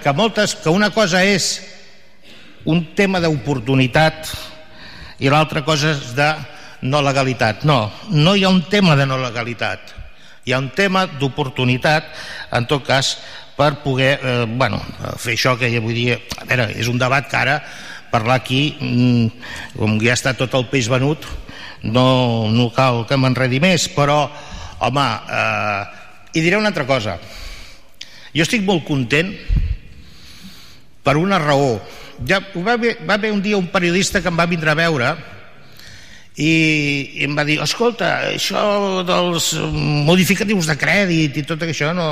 que moltes, que una cosa és un tema d'oportunitat i l'altra cosa és de no legalitat. No, no hi ha un tema de no legalitat. Hi ha un tema d'oportunitat, en tot cas, per poder eh, bueno, fer això que ja vull dir, a veure, és un debat que ara parlar aquí, mm, com ja està tot el peix venut, no, no cal que m'enredi més, però, home, eh, i diré una altra cosa. Jo estic molt content per una raó. Ja, va, haver, va haver un dia un periodista que em va vindre a veure i, i em va dir, escolta, això dels modificatius de crèdit i tot això no...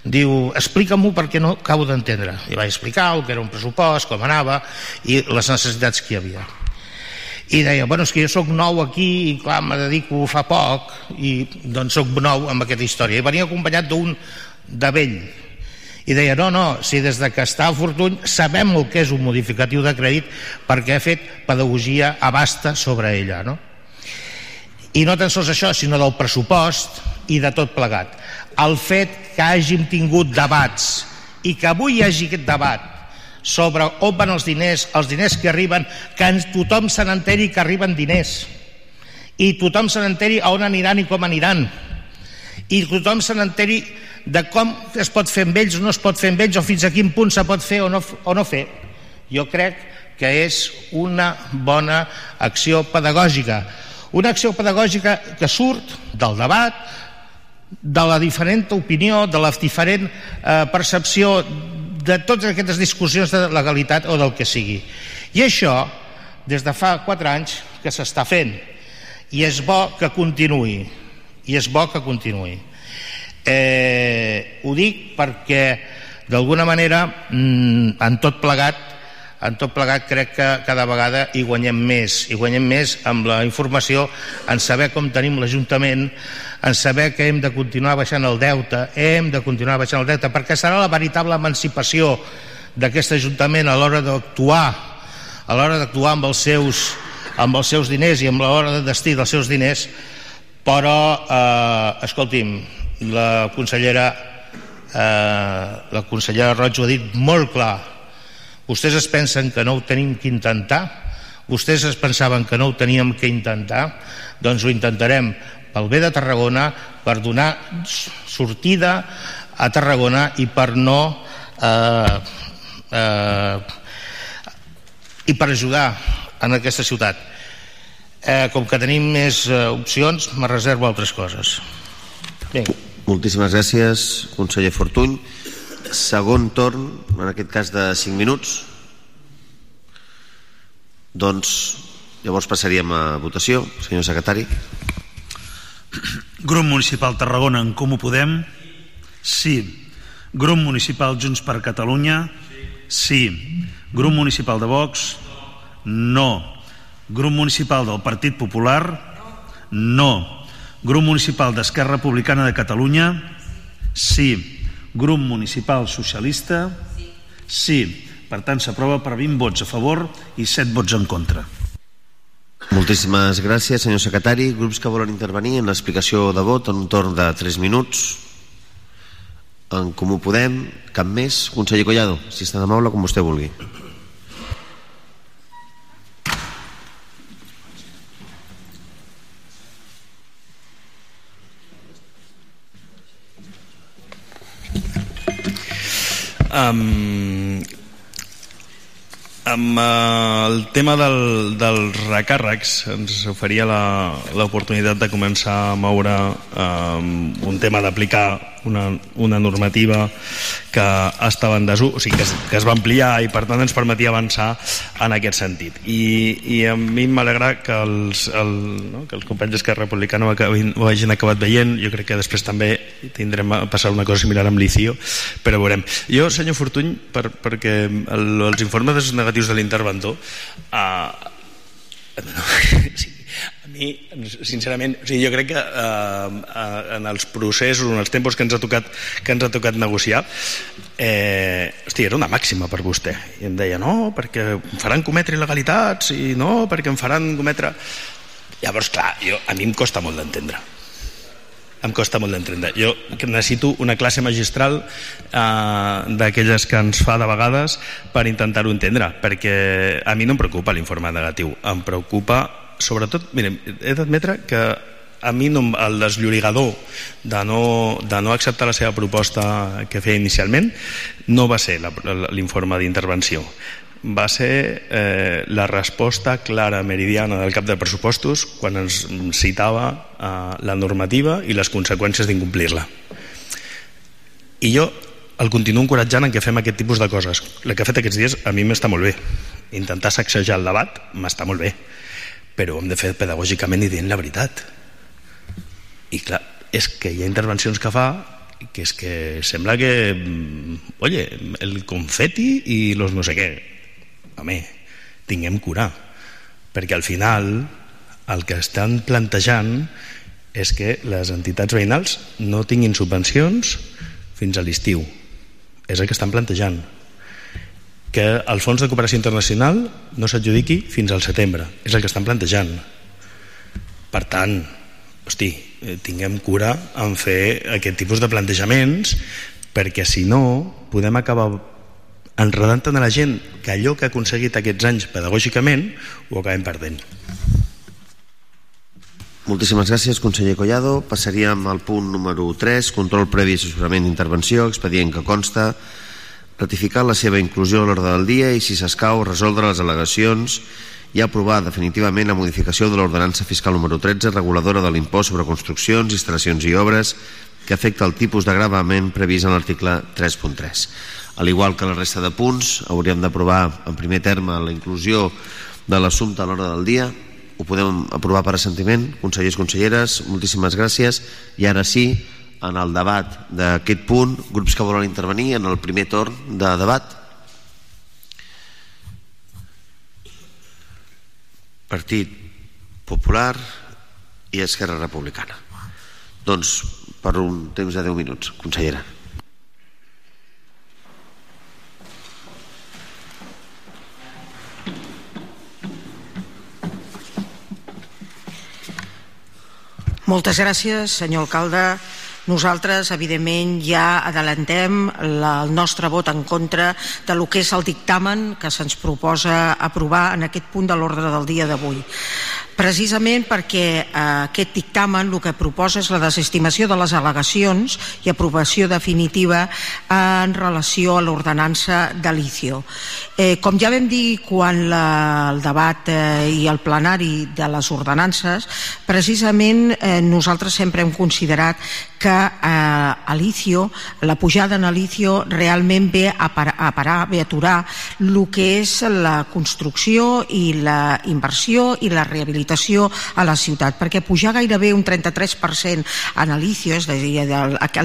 Diu, explica'm-ho perquè no acabo d'entendre. I vaig explicar el que era un pressupost, com anava i les necessitats que hi havia. I deia, bueno, és que jo sóc nou aquí i clar, me dedico fa poc i doncs sóc nou amb aquesta història. I venia acompanyat d'un de vell, i deia no, no, si des de que està a Fortuny sabem el que és un modificatiu de crèdit perquè ha fet pedagogia abasta sobre ella no? i no tan sols això sinó del pressupost i de tot plegat. El fet que hàgim tingut debats i que avui hi hagi aquest debat sobre on van els diners, els diners que arriben, que tothom se n'enteri que arriben diners. I tothom se n'enteri on aniran i com aniran. I tothom se n'enteri de com es pot fer amb ells o no es pot fer amb ells o fins a quin punt se pot fer o no, o no fer. Jo crec que és una bona acció pedagògica. Una acció pedagògica que surt del debat de la diferent opinió de la diferent eh, percepció de totes aquestes discussions de legalitat o del que sigui. I això des de fa 4 anys que s'està fent. I és bo que continuï. I és bo que continuï Eh, ho dic perquè d'alguna manera mm, en tot plegat en tot plegat crec que cada vegada hi guanyem més. I guanyem més amb la informació en saber com tenim l'Ajuntament en saber que hem de continuar baixant el deute hem de continuar baixant el deute perquè serà la veritable emancipació d'aquest Ajuntament a l'hora d'actuar a l'hora d'actuar amb els seus amb els seus diners i amb l'hora de destí dels seus diners. Però eh, escolti'm la consellera eh, la consellera Roig ho ha dit molt clar. Vostès es pensen que no ho tenim que intentar? Vostès es pensaven que no ho teníem que intentar? Doncs ho intentarem pel bé de Tarragona per donar sortida a Tarragona i per no eh, eh, i per ajudar en aquesta ciutat. Eh, com que tenim més eh, opcions me reservo altres coses. Vinga Moltíssimes gràcies, conseller Fortuny. Segon torn, en aquest cas de 5 minuts. Doncs llavors passaríem a votació. Senyor secretari. Grup Municipal Tarragona, en Comú Podem? Sí. Grup Municipal Junts per Catalunya? Sí. Grup Municipal de Vox? No. Grup Municipal del Partit Popular? No. Grup Municipal d'Esquerra Republicana de Catalunya? Sí. Grup Municipal Socialista? Sí. Per tant, s'aprova per 20 vots a favor i 7 vots en contra. Moltíssimes gràcies, senyor secretari. Grups que volen intervenir en l'explicació de vot en un torn de 3 minuts. En Comú Podem, cap més. Conseller Collado, si està d'amable, com vostè vulgui. Um, amb uh, el tema del, dels recàrrecs ens oferia l'oportunitat de començar a moure um, un tema d'aplicar una, una normativa que estava en desús, o sigui, que es, que es va ampliar i per tant ens permetia avançar en aquest sentit. I, i a mi m'alegra que, els, el, no, que els companys d'Esquerra Republicana ho, acabin, ho hagin acabat veient, jo crec que després també tindrem a passar una cosa similar amb l'ICIO, però veurem. Jo, senyor Fortuny, per, perquè el, els informes negatius de l'interventor eh, no, sí, mi, sincerament, o sigui, jo crec que eh, en els processos, en els tempos que ens ha tocat, que ens ha tocat negociar, eh, hosti, era una màxima per vostè. I em deia, no, perquè em faran cometre il·legalitats, i no, perquè em faran cometre... Llavors, clar, jo, a mi em costa molt d'entendre. em costa molt d'entendre. Jo necessito una classe magistral eh, d'aquelles que ens fa de vegades per intentar-ho entendre, perquè a mi no em preocupa l'informe negatiu, em preocupa sobretot, miren, he d'admetre que a mi no, el desllorigador de no, de no acceptar la seva proposta que feia inicialment no va ser l'informe d'intervenció va ser eh, la resposta clara meridiana del cap de pressupostos quan ens citava eh, la normativa i les conseqüències d'incomplir-la. I jo el continuo encoratjant en què fem aquest tipus de coses. El que ha fet aquests dies a mi m'està molt bé. Intentar sacsejar el debat m'està molt bé, però ho hem de fer pedagògicament i dient la veritat. I clar, és que hi ha intervencions que fa que és que sembla que mm, oye, el confeti i los no sé què. Home, tinguem cura. Perquè al final el que estan plantejant és que les entitats veïnals no tinguin subvencions fins a l'estiu. És el que estan plantejant que el Fons de Cooperació Internacional no s'adjudiqui fins al setembre és el que estan plantejant per tant hosti, eh, tinguem cura en fer aquest tipus de plantejaments perquè si no podem acabar enredant tant a la gent que allò que ha aconseguit aquests anys pedagògicament ho acabem perdent. Moltíssimes gràcies, conseller Collado. Passaríem al punt número 3, control previ assessorament d'intervenció, expedient que consta ratificar la seva inclusió a l'ordre del dia i, si s'escau, resoldre les al·legacions i aprovar definitivament la modificació de l'ordenança fiscal número 13, reguladora de l'impost sobre construccions, instal·lacions i obres, que afecta el tipus de gravament previst en l'article 3.3. Al igual que la resta de punts, hauríem d'aprovar en primer terme la inclusió de l'assumpte a l'hora del dia. Ho podem aprovar per assentiment. Consellers, conselleres, moltíssimes gràcies. I ara sí, en el debat d'aquest punt, grups que volen intervenir en el primer torn de debat. Partit Popular i Esquerra Republicana. Doncs per un temps de 10 minuts, consellera. Moltes gràcies, senyor alcalde. Nosaltres, evidentment, ja adelantem la, el nostre vot en contra de lo que és el dictamen que se'ns proposa aprovar en aquest punt de l'ordre del dia d'avui precisament perquè eh, aquest dictamen el que proposa és la desestimació de les al·legacions i aprovació definitiva en relació a l'ordenança de l'ICIO. Eh, com ja vam dir quan la, el debat eh, i el plenari de les ordenances, precisament eh, nosaltres sempre hem considerat que eh, l'ICIO, la pujada en l'ICIO realment ve a, parar, a parar, ve a aturar el que és la construcció i la inversió i la rehabilitació rehabilitació a la ciutat, perquè pujar gairebé un 33% en l'ICIO, és a dir,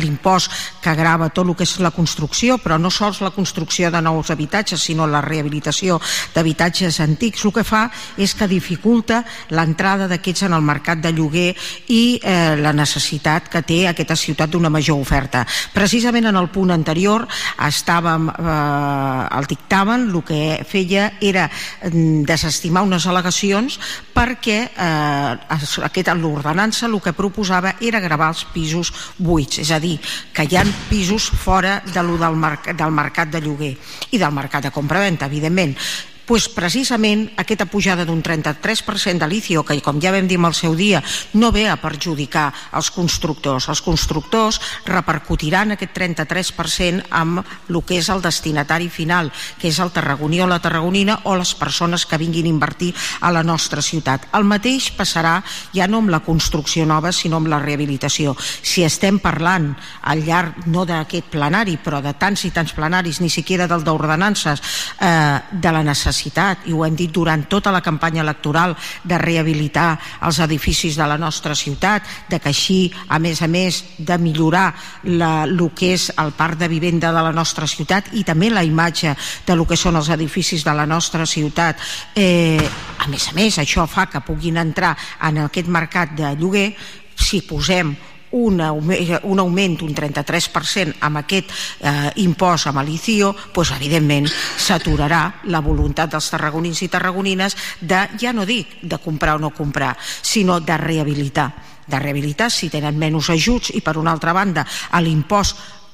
l'impost que grava tot el que és la construcció, però no sols la construcció de nous habitatges, sinó la rehabilitació d'habitatges antics, el que fa és que dificulta l'entrada d'aquests en el mercat de lloguer i eh, la necessitat que té aquesta ciutat d'una major oferta. Precisament en el punt anterior estàvem eh, el dictamen, el que feia era mm, desestimar unes al·legacions perquè perquè eh, aquest, l'ordenança el que proposava era gravar els pisos buits, és a dir, que hi ha pisos fora de lo del, merc del mercat de lloguer i del mercat de compra-venta, evidentment pues precisament aquesta pujada d'un 33% de l'ICIO, que com ja vam dir el seu dia, no ve a perjudicar els constructors. Els constructors repercutiran aquest 33% amb el que és el destinatari final, que és el tarragoní o la tarragonina o les persones que vinguin a invertir a la nostra ciutat. El mateix passarà ja no amb la construcció nova, sinó amb la rehabilitació. Si estem parlant al llarg, no d'aquest plenari, però de tants i tants plenaris, ni siquiera del d'ordenances, eh, de la necessitat necessitat, i ho hem dit durant tota la campanya electoral, de rehabilitar els edificis de la nostra ciutat, de que així, a més a més, de millorar la, el que és el parc de vivenda de la nostra ciutat i també la imatge de lo que són els edificis de la nostra ciutat. Eh, a més a més, això fa que puguin entrar en aquest mercat de lloguer si posem un, un augment d'un 33% amb aquest eh, impost amb l'ICIO, doncs evidentment s'aturarà la voluntat dels tarragonins i tarragonines de, ja no dic de comprar o no comprar, sinó de rehabilitar. De rehabilitar si tenen menys ajuts i per una altra banda l'impost eh,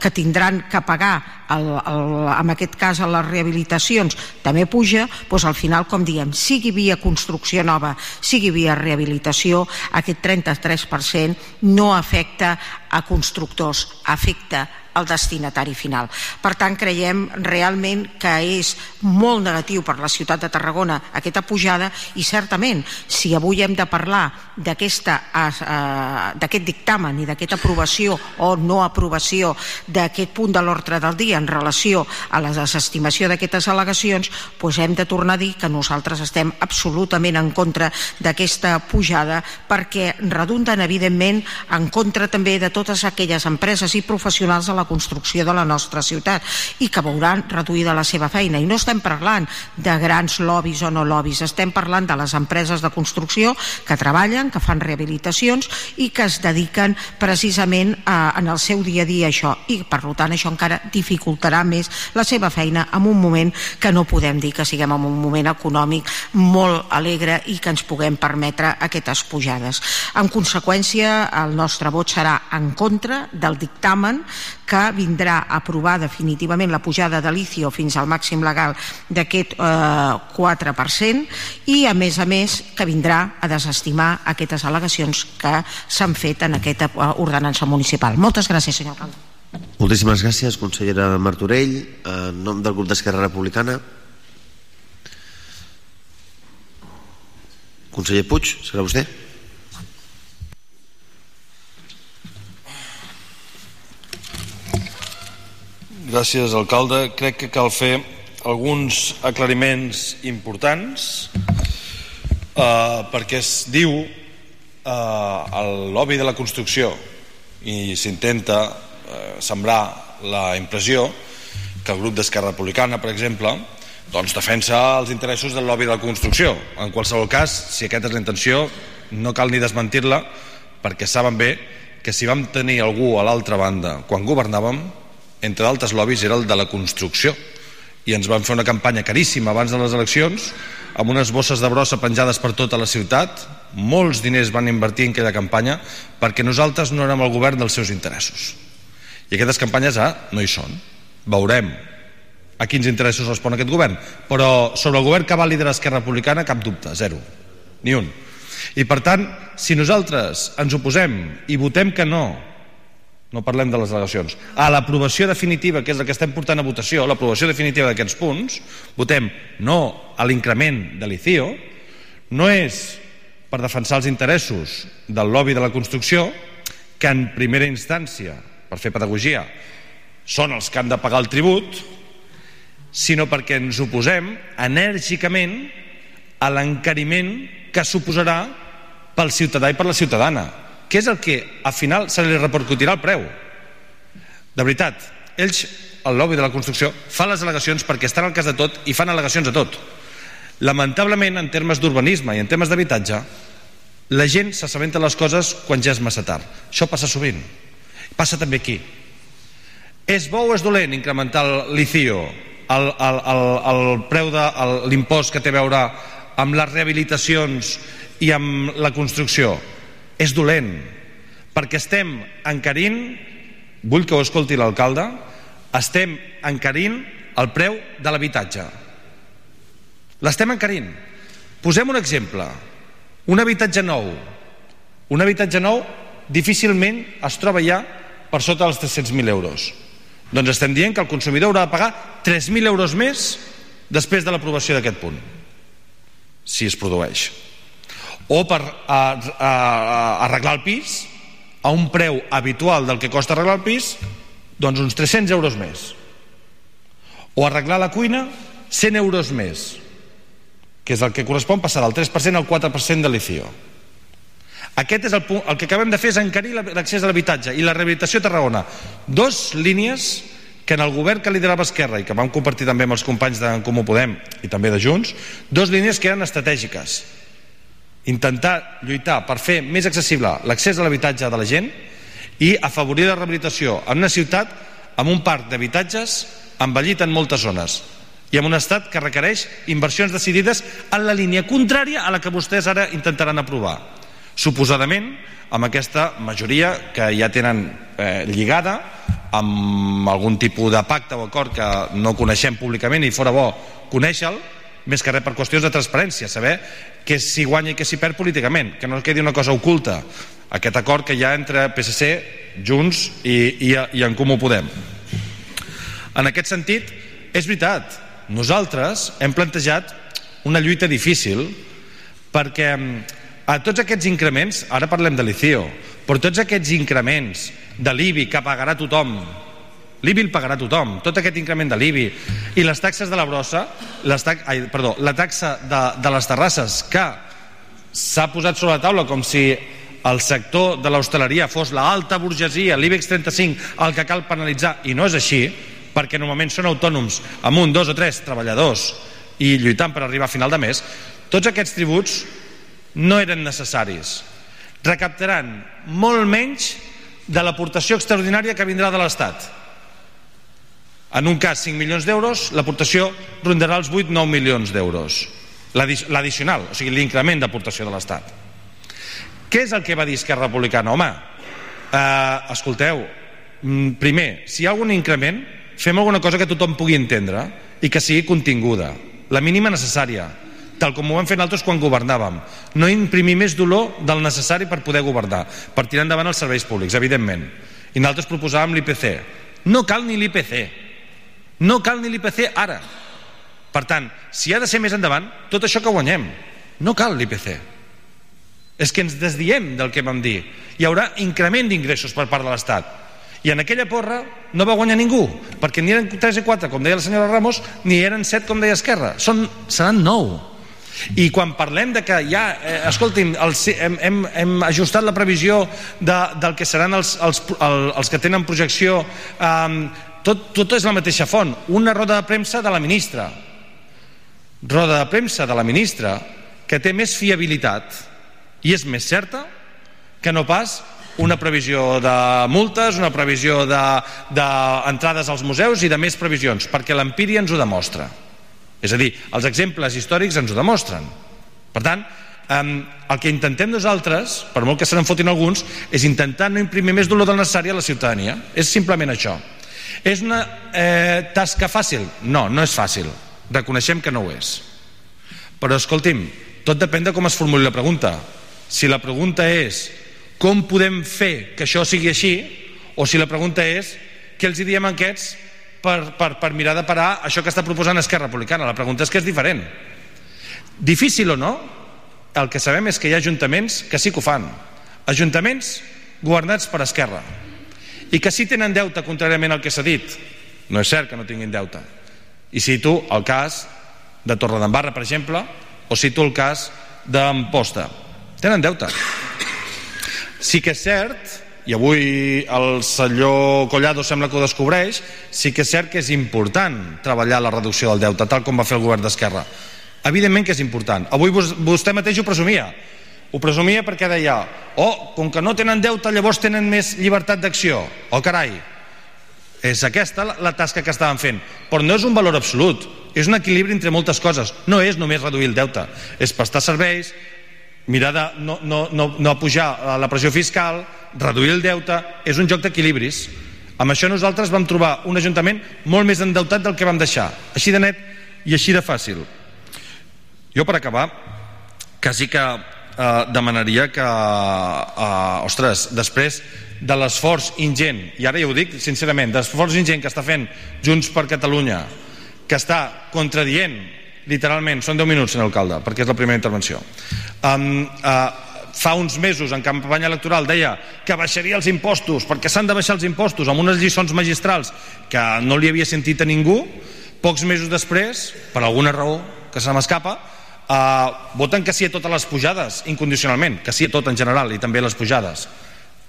que tindran que pagar el, el, en aquest cas a les rehabilitacions també puja, doncs al final com diem, sigui via construcció nova sigui via rehabilitació aquest 33% no afecta a constructors, afecta el destinatari final. Per tant, creiem realment que és molt negatiu per la ciutat de Tarragona aquesta pujada i certament, si avui hem de parlar d'aquest eh, dictamen i d'aquesta aprovació o no aprovació d'aquest punt de l'ordre del dia en relació a la desestimació d'aquestes al·legacions, doncs hem de tornar a dir que nosaltres estem absolutament en contra d'aquesta pujada perquè redunden evidentment en contra també de totes aquelles empreses i professionals de la construcció de la nostra ciutat i que veuran reduïda la seva feina i no estem parlant de grans lobbies o no lobbies, estem parlant de les empreses de construcció que treballen, que fan rehabilitacions i que es dediquen precisament a, en el seu dia a dia a això i per tant això encara dificultarà més la seva feina en un moment que no podem dir que siguem en un moment econòmic molt alegre i que ens puguem permetre aquestes pujades. En conseqüència, el nostre vot serà en contra del dictamen que vindrà a aprovar definitivament la pujada de l'ICIO fins al màxim legal d'aquest eh, 4% i a més a més que vindrà a desestimar aquestes al·legacions que s'han fet en aquesta eh, ordenança municipal. Moltes gràcies, senyor alcalde. Moltíssimes gràcies, consellera Martorell. En nom del grup d'Esquerra Republicana, conseller Puig, serà vostè? Gràcies, alcalde. Crec que cal fer alguns aclariments importants eh, perquè es diu eh, el lobby de la construcció i s'intenta eh, sembrar la impressió que el grup d'Esquerra Republicana, per exemple, doncs defensa els interessos del lobby de la construcció. En qualsevol cas, si aquesta és la intenció, no cal ni desmentir-la, perquè saben bé que si vam tenir algú a l'altra banda quan governàvem, entre d'altres lobbies, era el de la construcció. I ens van fer una campanya caríssima abans de les eleccions amb unes bosses de brossa penjades per tota la ciutat. Molts diners van invertir en aquella campanya perquè nosaltres no érem el govern dels seus interessos. I aquestes campanyes ah, no hi són. Veurem a quins interessos respon aquest govern. Però sobre el govern que va liderar Esquerra Republicana cap dubte, zero, ni un. I per tant, si nosaltres ens oposem i votem que no no parlem de les delegacions, a l'aprovació definitiva, que és la que estem portant a votació, l'aprovació definitiva d'aquests punts, votem no a l'increment de l'ICIO, no és per defensar els interessos del lobby de la construcció, que en primera instància, per fer pedagogia, són els que han de pagar el tribut, sinó perquè ens oposem enèrgicament a l'encariment que suposarà pel ciutadà i per la ciutadana què és el que al final se li repercutirà el preu. De veritat ells, el lobby de la construcció fan les al·legacions perquè estan al cas de tot i fan al·legacions a tot. Lamentablement en termes d'urbanisme i en termes d'habitatge la gent s'assabenta les coses quan ja és massa tard. Això passa sovint. Passa també aquí. És bo o és dolent incrementar l'ICIO el, el, el, el preu de l'impost que té a veure amb les rehabilitacions i amb la construcció és dolent perquè estem encarint vull que ho escolti l'alcalde estem encarint el preu de l'habitatge. L'estem encarint. Posem un exemple. Un habitatge nou. Un habitatge nou difícilment es troba ja per sota dels 300.000 euros. Doncs estem dient que el consumidor haurà de pagar 3.000 euros més després de l'aprovació d'aquest punt. Si es produeix o per a, a, arreglar el pis a un preu habitual del que costa arreglar el pis doncs uns 300 euros més. O arreglar la cuina 100 euros més que és el que correspon passar del 3% al 4% de l'ICIO. Aquest és el punt, el que acabem de fer és encarir l'accés a l'habitatge i la rehabilitació a Tarragona. Dos línies que en el govern que liderava Esquerra i que vam compartir també amb els companys de Comú Podem i també de Junts, dos línies que eren estratègiques intentar lluitar per fer més accessible l'accés a l'habitatge de la gent i afavorir la rehabilitació en una ciutat amb un parc d'habitatges envellit en moltes zones i amb un estat que requereix inversions decidides en la línia contrària a la que vostès ara intentaran aprovar. Suposadament amb aquesta majoria que ja tenen eh, lligada amb algun tipus de pacte o acord que no coneixem públicament i fora bo conèixer-lo més que res per qüestions de transparència saber que s'hi guanya i que s'hi perd políticament que no quedi una cosa oculta. Aquest acord que hi ha entre PSC, Junts i, i, i en Comú Podem. En aquest sentit és veritat nosaltres hem plantejat una lluita difícil perquè a tots aquests increments, ara parlem de l'ICIO, però tots aquests increments de l'IBI que pagarà tothom, l'IBI el pagarà tothom, tot aquest increment de l'IBI i les taxes de la brossa, les ta ai, perdó, la taxa de, de les terrasses que s'ha posat sobre la taula com si el sector de l'hostaleria fos l'alta burgesia, l'IBEX 35, el que cal penalitzar, i no és així, perquè normalment són autònoms amb un, dos o tres treballadors i lluitant per arribar a final de mes, tots aquests tributs no eren necessaris. Recaptaran molt menys de l'aportació extraordinària que vindrà de l'Estat. En un cas 5 milions d'euros, l'aportació rondarà els 8-9 milions d'euros. L'addicional, o sigui, l'increment d'aportació de l'Estat. Què és el que va dir Esquerra Republicana? Home, eh, escolteu, mm, primer, si hi ha algun increment, fem alguna cosa que tothom pugui entendre i que sigui continguda, la mínima necessària, tal com ho vam fer nosaltres quan governàvem. No imprimir més dolor del necessari per poder governar, per tirar endavant els serveis públics, evidentment. I nosaltres proposàvem l'IPC. No cal ni l'IPC. No cal ni l'IPC ara. Per tant, si ha de ser més endavant, tot això que guanyem. No cal l'IPC. És que ens desdiem del que vam dir. Hi haurà increment d'ingressos per part de l'Estat i en aquella porra no va guanyar ningú, perquè ni eren 3 i 4, com deia la senyora Ramos, ni eren 7, com deia Esquerra. Són, seran 9. I quan parlem de que ja, eh, escolti'm, els, hem, hem, hem ajustat la previsió de, del que seran els, els, els, els que tenen projecció, eh, tot, tot és la mateixa font. Una roda de premsa de la ministra. Roda de premsa de la ministra que té més fiabilitat i és més certa que no pas una previsió de multes, una previsió d'entrades de, de als museus i de més previsions, perquè l'empíria ens ho demostra. És a dir, els exemples històrics ens ho demostren. Per tant, eh, el que intentem nosaltres, per molt que se n'enfotin alguns, és intentar no imprimir més dolor del necessari a la ciutadania. És simplement això. És una eh, tasca fàcil? No, no és fàcil. Reconeixem que no ho és. Però escolti'm, tot depèn de com es formuli la pregunta. Si la pregunta és com podem fer que això sigui així o si la pregunta és què els diem a aquests per, per, per mirar de parar això que està proposant Esquerra Republicana la pregunta és que és diferent difícil o no el que sabem és que hi ha ajuntaments que sí que ho fan ajuntaments governats per Esquerra i que sí tenen deute contràriament al que s'ha dit no és cert que no tinguin deute i cito el cas de Torredembarra per exemple o cito el cas d'Amposta tenen deute Sí que és cert, i avui el senyor Collado sembla que ho descobreix, sí que és cert que és important treballar la reducció del deute, tal com va fer el govern d'Esquerra. Evidentment que és important. Avui vostè mateix ho presumia. Ho presumia perquè deia, oh, com que no tenen deute, llavors tenen més llibertat d'acció. Oh, carai, és aquesta la, la tasca que estaven fent. Però no és un valor absolut, és un equilibri entre moltes coses. No és només reduir el deute, és prestar serveis, mirar de no, no, no, no pujar la pressió fiscal, reduir el deute, és un joc d'equilibris. Amb això nosaltres vam trobar un ajuntament molt més endeutat del que vam deixar, així de net i així de fàcil. Jo per acabar, quasi que eh, demanaria que, eh, ostres, després de l'esforç ingent, i ara ja ho dic sincerament, de l'esforç ingent que està fent Junts per Catalunya, que està contradient literalment, són 10 minuts, senyor alcalde, perquè és la primera intervenció. Um, uh, fa uns mesos, en campanya electoral, deia que baixaria els impostos, perquè s'han de baixar els impostos, amb unes lliçons magistrals que no li havia sentit a ningú, pocs mesos després, per alguna raó que se m'escapa, uh, voten que sí a totes les pujades, incondicionalment, que sí a tot en general, i també les pujades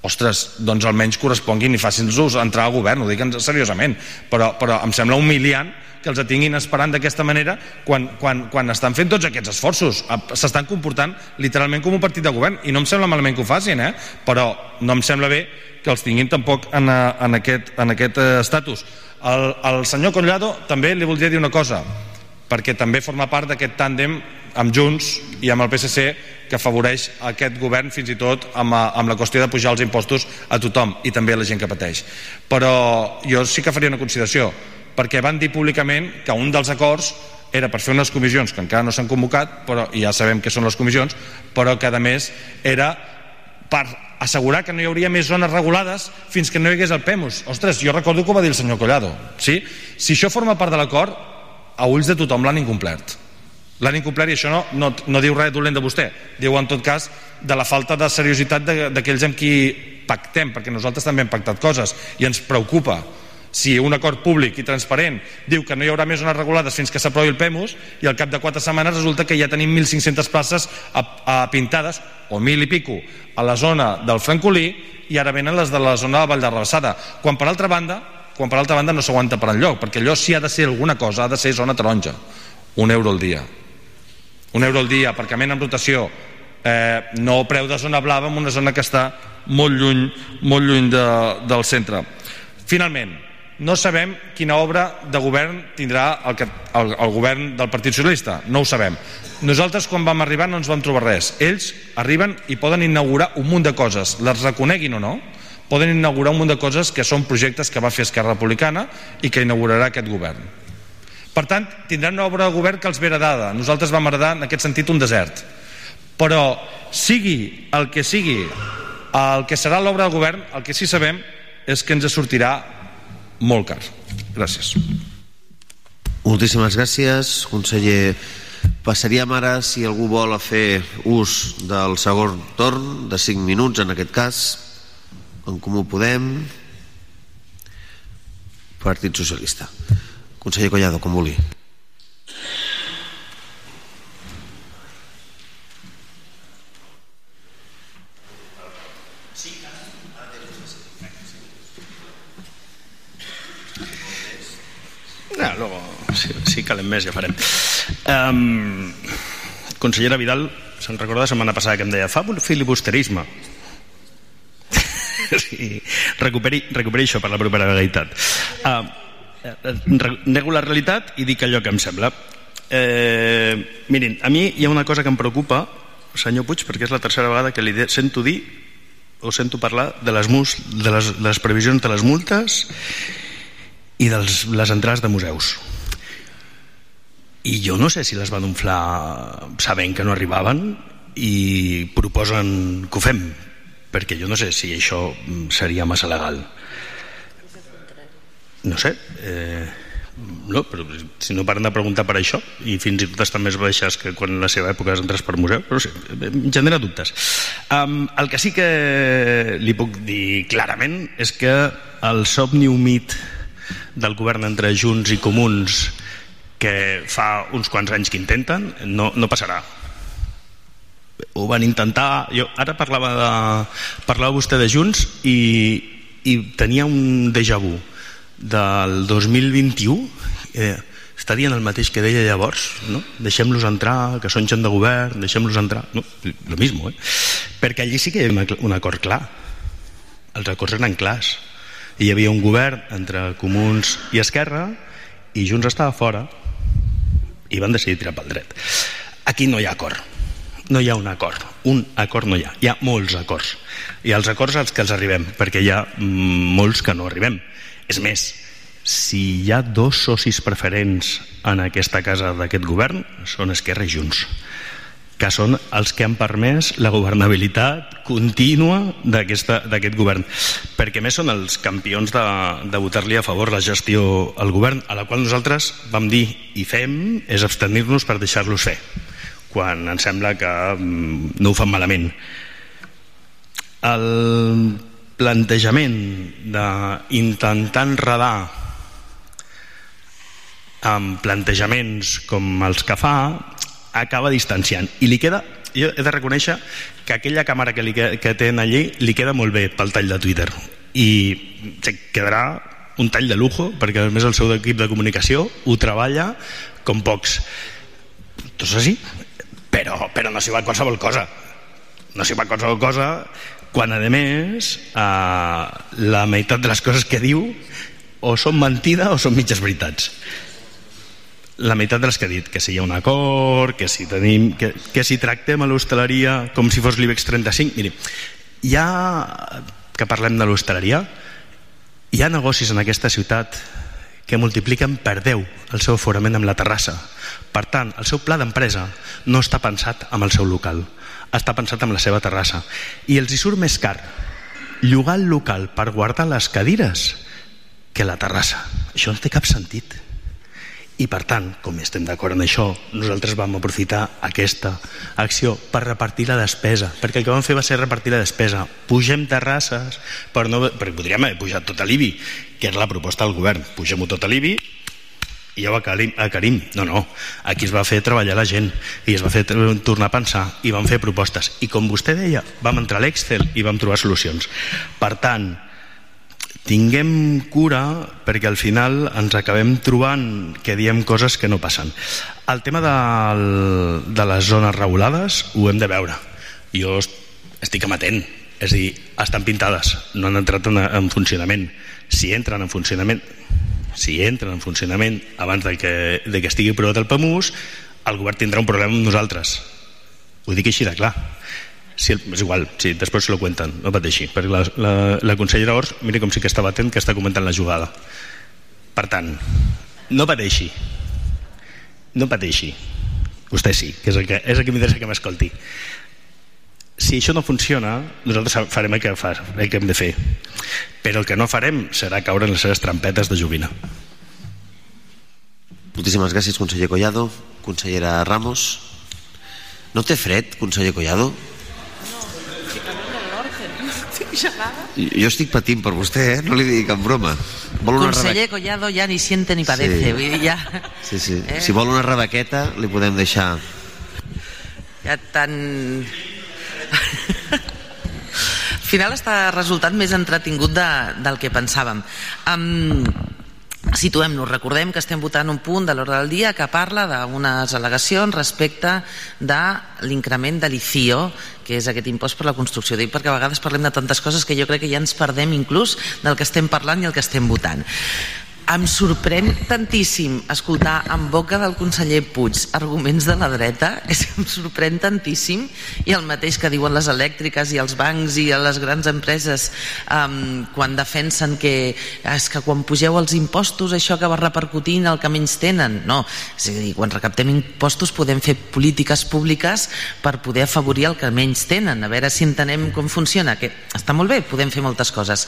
ostres, doncs almenys corresponguin i facin-los entrar al govern, ho dic seriosament, però, però em sembla humiliant que els tinguin esperant d'aquesta manera quan, quan, quan estan fent tots aquests esforços. S'estan comportant literalment com un partit de govern i no em sembla malament que ho facin, eh? però no em sembla bé que els tinguin tampoc en, eh, en aquest, en aquest eh, estatus. El, el senyor Collado també li voldria dir una cosa, perquè també forma part d'aquest tàndem amb Junts i amb el PSC que afavoreix aquest govern fins i tot amb, amb la qüestió de pujar els impostos a tothom i també a la gent que pateix. Però jo sí que faria una consideració perquè van dir públicament que un dels acords era per fer unes comissions que encara no s'han convocat però ja sabem què són les comissions però que a més era per assegurar que no hi hauria més zones regulades fins que no hi hagués el PEMUS ostres, jo recordo que ho va dir el senyor Collado sí? si això forma part de l'acord a ulls de tothom l'han incomplert l'han incomplert i això no, no, no diu res dolent de vostè. Diu en tot cas de la falta de seriositat d'aquells amb qui pactem perquè nosaltres també hem pactat coses i ens preocupa si un acord públic i transparent diu que no hi haurà més zones regulades fins que s'aprovi el PEMUS i al cap de 4 setmanes resulta que ja tenim 1.500 places a, a pintades o 1.000 i pico a la zona del Francolí i ara venen les de la zona de Vall de Rabassada quan per altra banda quan per altra banda no s'aguanta per enlloc perquè allò si ha de ser alguna cosa ha de ser zona taronja. Un euro al dia un euro al dia, aparcament en rotació. Eh, no preu de zona blava en una zona que està molt lluny, molt lluny de, del centre. Finalment no sabem quina obra de govern tindrà el, el, el govern del Partit Socialista. No ho sabem. Nosaltres quan vam arribar no ens vam trobar res. Ells arriben i poden inaugurar un munt de coses. Les reconeguin o no poden inaugurar un munt de coses que són projectes que va fer Esquerra Republicana i que inaugurarà aquest govern per tant, tindran una obra de govern que els ve heredada. Nosaltres vam heredar, en aquest sentit, un desert. Però, sigui el que sigui el que serà l'obra de govern, el que sí sabem és que ens sortirà molt car. Gràcies. Moltíssimes gràcies, conseller. Passaríem ara, si algú vol fer ús del segon torn, de 5 minuts en aquest cas, en Comú Podem, Partit Socialista. Conseller Collado, com vulgui. No, luego, si, si calen més ja farem. Um, consellera Vidal, se'n recorda la setmana passada que em deia fa un filibusterisme. sí, recuperi, recuperi això per la propera realitat. Uh, nego la realitat i dic allò que em sembla. Eh, mirin, a mi hi ha una cosa que em preocupa senyor Puig, perquè és la tercera vegada que li sento dir o sento parlar de les, mus, de les, de les previsions de les multes i de les, entrades de museus. I jo no sé si les van inflar sabent que no arribaven i proposen que ho fem perquè jo no sé si això seria massa legal no sé eh, no, però si no paren de preguntar per això i fins i tot estan més baixes que quan en la seva època entres per museu però sí, genera dubtes. Um, el que sí que li puc dir clarament és que el somni humit del govern entre Junts i Comuns que fa uns quants anys que intenten no, no passarà. Ho van intentar jo ara parlava de, parlava vostè de Junts i, i tenia un déjà vu del 2021 eh, està dient el mateix que deia llavors no? deixem-los entrar, que són gent de govern deixem-los entrar, no, lo mismo eh? perquè allí sí que hi havia un acord clar. Els acords eren clars. Hi havia un govern entre comuns i esquerra i Junts estava fora i van decidir tirar pel dret. Aquí no hi ha acord. No hi ha un acord. Un acord no hi ha, hi ha molts acords. I els acords als que els arribem perquè hi ha mm, molts que no arribem és més, si hi ha dos socis preferents en aquesta casa d'aquest govern, són Esquerra i Junts, que són els que han permès la governabilitat contínua d'aquest govern. Perquè més són els campions de, de votar-li a favor la gestió al govern, a la qual nosaltres vam dir i fem és abstenir-nos per deixar-los fer, quan ens sembla que mm, no ho fan malament. El plantejament d'intentar enredar amb plantejaments com els que fa acaba distanciant. I li queda, jo he de reconèixer que aquella càmera que, li, que té allí li queda molt bé pel tall de Twitter. I quedarà un tall de lujo perquè a més el seu equip de comunicació ho treballa com pocs. Tot és així però, però no s'hi va qualsevol cosa. No s'hi va qualsevol cosa quan a més eh, la meitat de les coses que diu o són mentida o són mitges veritats la meitat dels que ha dit, que si hi ha un acord, que si, tenim, que, que si tractem a l'hostaleria com si fos l'IBEX 35. Miri, ja que parlem de l'hostaleria, hi ha negocis en aquesta ciutat que multipliquen per 10 el seu aforament amb la terrassa. Per tant, el seu pla d'empresa no està pensat amb el seu local, està pensat amb la seva terrassa. I els hi surt més car llogar el local per guardar les cadires que la terrassa. Això no té cap sentit. I per tant, com estem d'acord en això, nosaltres vam aprofitar aquesta acció per repartir la despesa, perquè el que vam fer va ser repartir la despesa. Pugem terrasses, per no, perquè podríem haver pujat tot a l'IBI, que era la proposta del govern. Pugem-ho tot a l'IBI i ja ho acarim. No, no, aquí es va fer treballar la gent i es va fer tornar a pensar i vam fer propostes. I com vostè deia, vam entrar a l'Excel i vam trobar solucions. Per tant, tinguem cura perquè al final ens acabem trobant que diem coses que no passen el tema del, de les zones regulades ho hem de veure jo estic amatent és a dir, estan pintades no han entrat en, en funcionament si entren en funcionament si entren en funcionament abans de que, de que estigui aprovat el PAMUS el govern tindrà un problema amb nosaltres. Ho dic així de clar. Sí, és igual, sí, després se lo cuenten, no pateixi, perquè la, la, la consellera Ors, mira com sí que estava atent que està comentant la jugada. Per tant, no pateixi, no pateixi, vostè sí, que és el que, és el que m'interessa que m'escolti. Si això no funciona, nosaltres farem el que, fa, el que hem de fer. Però el que no farem serà caure en les seves trampetes de joguina. Moltíssimes gràcies, conseller Collado. Consellera Ramos. No té fred, conseller Collado? Jo estic patint per vostè, eh? no li dic en broma. Vol una Conseller. Collado ja ni siente ni padece. Sí, vull dir, ja... sí, sí. Eh? Si vol una rebaqueta, li podem deixar... Ja tan... Al final està resultant més entretingut de, del que pensàvem. Um, Situem-nos, recordem que estem votant un punt de l'ordre del dia que parla d'unes al·legacions respecte de l'increment de l'ICIO, que és aquest impost per la construcció. Dic perquè a vegades parlem de tantes coses que jo crec que ja ens perdem inclús del que estem parlant i el que estem votant em sorprèn tantíssim escoltar en boca del conseller Puig arguments de la dreta, és que em sorprèn tantíssim i el mateix que diuen les elèctriques i els bancs i les grans empreses um, quan defensen que és que quan pugeu els impostos això va repercutint el que menys tenen. No, és a dir, quan recaptem impostos podem fer polítiques públiques per poder afavorir el que menys tenen. A veure si entenem com funciona que està molt bé, podem fer moltes coses.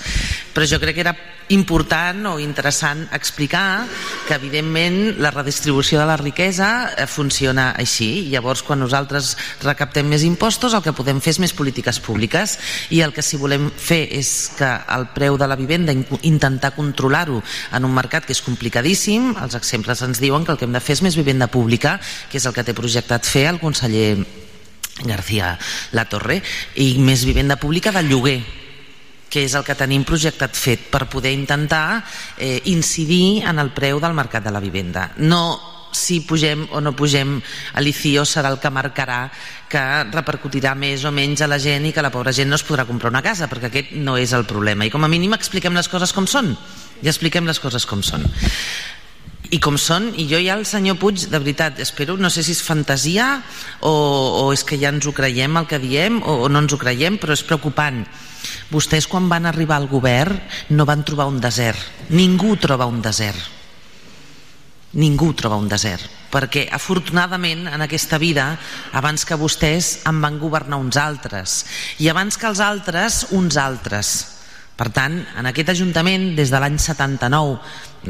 Però jo crec que era important o interessant explicar que evidentment la redistribució de la riquesa eh, funciona així. Llavors quan nosaltres recaptem més impostos el que podem fer és més polítiques públiques. I el que si volem fer és que el preu de la vivenda intentar controlar-ho en un mercat que és complicadíssim. Els exemples ens diuen que el que hem de fer és més vivenda pública que és el que té projectat fer el conseller García La Torre i més vivenda pública de lloguer que és el que tenim projectat fet per poder intentar eh, incidir en el preu del mercat de la vivenda. No si pugem o no pugem a l'ICIO serà el que marcarà que repercutirà més o menys a la gent i que la pobra gent no es podrà comprar una casa, perquè aquest no és el problema. I com a mínim expliquem les coses com són. I expliquem les coses com són i com són, i jo ja el senyor Puig de veritat, espero, no sé si és fantasia o, o és que ja ens ho creiem el que diem o, o no ens ho creiem però és preocupant Vostès quan van arribar al govern no van trobar un desert. Ningú troba un desert. Ningú troba un desert. Perquè afortunadament en aquesta vida abans que vostès en van governar uns altres i abans que els altres uns altres. Per tant, en aquest Ajuntament, des de l'any 79,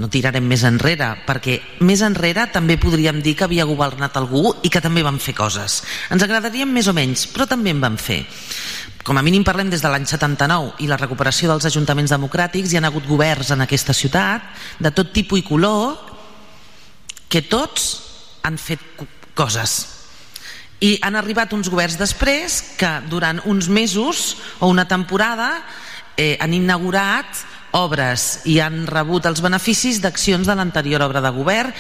no tirarem més enrere, perquè més enrere també podríem dir que havia governat algú i que també van fer coses. Ens agradarien més o menys, però també en van fer com a mínim parlem des de l'any 79 i la recuperació dels ajuntaments democràtics hi han hagut governs en aquesta ciutat de tot tipus i color que tots han fet coses. I han arribat uns governs després que durant uns mesos o una temporada eh, han inaugurat obres i han rebut els beneficis d'accions de l'anterior obra de govern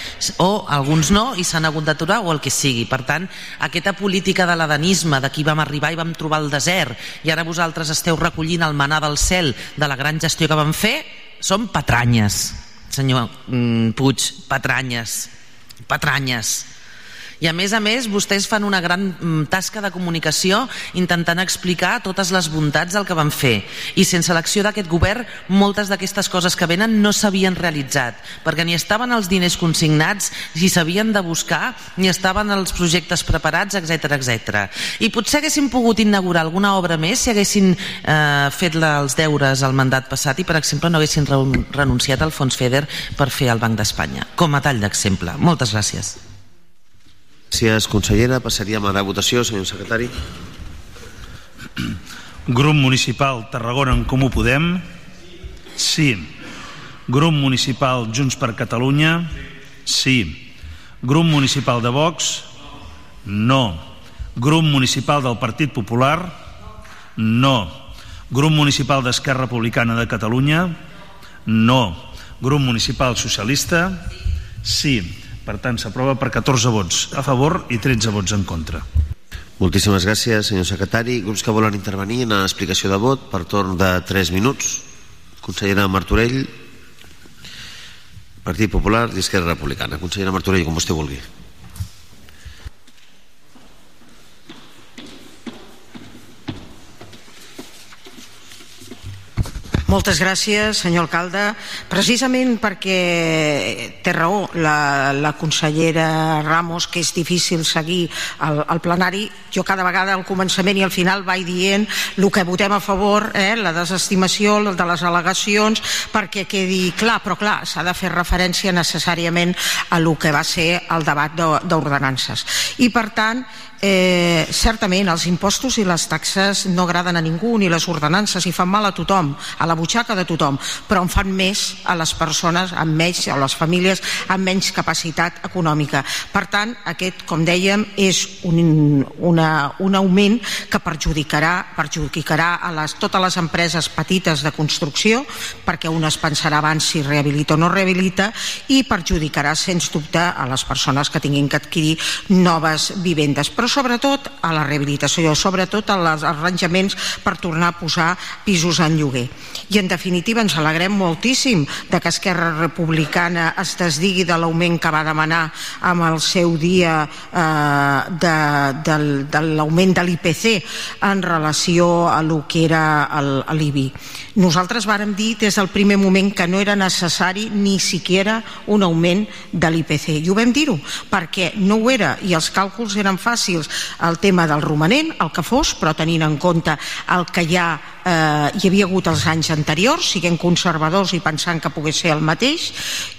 o alguns no i s'han hagut d'aturar o el que sigui. Per tant, aquesta política de l'adanisme, d'aquí vam arribar i vam trobar el desert i ara vosaltres esteu recollint el manar del cel de la gran gestió que vam fer, són patranyes, senyor mm, Puig, patranyes. patranyes i a més a més vostès fan una gran mm, tasca de comunicació intentant explicar totes les bondats del que van fer i sense l'acció d'aquest govern moltes d'aquestes coses que venen no s'havien realitzat perquè ni estaven els diners consignats ni s'havien de buscar ni estaven els projectes preparats etc etc. i potser haguessin pogut inaugurar alguna obra més si haguessin eh, fet els deures al mandat passat i per exemple no haguessin renunciat al fons FEDER per fer el Banc d'Espanya com a tall d'exemple. Moltes gràcies. Gràcies, consellera. Passaríem a la votació, senyor secretari. Grup Municipal Tarragona en Comú Podem. Sí. Grup Municipal Junts per Catalunya. Sí. Grup Municipal de Vox. No. Grup Municipal del Partit Popular. No. Grup Municipal d'Esquerra Republicana de Catalunya. No. Grup Municipal Socialista. Sí. Per tant, s'aprova per 14 vots a favor i 13 vots en contra. Moltíssimes gràcies, senyor secretari. Grups que volen intervenir en l'explicació de vot per torn de 3 minuts. Consellera Martorell, Partit Popular i Esquerra Republicana. Consellera Martorell, com vostè vulgui. Moltes gràcies, senyor alcalde. Precisament perquè té raó la, la consellera Ramos que és difícil seguir el, el plenari, jo cada vegada al començament i al final vaig dient el que votem a favor, eh, la desestimació de les al·legacions, perquè quedi clar, però clar, s'ha de fer referència necessàriament a lo que va ser el debat d'ordenances. I per tant, Eh, certament els impostos i les taxes no agraden a ningú ni les ordenances i fan mal a tothom, a la butxaca de tothom però en fan més a les persones amb menys, a les famílies amb menys capacitat econòmica. Per tant aquest com dèiem és un, una, un augment que perjudicarà, perjudicarà a les, totes les empreses petites de construcció perquè un es pensarà abans si rehabilita o no rehabilita i perjudicarà sens dubte a les persones que tinguin que adquirir noves vivendes. Però però sobretot a la rehabilitació, sobretot als arranjaments per tornar a posar pisos en lloguer. I en definitiva ens alegrem moltíssim de que Esquerra Republicana es desdigui de l'augment que va demanar amb el seu dia eh, de, de, de l'augment de l'IPC en relació a lo que era l'IBI. Nosaltres vàrem dir des del primer moment que no era necessari ni siquiera un augment de l'IPC i ho vam dir-ho perquè no ho era i els càlculs eren fàcils fàcils el tema del romanent, el que fos, però tenint en compte el que ja eh, hi havia hagut els anys anteriors, siguent conservadors i pensant que pogués ser el mateix,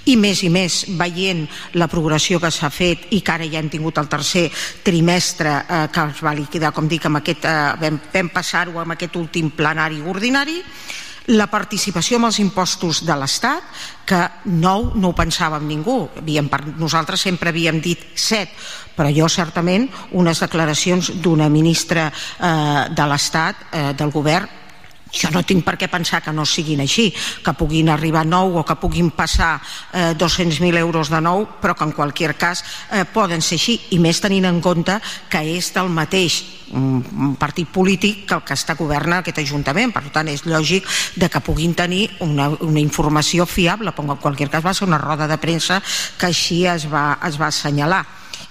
i més i més veient la progressió que s'ha fet i que ara ja hem tingut el tercer trimestre eh, que es va liquidar, com dic, amb aquest, eh, vam, vam passar-ho amb aquest últim plenari ordinari, la participació amb els impostos de l'Estat, que nou no ho pensàvem ningú. Havíem, nosaltres sempre havíem dit set, però jo certament unes declaracions d'una ministra eh, de l'Estat, eh, del govern, jo no tinc per què pensar que no siguin així, que puguin arribar nou o que puguin passar eh, 200.000 euros de nou, però que en qualsevol cas eh, poden ser així, i més tenint en compte que és del mateix un partit polític que el que està governa aquest Ajuntament, per tant és lògic de que puguin tenir una, una informació fiable, però en qualsevol cas va ser una roda de premsa que així es va, es va assenyalar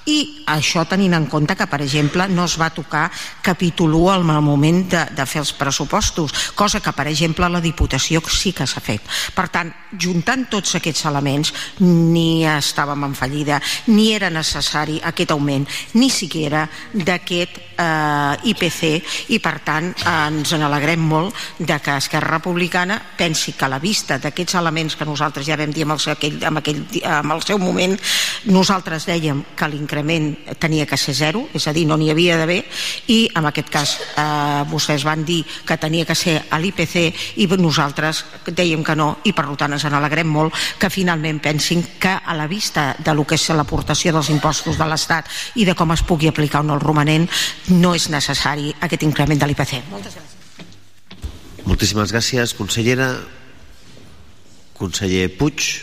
i això tenint en compte que per exemple no es va tocar capítol 1 al moment de, de fer els pressupostos cosa que per exemple la Diputació sí que s'ha fet. Per tant, juntant tots aquests elements ni estàvem en fallida ni era necessari aquest augment ni siquiera d'aquest eh, IPC i per tant eh, ens en alegrem molt de que Esquerra Republicana pensi que a la vista d'aquests elements que nosaltres ja vam dir amb el, aquell, amb, aquell, amb el seu moment nosaltres dèiem que l'increment l'increment tenia que ser zero, és a dir, no n'hi havia d'haver, i en aquest cas eh, vostès van dir que tenia que ser a l'IPC i nosaltres dèiem que no, i per tant ens en alegrem molt que finalment pensin que a la vista de lo que és l'aportació dels impostos de l'Estat i de com es pugui aplicar no el romanent, no és necessari aquest increment de l'IPC. Moltes gràcies. Moltíssimes gràcies, consellera. Conseller Puig,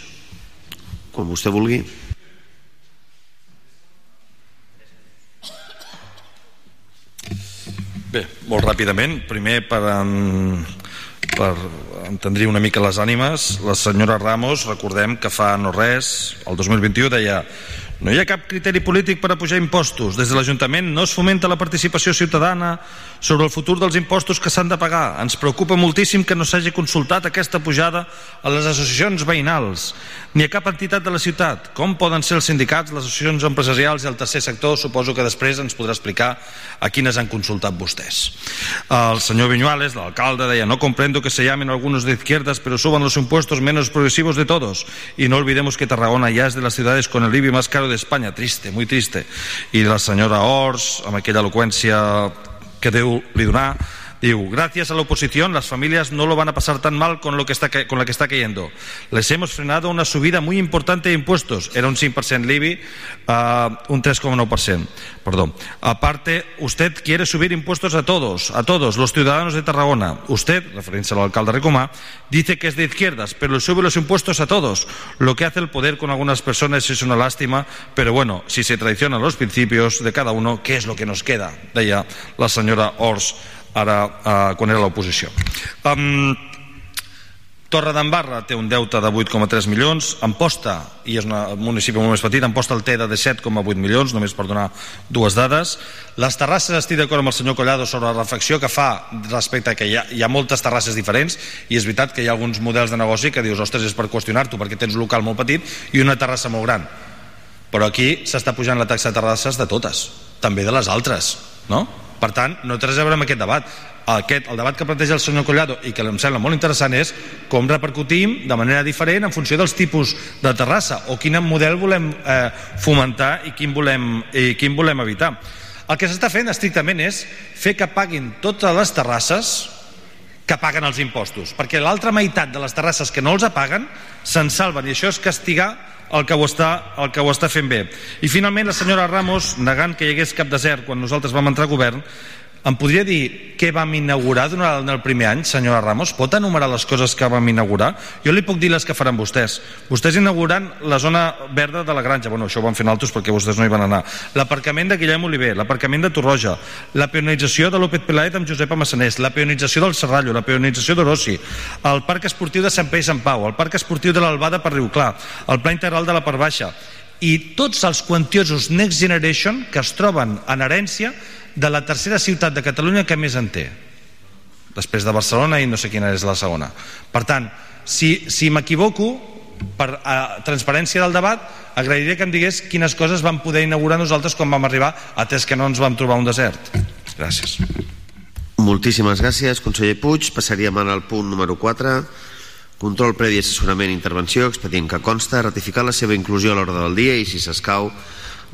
quan vostè vulgui. Bé, molt ràpidament. Primer, per, en, per entendrir una mica les ànimes, la senyora Ramos, recordem que fa no res, el 2021 deia No hi ha cap criteri polític per a pujar impostos. Des de l'Ajuntament no es fomenta la participació ciutadana sobre el futur dels impostos que s'han de pagar. Ens preocupa moltíssim que no s'hagi consultat aquesta pujada a les associacions veïnals ni a cap entitat de la ciutat. Com poden ser els sindicats, les associacions empresarials i el tercer sector? Suposo que després ens podrà explicar a quines han consultat vostès. El senyor Viñuales, l'alcalde, deia no comprendo que se llamen algunos de izquierdas pero suban los impuestos menos progresivos de todos y no olvidemos que Tarragona ya es de las ciudades con el IBI más caro de España. Triste, muy triste. I la senyora Ors, amb aquella eloqüència que Déu li donà, Gracias a la oposición las familias no lo van a pasar tan mal con, lo que está, con la que está cayendo. Les hemos frenado una subida muy importante de impuestos. Era un 5% l'IBI, uh, un 3,9%. Perdón. Aparte, usted quiere subir impuestos a todos, a todos, los ciudadanos de Tarragona. Usted, referencia al alcalde Recomá, dice que es de izquierdas, pero sube los impuestos a todos. Lo que hace el poder con algunas personas es una lástima, pero bueno, si se traicionan los principios de cada uno, ¿qué es lo que nos queda? Deia la senyora Ors ara eh, quan era l'oposició. Um, Torre d'Embarra té un deute de 8,3 milions, Amposta, i és un municipi molt més petit, Amposta el té de 7,8 milions, només per donar dues dades. Les terrasses, estic d'acord amb el senyor Collado sobre la reflexió que fa respecte a que hi ha, hi ha moltes terrasses diferents i és veritat que hi ha alguns models de negoci que dius, ostres, és per qüestionar-t'ho perquè tens un local molt petit i una terrassa molt gran. Però aquí s'està pujant la taxa de terrasses de totes, també de les altres, no? Per tant, no té res a veure amb aquest debat. Aquest, el debat que planteja el senyor Collado i que em sembla molt interessant és com repercutim de manera diferent en funció dels tipus de terrassa o quin model volem eh, fomentar i quin volem, i quin volem evitar. El que s'està fent estrictament és fer que paguin totes les terrasses que paguen els impostos, perquè l'altra meitat de les terrasses que no els apaguen se'n salven i això és castigar el que, ho està, el que ho està fent bé. I finalment la senyora Ramos, negant que hi hagués cap desert quan nosaltres vam entrar a govern, em podria dir què vam inaugurar durant el primer any, senyora Ramos? Pot enumerar les coses que vam inaugurar? Jo li puc dir les que faran vostès. Vostès inauguran la zona verda de la granja, bueno, això ho van fer altres perquè vostès no hi van anar. L'aparcament de Guillem Oliver, l'aparcament de Torroja, la peonització de López Pelaet amb Josep Amassanés, la peonització del Serrallo, la peonització d'Orossi, el parc esportiu de Sant Pere i Sant Pau, el parc esportiu de l'Albada per Riuclar, el pla integral de la Part Baixa, i tots els quantiosos Next Generation que es troben en herència de la tercera ciutat de Catalunya que més en té després de Barcelona i no sé quina és la segona per tant, si, si m'equivoco per a transparència del debat agrairia que em digués quines coses vam poder inaugurar nosaltres quan vam arribar atès que no ens vam trobar un desert gràcies Moltíssimes gràcies, conseller Puig. Passaríem ara al punt número 4. Control previ, assessorament i intervenció, expedient que consta, ratificar la seva inclusió a l'ordre del dia i, si s'escau,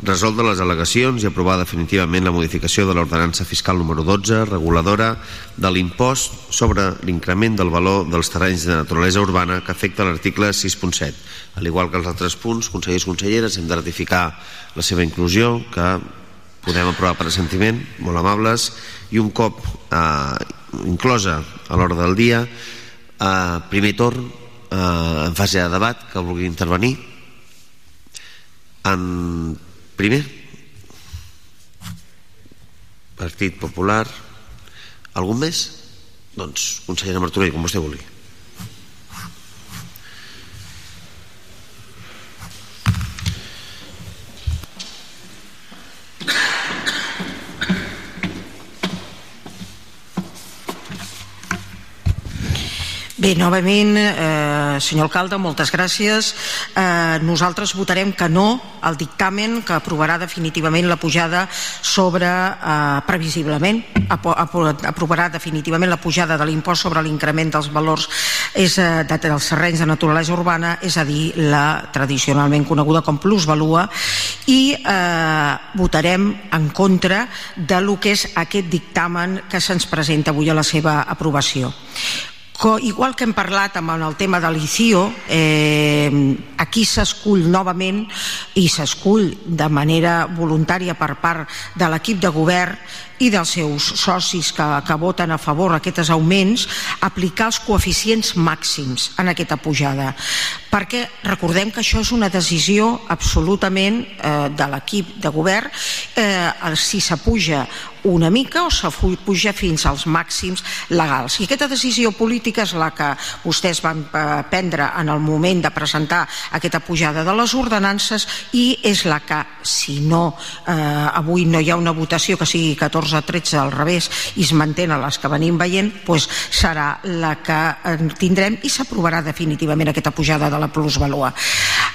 resoldre les al·legacions i aprovar definitivament la modificació de l'ordenança fiscal número 12, reguladora de l'impost sobre l'increment del valor dels terrenys de naturalesa urbana que afecta l'article 6.7. Al igual que els altres punts, consellers i conselleres, hem de ratificar la seva inclusió, que podem aprovar per assentiment, molt amables, i un cop eh, inclosa a l'hora del dia, eh, primer torn, eh, en fase de debat, que vulgui intervenir, en Primer, Partit Popular. Algun més? Doncs, consellera Martorell, com vostè vulgui. Bé, novament, eh, senyor alcalde, moltes gràcies. Eh, nosaltres votarem que no al dictamen que aprovarà definitivament la pujada sobre, eh, previsiblement, aprovarà definitivament la pujada de l'impost sobre l'increment dels valors és, eh, de, dels terrenys de naturalesa urbana, és a dir, la tradicionalment coneguda com plusvalua, i eh, votarem en contra de lo que és aquest dictamen que se'ns presenta avui a la seva aprovació igual que hem parlat amb el tema de l'ICIO, eh, aquí s'escull novament i s'escull de manera voluntària per part de l'equip de govern i dels seus socis que, que voten a favor aquests augments, aplicar els coeficients màxims en aquesta pujada. perquè recordem que això és una decisió absolutament eh, de l'equip de govern eh, si s'apuja una mica o s'apuja fins als màxims legals. I aquesta decisió política és la que vostès van eh, prendre en el moment de presentar aquesta pujada de les ordenances i és la que, si no eh, avui no hi ha una votació que sigui 14-13 al revés i es mantenen les que venim veient, doncs serà la que tindrem i s'aprovarà definitivament aquesta pujada de la plusvalua.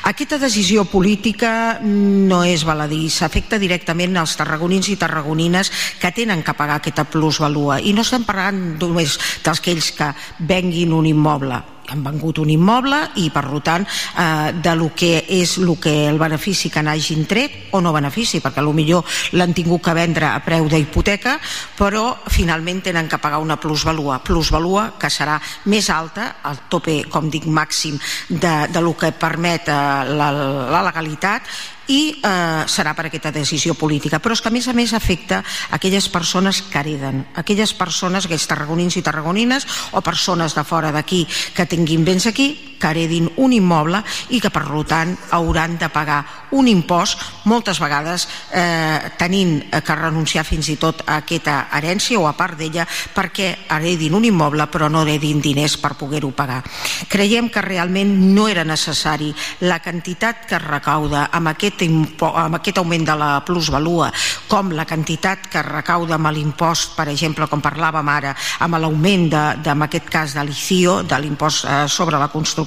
Aquesta decisió política no és baladí, s'afecta directament als tarragonins i tarragonines que tenen que pagar aquesta plusvalua i no estem parlant només dels que venguin un immoble han vengut un immoble i per tant eh, de lo que és lo que el benefici que n'hagin tret o no benefici perquè millor l'han tingut que vendre a preu d'hipoteca però finalment tenen que pagar una plusvalua. Plusvalua que serà més alta el tope com dic màxim de, de lo que permet eh, la, la legalitat i eh, serà per aquesta decisió política. Però és que a més a més afecta aquelles persones que hereden aquelles persones, aquells tarragonins i tarragonines o persones de fora d'aquí que tinguin béns aquí, que heredin un immoble i que per tant hauran de pagar un impost moltes vegades eh, tenint que renunciar fins i tot a aquesta herència o a part d'ella perquè heredin un immoble però no heredin diners per poder-ho pagar. Creiem que realment no era necessari la quantitat que es recauda amb aquest amb aquest augment de la plusvalua com la quantitat que recauda amb l'impost, per exemple, com parlàvem ara, amb l'augment, en aquest cas, de l'ICIO, de l'impost eh, sobre la construcció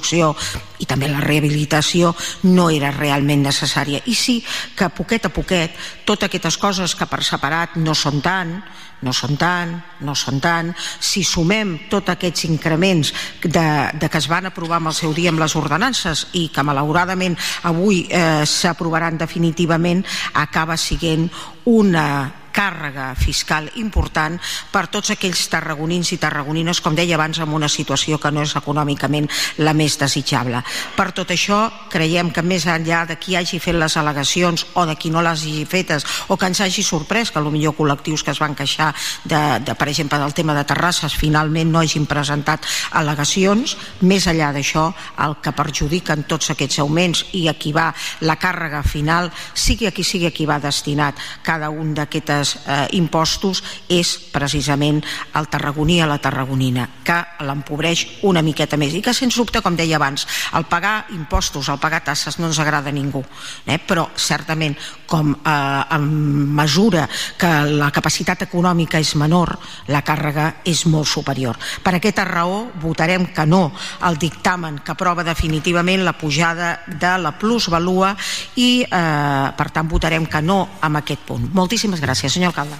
i també la rehabilitació, no era realment necessària. I sí que a poquet a poquet, totes aquestes coses que per separat no són tant, no són tant, no són tant. Si sumem tots aquests increments de, de que es van aprovar amb el seu dia amb les ordenances i que malauradament avui eh, s'aprovaran definitivament, acaba sent una càrrega fiscal important per tots aquells tarragonins i tarragonines, com deia abans, en una situació que no és econòmicament la més desitjable. Per tot això, creiem que més enllà de qui hagi fet les al·legacions o de qui no les hagi fetes o que ens hagi sorprès que millor col·lectius que es van queixar de, de, per exemple del tema de terrasses finalment no hagin presentat al·legacions, més enllà d'això el que perjudiquen tots aquests augments i a qui va la càrrega final sigui a qui sigui a qui va destinat cada un d'aquestes aquests eh, impostos és precisament el tarragoní a la tarragonina, que l'empobreix una miqueta més i que sens dubte, com deia abans, el pagar impostos, el pagar tasses no ens agrada a ningú, eh? però certament com eh, en mesura que la capacitat econòmica és menor, la càrrega és molt superior. Per aquesta raó votarem que no al dictamen que aprova definitivament la pujada de la plusvalua i eh, per tant votarem que no amb aquest punt. Moltíssimes gràcies senyor alcalde.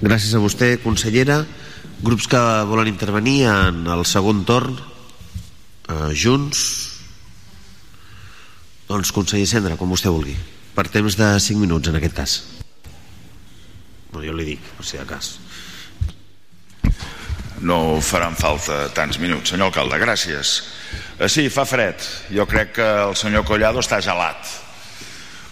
Gràcies a vostè, consellera. Grups que volen intervenir en el segon torn, eh, junts. Doncs, conseller Cendra, com vostè vulgui. Per temps de 5 minuts, en aquest cas. No, jo li dic, per si de cas. No faran falta tants minuts. Senyor alcalde, gràcies. Eh, sí, fa fred. Jo crec que el senyor Collado està gelat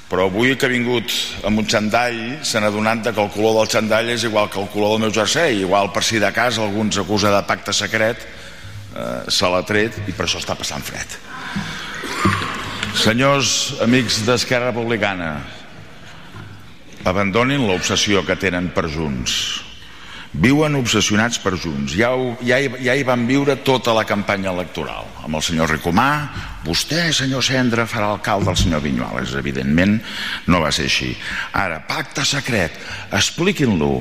però avui que ha vingut amb un xandall se n'ha donat que el color del xandall és igual que el color del meu jersei. Igual per si de cas alguns acusa de pacte secret eh, se l'ha tret i per això està passant fred. Senyors amics d'Esquerra Republicana abandonin l'obsessió que tenen per Junts viuen obsessionats per Junts. Ja, ho, ja, ja hi van viure tota la campanya electoral amb el senyor Ricomà. Vostè senyor Cendra farà alcalde del senyor Vinyuales evidentment no va ser així. Ara, pacte secret. Expliquin-lo.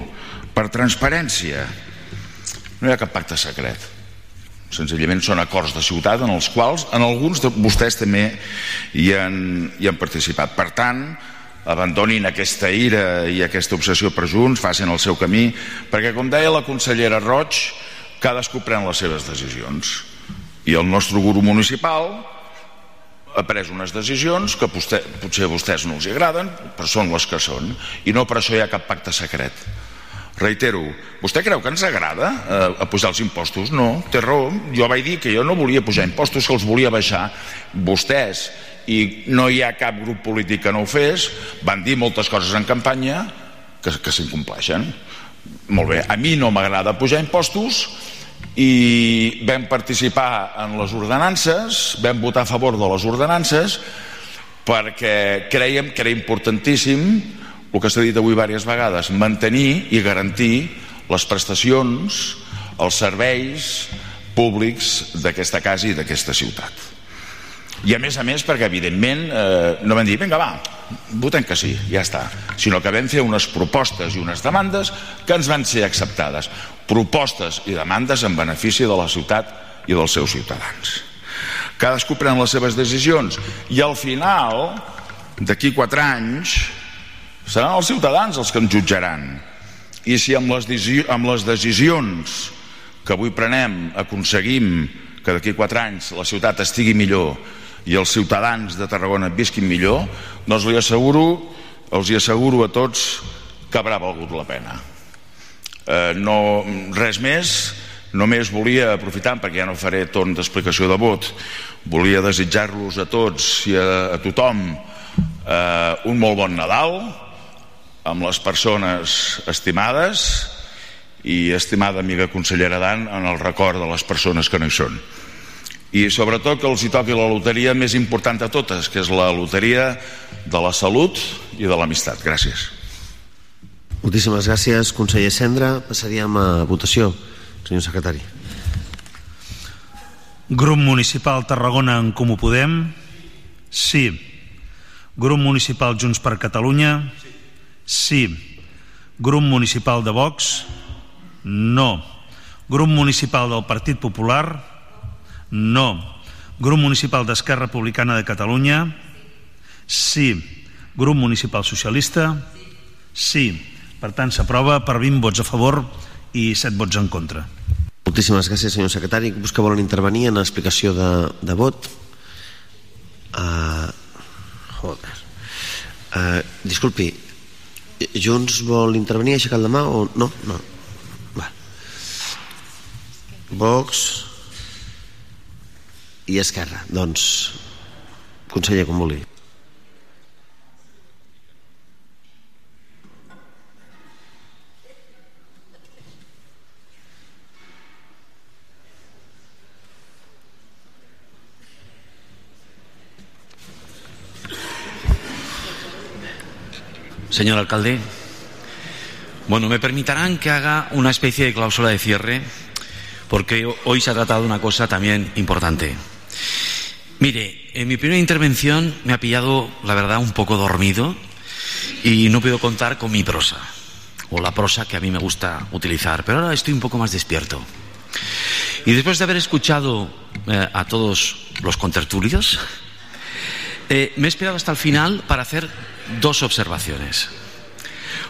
Per transparència. No hi ha cap pacte secret. Senzillament són acords de ciutat en els quals en alguns de vostès també hi han, hi han participat. Per tant abandonin aquesta ira i aquesta obsessió per Junts, facin el seu camí, perquè com deia la consellera Roig, cadascú pren les seves decisions. I el nostre guru municipal ha pres unes decisions que potser, potser a vostès no els agraden, però són les que són, i no per això hi ha cap pacte secret. Reitero, vostè creu que ens agrada eh, a pujar els impostos? No, té raó. Jo vaig dir que jo no volia pujar impostos, que els volia baixar. Vostès i no hi ha cap grup polític que no ho fes, van dir moltes coses en campanya que, que s'incompleixen. Molt bé, a mi no m'agrada pujar impostos i vam participar en les ordenances, vam votar a favor de les ordenances perquè creiem que era importantíssim el que s'ha dit avui diverses vegades, mantenir i garantir les prestacions, els serveis públics d'aquesta casa i d'aquesta ciutat. I a més a més perquè evidentment eh, no vam dir vinga va, votem que sí, ja està, sinó que vam fer unes propostes i unes demandes que ens van ser acceptades propostes i demandes en benefici de la ciutat i dels seus ciutadans. Cadascú pren les seves decisions i al final, d'aquí quatre anys, seran els ciutadans els que ens jutjaran. I si amb les, amb les decisions que avui prenem aconseguim que d'aquí quatre anys la ciutat estigui millor i els ciutadans de Tarragona visquin millor, doncs li asseguro, els hi asseguro a tots que haurà valgut la pena. Eh, no, res més. Només volia aprofitar perquè ja no faré torn d'explicació de vot volia desitjar-los a tots i a, a tothom eh, un molt bon Nadal amb les persones estimades i estimada amiga consellera Dan en el record de les persones que no hi són i sobretot que els hi toqui la loteria més important de totes que és la loteria de la salut i de l'amistat gràcies Moltíssimes gràcies, conseller Cendra. Passaríem a votació, senyor secretari. Grup Municipal Tarragona en Comú Podem? Sí. Grup Municipal Junts per Catalunya? Sí. Grup Municipal de Vox? No. Grup Municipal del Partit Popular? No. Grup Municipal d'Esquerra Republicana de Catalunya? Sí. Grup Municipal Socialista? Sí. Per tant, s'aprova per 20 vots a favor i 7 vots en contra. Moltíssimes gràcies, senyor secretari. Grups que volen intervenir en l'explicació de, de vot? Uh, joder. Uh, disculpi, Junts vol intervenir aixecat la mà o no? No. Va. Vox i Esquerra. Doncs, conseller. Señor alcalde, bueno, me permitirán que haga una especie de cláusula de cierre, porque hoy se ha tratado una cosa también importante. Mire, en mi primera intervención me ha pillado, la verdad, un poco dormido y no puedo contar con mi prosa, o la prosa que a mí me gusta utilizar, pero ahora estoy un poco más despierto. Y después de haber escuchado eh, a todos los contertulios, eh, me he esperado hasta el final para hacer dos observaciones.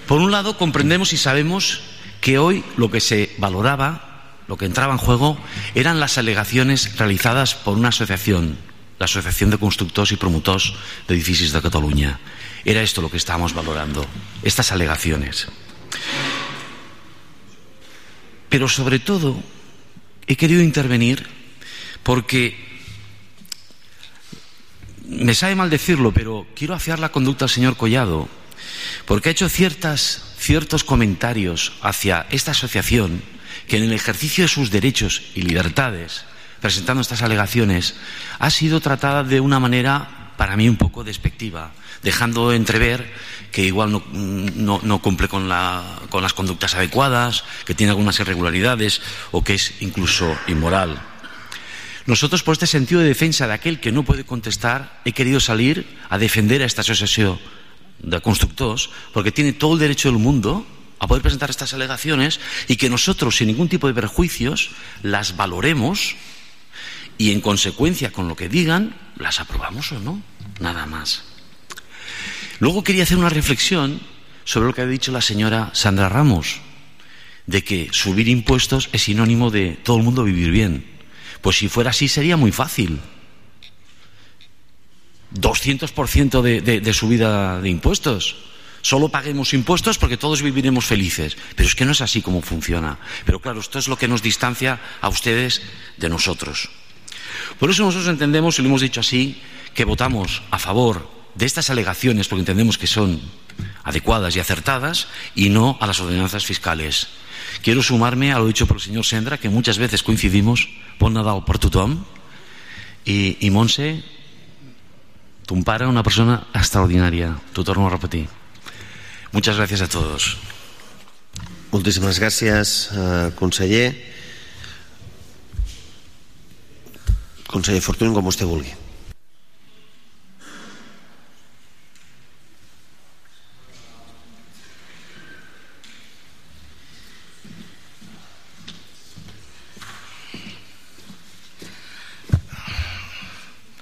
Por un lado, comprendemos y sabemos que hoy lo que se valoraba, lo que entraba en juego, eran las alegaciones realizadas por una asociación, la Asociación de Constructores y Promotores de Edificios de Cataluña. Era esto lo que estábamos valorando, estas alegaciones. Pero sobre todo, he querido intervenir porque me sabe mal decirlo, pero quiero afiar la conducta al señor Collado, porque ha hecho ciertas, ciertos comentarios hacia esta asociación que en el ejercicio de sus derechos y libertades, presentando estas alegaciones, ha sido tratada de una manera, para mí, un poco despectiva, dejando entrever que igual no, cumple con las conductas adecuadas, que tiene algunas irregularidades o que es incluso inmoral. Nosotros, por este sentido de defensa de aquel que no puede contestar, he querido salir a defender a esta asociación de constructores, porque tiene todo el derecho del mundo a poder presentar estas alegaciones y que nosotros, sin ningún tipo de perjuicios, las valoremos y, en consecuencia con lo que digan, las aprobamos o no, nada más. Luego quería hacer una reflexión sobre lo que ha dicho la señora Sandra Ramos, de que subir impuestos es sinónimo de todo el mundo vivir bien. Pues si fuera así sería muy fácil. 200% de, de, subida de impuestos. Solo paguemos impuestos porque todos viviremos felices. Pero es que no es así como funciona. Pero claro, esto es lo que nos distancia a ustedes de nosotros. Por eso nosotros entendemos, y lo hemos dicho así, que votamos a favor de estas alegaciones porque entendemos que son adecuadas y acertadas y no a las ordenanzas fiscales. Quiero sumarme a lo dicho por el señor Sendra, que muchas veces coincidimos, bon Nadal per tothom, i, una persona extraordinària, t'ho torno a repetir. Muchas gracias a todos. Moltíssimes gràcies, eh, conseller. Conseller Fortuny, com vostè vulgui.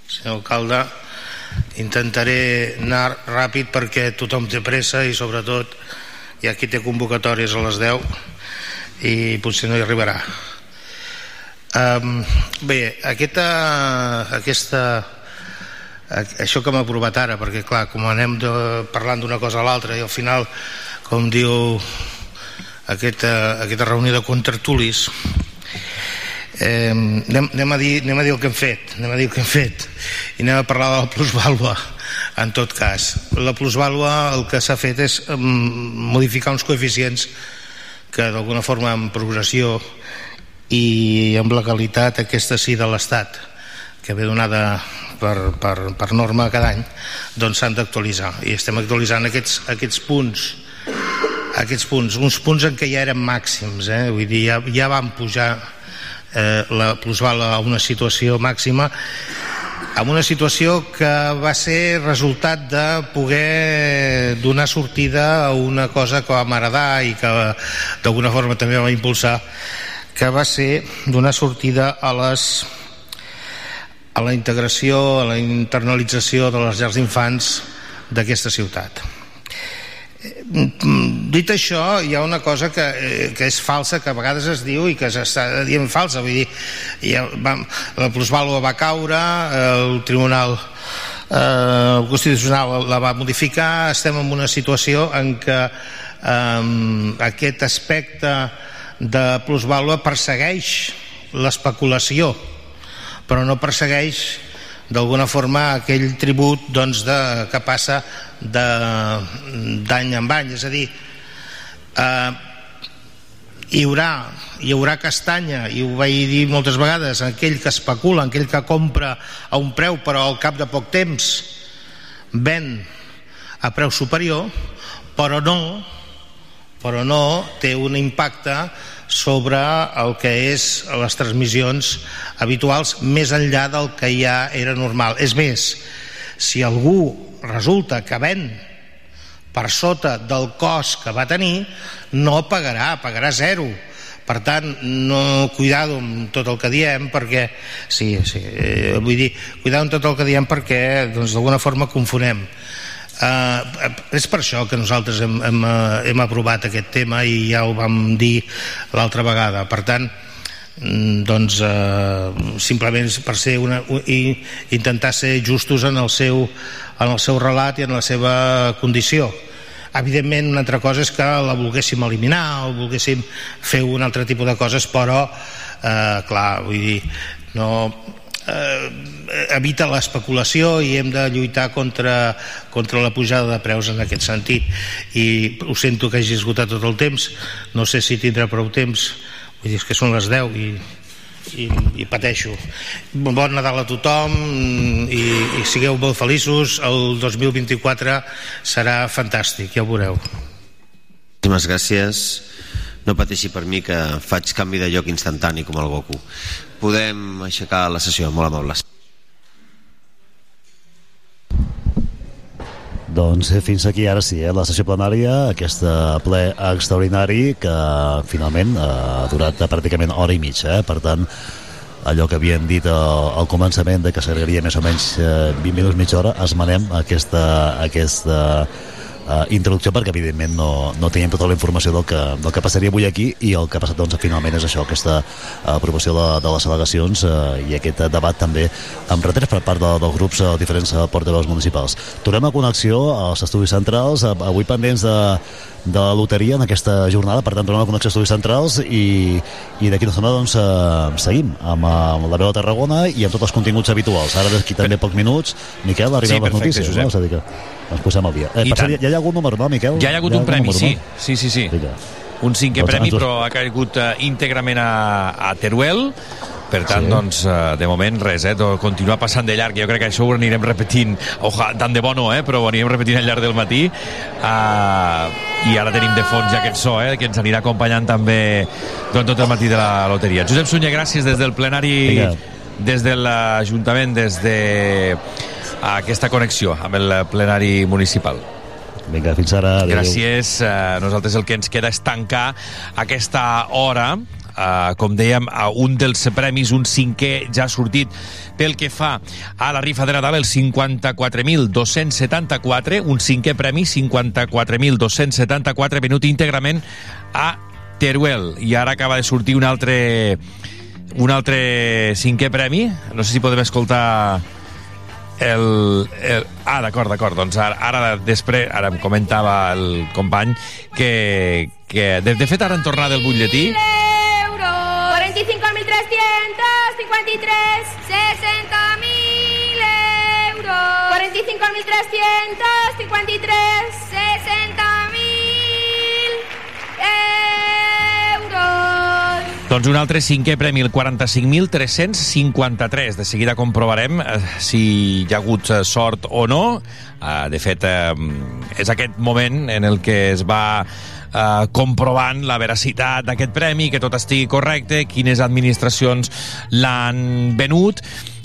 Senyor alcalde, intentaré anar ràpid perquè tothom té pressa i sobretot hi ha qui té convocatòries a les 10 i potser no hi arribarà. Um, bé, aquesta, aquesta, això que hem aprovat ara, perquè clar, com anem de, parlant d'una cosa a l'altra i al final, com diu aquesta, aquesta reunió de contratulis, eh, anem, anem, a dir, anem a dir el que hem fet anem a dir el que hem fet. I anem a parlar de la plusvàlua en tot cas. La plusvàlua el que s'ha fet és modificar uns coeficients que d'alguna forma amb progressió i amb legalitat aquesta sí de l'Estat que ve donada per, per, per norma cada any doncs s'han d'actualitzar. I estem actualitzant aquests, aquests punts aquests punts, uns punts en què ja eren màxims eh? vull dir, ja, ja van pujar eh, la plusvala a una situació màxima amb una situació que va ser resultat de poder donar sortida a una cosa que vam heredar i que d'alguna forma també va impulsar que va ser donar sortida a les a la integració, a la internalització de les llars d'infants d'aquesta ciutat dit això hi ha una cosa que, eh, que és falsa que a vegades es diu i que s'està dient falsa. Vull dir, ja va, la plusvàlua va caure el tribunal eh, el constitucional la va modificar. Estem en una situació en què eh, aquest aspecte de plusvàlua persegueix l'especulació però no persegueix d'alguna forma aquell tribut doncs, de, que passa d'any en any és a dir eh, hi haurà hi haurà castanya i ho vaig dir moltes vegades aquell que especula, aquell que compra a un preu però al cap de poc temps ven a preu superior però no però no té un impacte sobre el que és les transmissions habituals més enllà del que ja era normal. És més, si algú resulta que ven per sota del cost que va tenir no pagarà, pagarà zero. Per tant, no cuidado amb tot el que diem perquè sí, sí, eh, vull dir cuidado amb tot el que diem perquè doncs d'alguna forma confonem. Uh, és per això que nosaltres hem, hem, uh, hem aprovat aquest tema i ja ho vam dir l'altra vegada. Per tant doncs uh, simplement per ser una, i intentar ser justos en el seu en el seu relat i en la seva condició. Evidentment una altra cosa és que la volguéssim eliminar o volguéssim fer un altre tipus de coses però eh, clar, vull dir no, eh, evita l'especulació i hem de lluitar contra, contra la pujada de preus en aquest sentit. I ho sento que hagi esgotat tot el temps. No sé si tindrà prou temps vull dir que són les 10 i i, i pateixo. Bon Nadal a tothom i, i sigueu molt feliços. El 2024 serà fantàstic, ja ho veureu. Moltíssimes gràcies. No pateixi per mi que faig canvi de lloc instantani com el Goku. Podem aixecar la sessió, molt amables Doncs eh, fins aquí ara sí, eh, la sessió plenària, aquest ple extraordinari que finalment eh, ha durat pràcticament hora i mitja, eh? per tant allò que havíem dit al, començament de que s'agradaria més o menys eh, 20 minuts, mitja hora, esmenem aquesta, aquesta eh, introducció perquè evidentment no, no teníem tota la informació del que, del que passaria avui aquí i el que ha passat doncs, finalment és això, aquesta aprovació de, de les al·legacions eh, i aquest debat també amb retrets per part de, dels grups eh, diferents portaveus municipals. Tornem a connexió als estudis centrals, eh, avui pendents de de la loteria en aquesta jornada, per tant, tornem a Connexió Estudis Centrals i, i d'aquí una setmana doncs, eh, seguim amb, amb la veu de Tarragona i amb tots els continguts habituals. Ara d'aquí també pocs minuts, Miquel, arriben Sí, les perfecte, notícies, Josep. no? És a dir que ens posem al dia. Eh, per ja, ja hi ha algun número, no, Miquel? Ja hi ha hagut Hi un premi, número, sí. no? Sí, sí, sí. Vinga. Un cinquè Doncs premi, però ha caigut eh, íntegrament a, a Teruel. Per tant, Sí. doncs, eh, de moment, res, eh? to- Continua passant de llarg. Jo crec que això ho anirem repetint. Oja, tant de bo no, eh? Però ho anirem repetint al llarg del matí. Uh, I ara tenim de fons ja aquest so, eh? Que ens anirà acompanyant també durant tot el matí de la loteria. Josep Sunyer, gràcies des del plenari, Vinga. des de l'Ajuntament, des de aquesta connexió amb el plenari municipal. Vinga, fins ara. Adéu. Gràcies. Nosaltres el que ens queda és tancar aquesta hora Uh, com dèiem, a un dels premis, un cinquè ja ha sortit pel que fa a la rifa de Nadal, el 54.274, un cinquè premi, 54.274, venut íntegrament a Teruel. I ara acaba de sortir un altre, un altre cinquè premi. No sé si podem escoltar el, el... Ah, d'acord, d'acord. Doncs ara, ara després, ara em comentava el company que, que de, de fet ara en tornar del butlletí 45.353, 60.000 euros. 45.353, 60.000 euros. Doncs un altre cinquè premi, el 45.353. De seguida comprovarem eh, si hi ha hagut eh, sort o no. Eh, de fet, eh, és aquest moment en el que es va eh, comprovant la veracitat d'aquest premi, que tot estigui correcte, quines administracions l'han venut,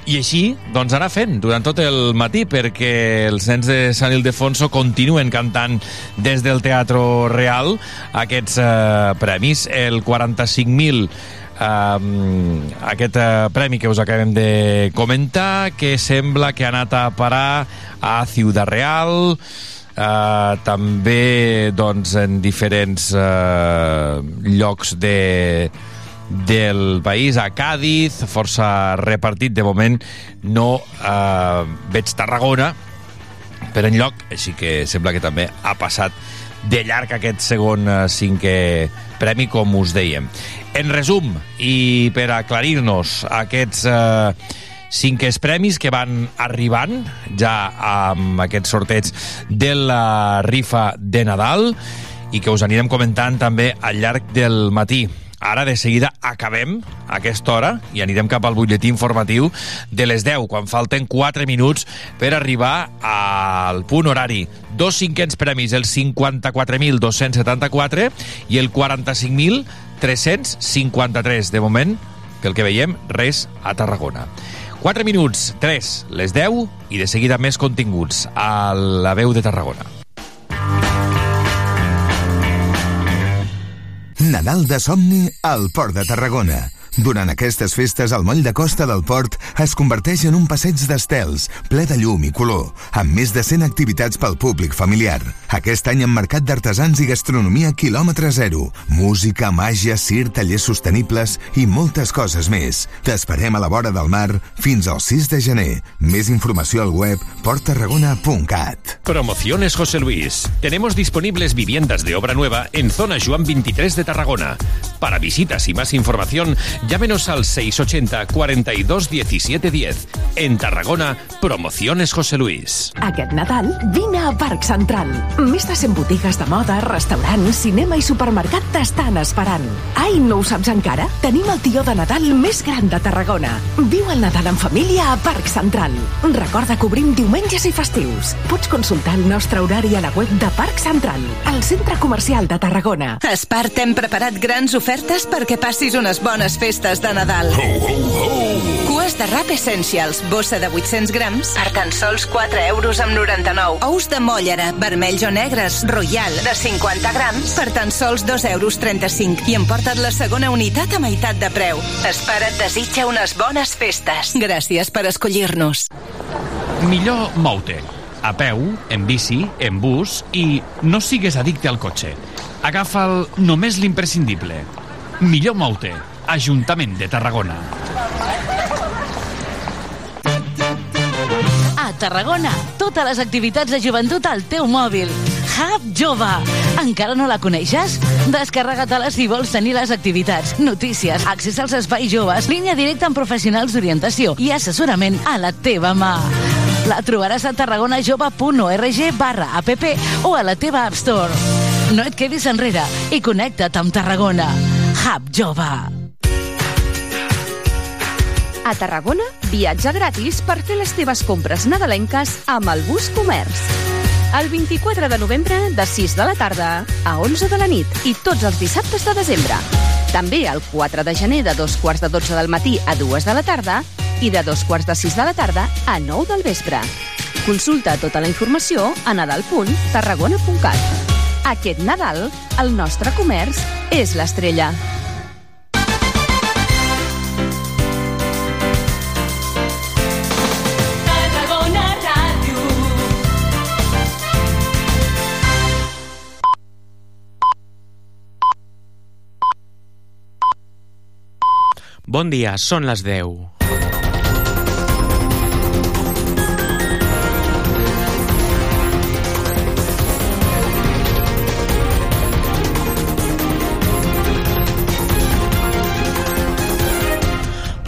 i així, doncs anar fent durant tot el matí perquè els nens de Sant Ildefonso continuen cantant des del Teatro Real aquests eh, premis. El 45.000 Um, aquest uh, premi que us acabem de comentar que sembla que ha anat a parar a Ciudad Real uh, també doncs en diferents uh, llocs de del país, a Càdiz, força repartit. De moment no eh, veig Tarragona per enlloc, així que sembla que també ha passat de llarg aquest segon eh, cinquè premi, com us dèiem. En resum, i per aclarir-nos aquests eh, cinquers premis que van arribant ja amb aquest sorteig de la rifa de Nadal i que us anirem comentant també al llarg del matí. Ara, de seguida, acabem aquesta hora i anirem cap al butlletí informatiu de les 10, quan falten 4 minuts per arribar al punt horari. Dos cinquens premis, el 54.274 i el 45.353. De moment, que el que veiem, res a Tarragona. 4 minuts, 3, les 10 i de seguida més continguts a la veu de Tarragona. Nadal de somni al Port de Tarragona. Durant aquestes festes, el moll de costa del port es converteix en un passeig d'estels, ple de llum i color, amb més de 100 activitats pel públic familiar. Aquest any amb mercat d'artesans i gastronomia quilòmetre zero, música, màgia, cir, tallers sostenibles i moltes coses més. T'esperem a la vora del mar fins al 6 de gener. Més informació al web porttarragona.cat. Promociones José Luis. Tenemos disponibles viviendas de obra nueva en zona Juan 23 de Tarragona. Para visitas y más información, llámenos al 680 42 17 10. En Tarragona, Promociones José Luis. Aquest Nadal, vine a Parc Central. Més de 100 botigues de moda, restaurants, cinema i supermercat t'estan esperant. Ai, no ho saps encara? Tenim el tió de Nadal més gran de Tarragona. Viu el Nadal en família a Parc Central. Recorda que obrim diumenges i festius. Pots consultar el nostre horari a la web de Parc Central, al centre comercial de Tarragona. A Espart hem preparat grans ofertes perquè passis unes bones festes de Nadal. Ho, ho, ho. Cues de rap Essentials, bossa de 800 grams, per tan sols 4 euros amb 99. Ous de mollera, vermells o negres, royal, de 50 grams, per tan sols 2 euros 35. I emporta't la segona unitat a meitat de preu. Espara et desitja unes bones festes. Gràcies per escollir-nos. Millor mou-te. A peu, en bici, en bus i no sigues addicte al cotxe. Agafa'l només l'imprescindible. Millor mou-te. Ajuntament de Tarragona. A Tarragona, totes les activitats de joventut al teu mòbil. Hub Jove. Encara no la coneixes? Descarrega-te-la si vols tenir les activitats, notícies, accés als espais joves, línia directa amb professionals d'orientació i assessorament a la teva mà. La trobaràs a tarragonajove.org barra app o a la teva App Store. No et quedis enrere i connecta't amb Tarragona. Hub Jove. A Tarragona, viatge gratis per fer les teves compres nadalenques amb el Bus Comerç. El 24 de novembre, de 6 de la tarda a 11 de la nit i tots els dissabtes de desembre. També el 4 de gener de dos quarts de 12 del matí a 2 de la tarda i de dos quarts de 6 de la tarda a 9 del vespre. Consulta tota la informació a nadal.tarragona.cat. Aquest Nadal, el nostre comerç és l'estrella. Bon dia, són les 10.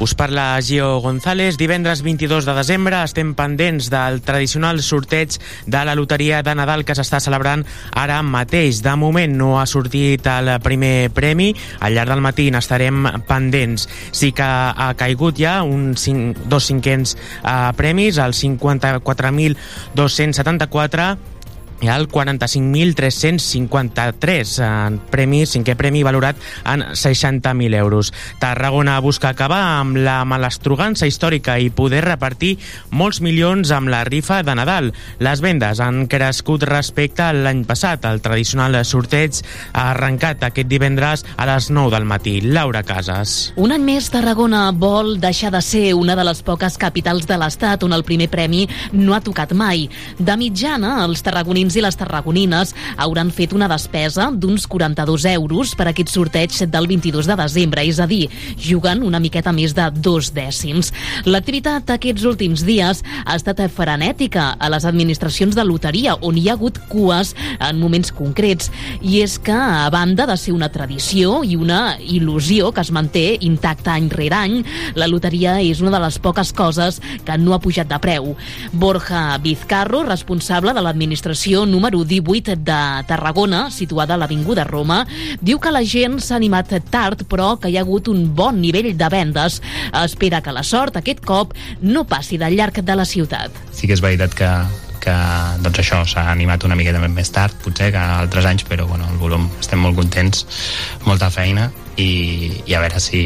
Us parla Gio González. Divendres 22 de desembre estem pendents del tradicional sorteig de la loteria de Nadal que s'està celebrant ara mateix. De moment no ha sortit el primer premi. Al llarg del matí n'estarem pendents. Sí que ha caigut ja un cinc, dos cinquens eh, premis, el 54.274 i el 45.353 en premi, cinquè premi valorat en 60.000 euros. Tarragona busca acabar amb la malastrugança històrica i poder repartir molts milions amb la rifa de Nadal. Les vendes han crescut respecte a l'any passat. El tradicional sorteig ha arrencat aquest divendres a les 9 del matí. Laura Casas. Un any més, Tarragona vol deixar de ser una de les poques capitals de l'Estat on el primer premi no ha tocat mai. De mitjana, els tarragonins i les tarragonines hauran fet una despesa d'uns 42 euros per aquest sorteig del 22 de desembre, és a dir, jugant una miqueta més de dos dècims. L'activitat aquests últims dies ha estat frenètica a les administracions de loteria, on hi ha hagut cues en moments concrets. I és que, a banda de ser una tradició i una il·lusió que es manté intacta any rere any, la loteria és una de les poques coses que no ha pujat de preu. Borja Vizcarro, responsable de l'administració número 18 de Tarragona, situada a l'Avinguda Roma, diu que la gent s'ha animat tard, però que hi ha hagut un bon nivell de vendes. Espera que la sort aquest cop no passi del llarg de la ciutat. sí que és veritat que, que doncs això s'ha animat una miqueta més tard potser que altres anys però bueno, el volum estem molt contents molta feina i, i a veure si,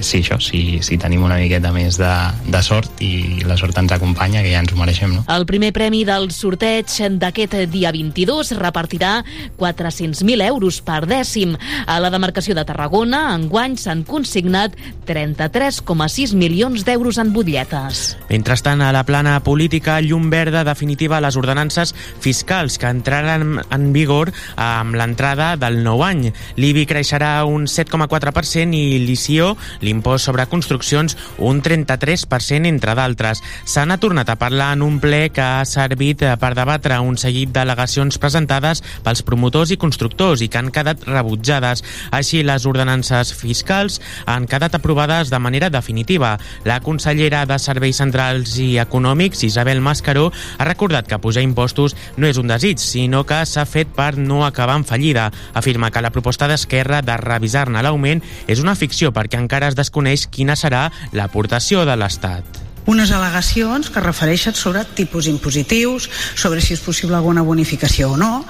si això, si, si tenim una miqueta més de, de sort i la sort ens acompanya, que ja ens ho mereixem, no? El primer premi del sorteig d'aquest dia 22 repartirà 400.000 euros per dècim. A la demarcació de Tarragona, enguany s'han consignat 33,6 milions d'euros en butlletes. Mentrestant, a la plana política, llum verda definitiva a les ordenances fiscals que entraran en vigor amb l'entrada del nou any. L'IBI creixerà un 7,4% i l'ICIO, l'impost sobre construccions, un 33%, entre d'altres. N'ha tornat a parlar en un ple que ha servit per debatre un seguit d'al·legacions presentades pels promotors i constructors i que han quedat rebutjades. Així, les ordenances fiscals han quedat aprovades de manera definitiva. La consellera de Serveis Centrals i Econòmics, Isabel Mascaró, ha recordat que pujar impostos no és un desig, sinó que s'ha fet per no acabar en fallida. Afirma que la proposta d'Esquerra de revisar-ne l'augment és una ficció perquè encara es desconeix quina serà l'aportació de l'Estat unes al·legacions que es refereixen sobre tipus impositius, sobre si és possible alguna bonificació o no,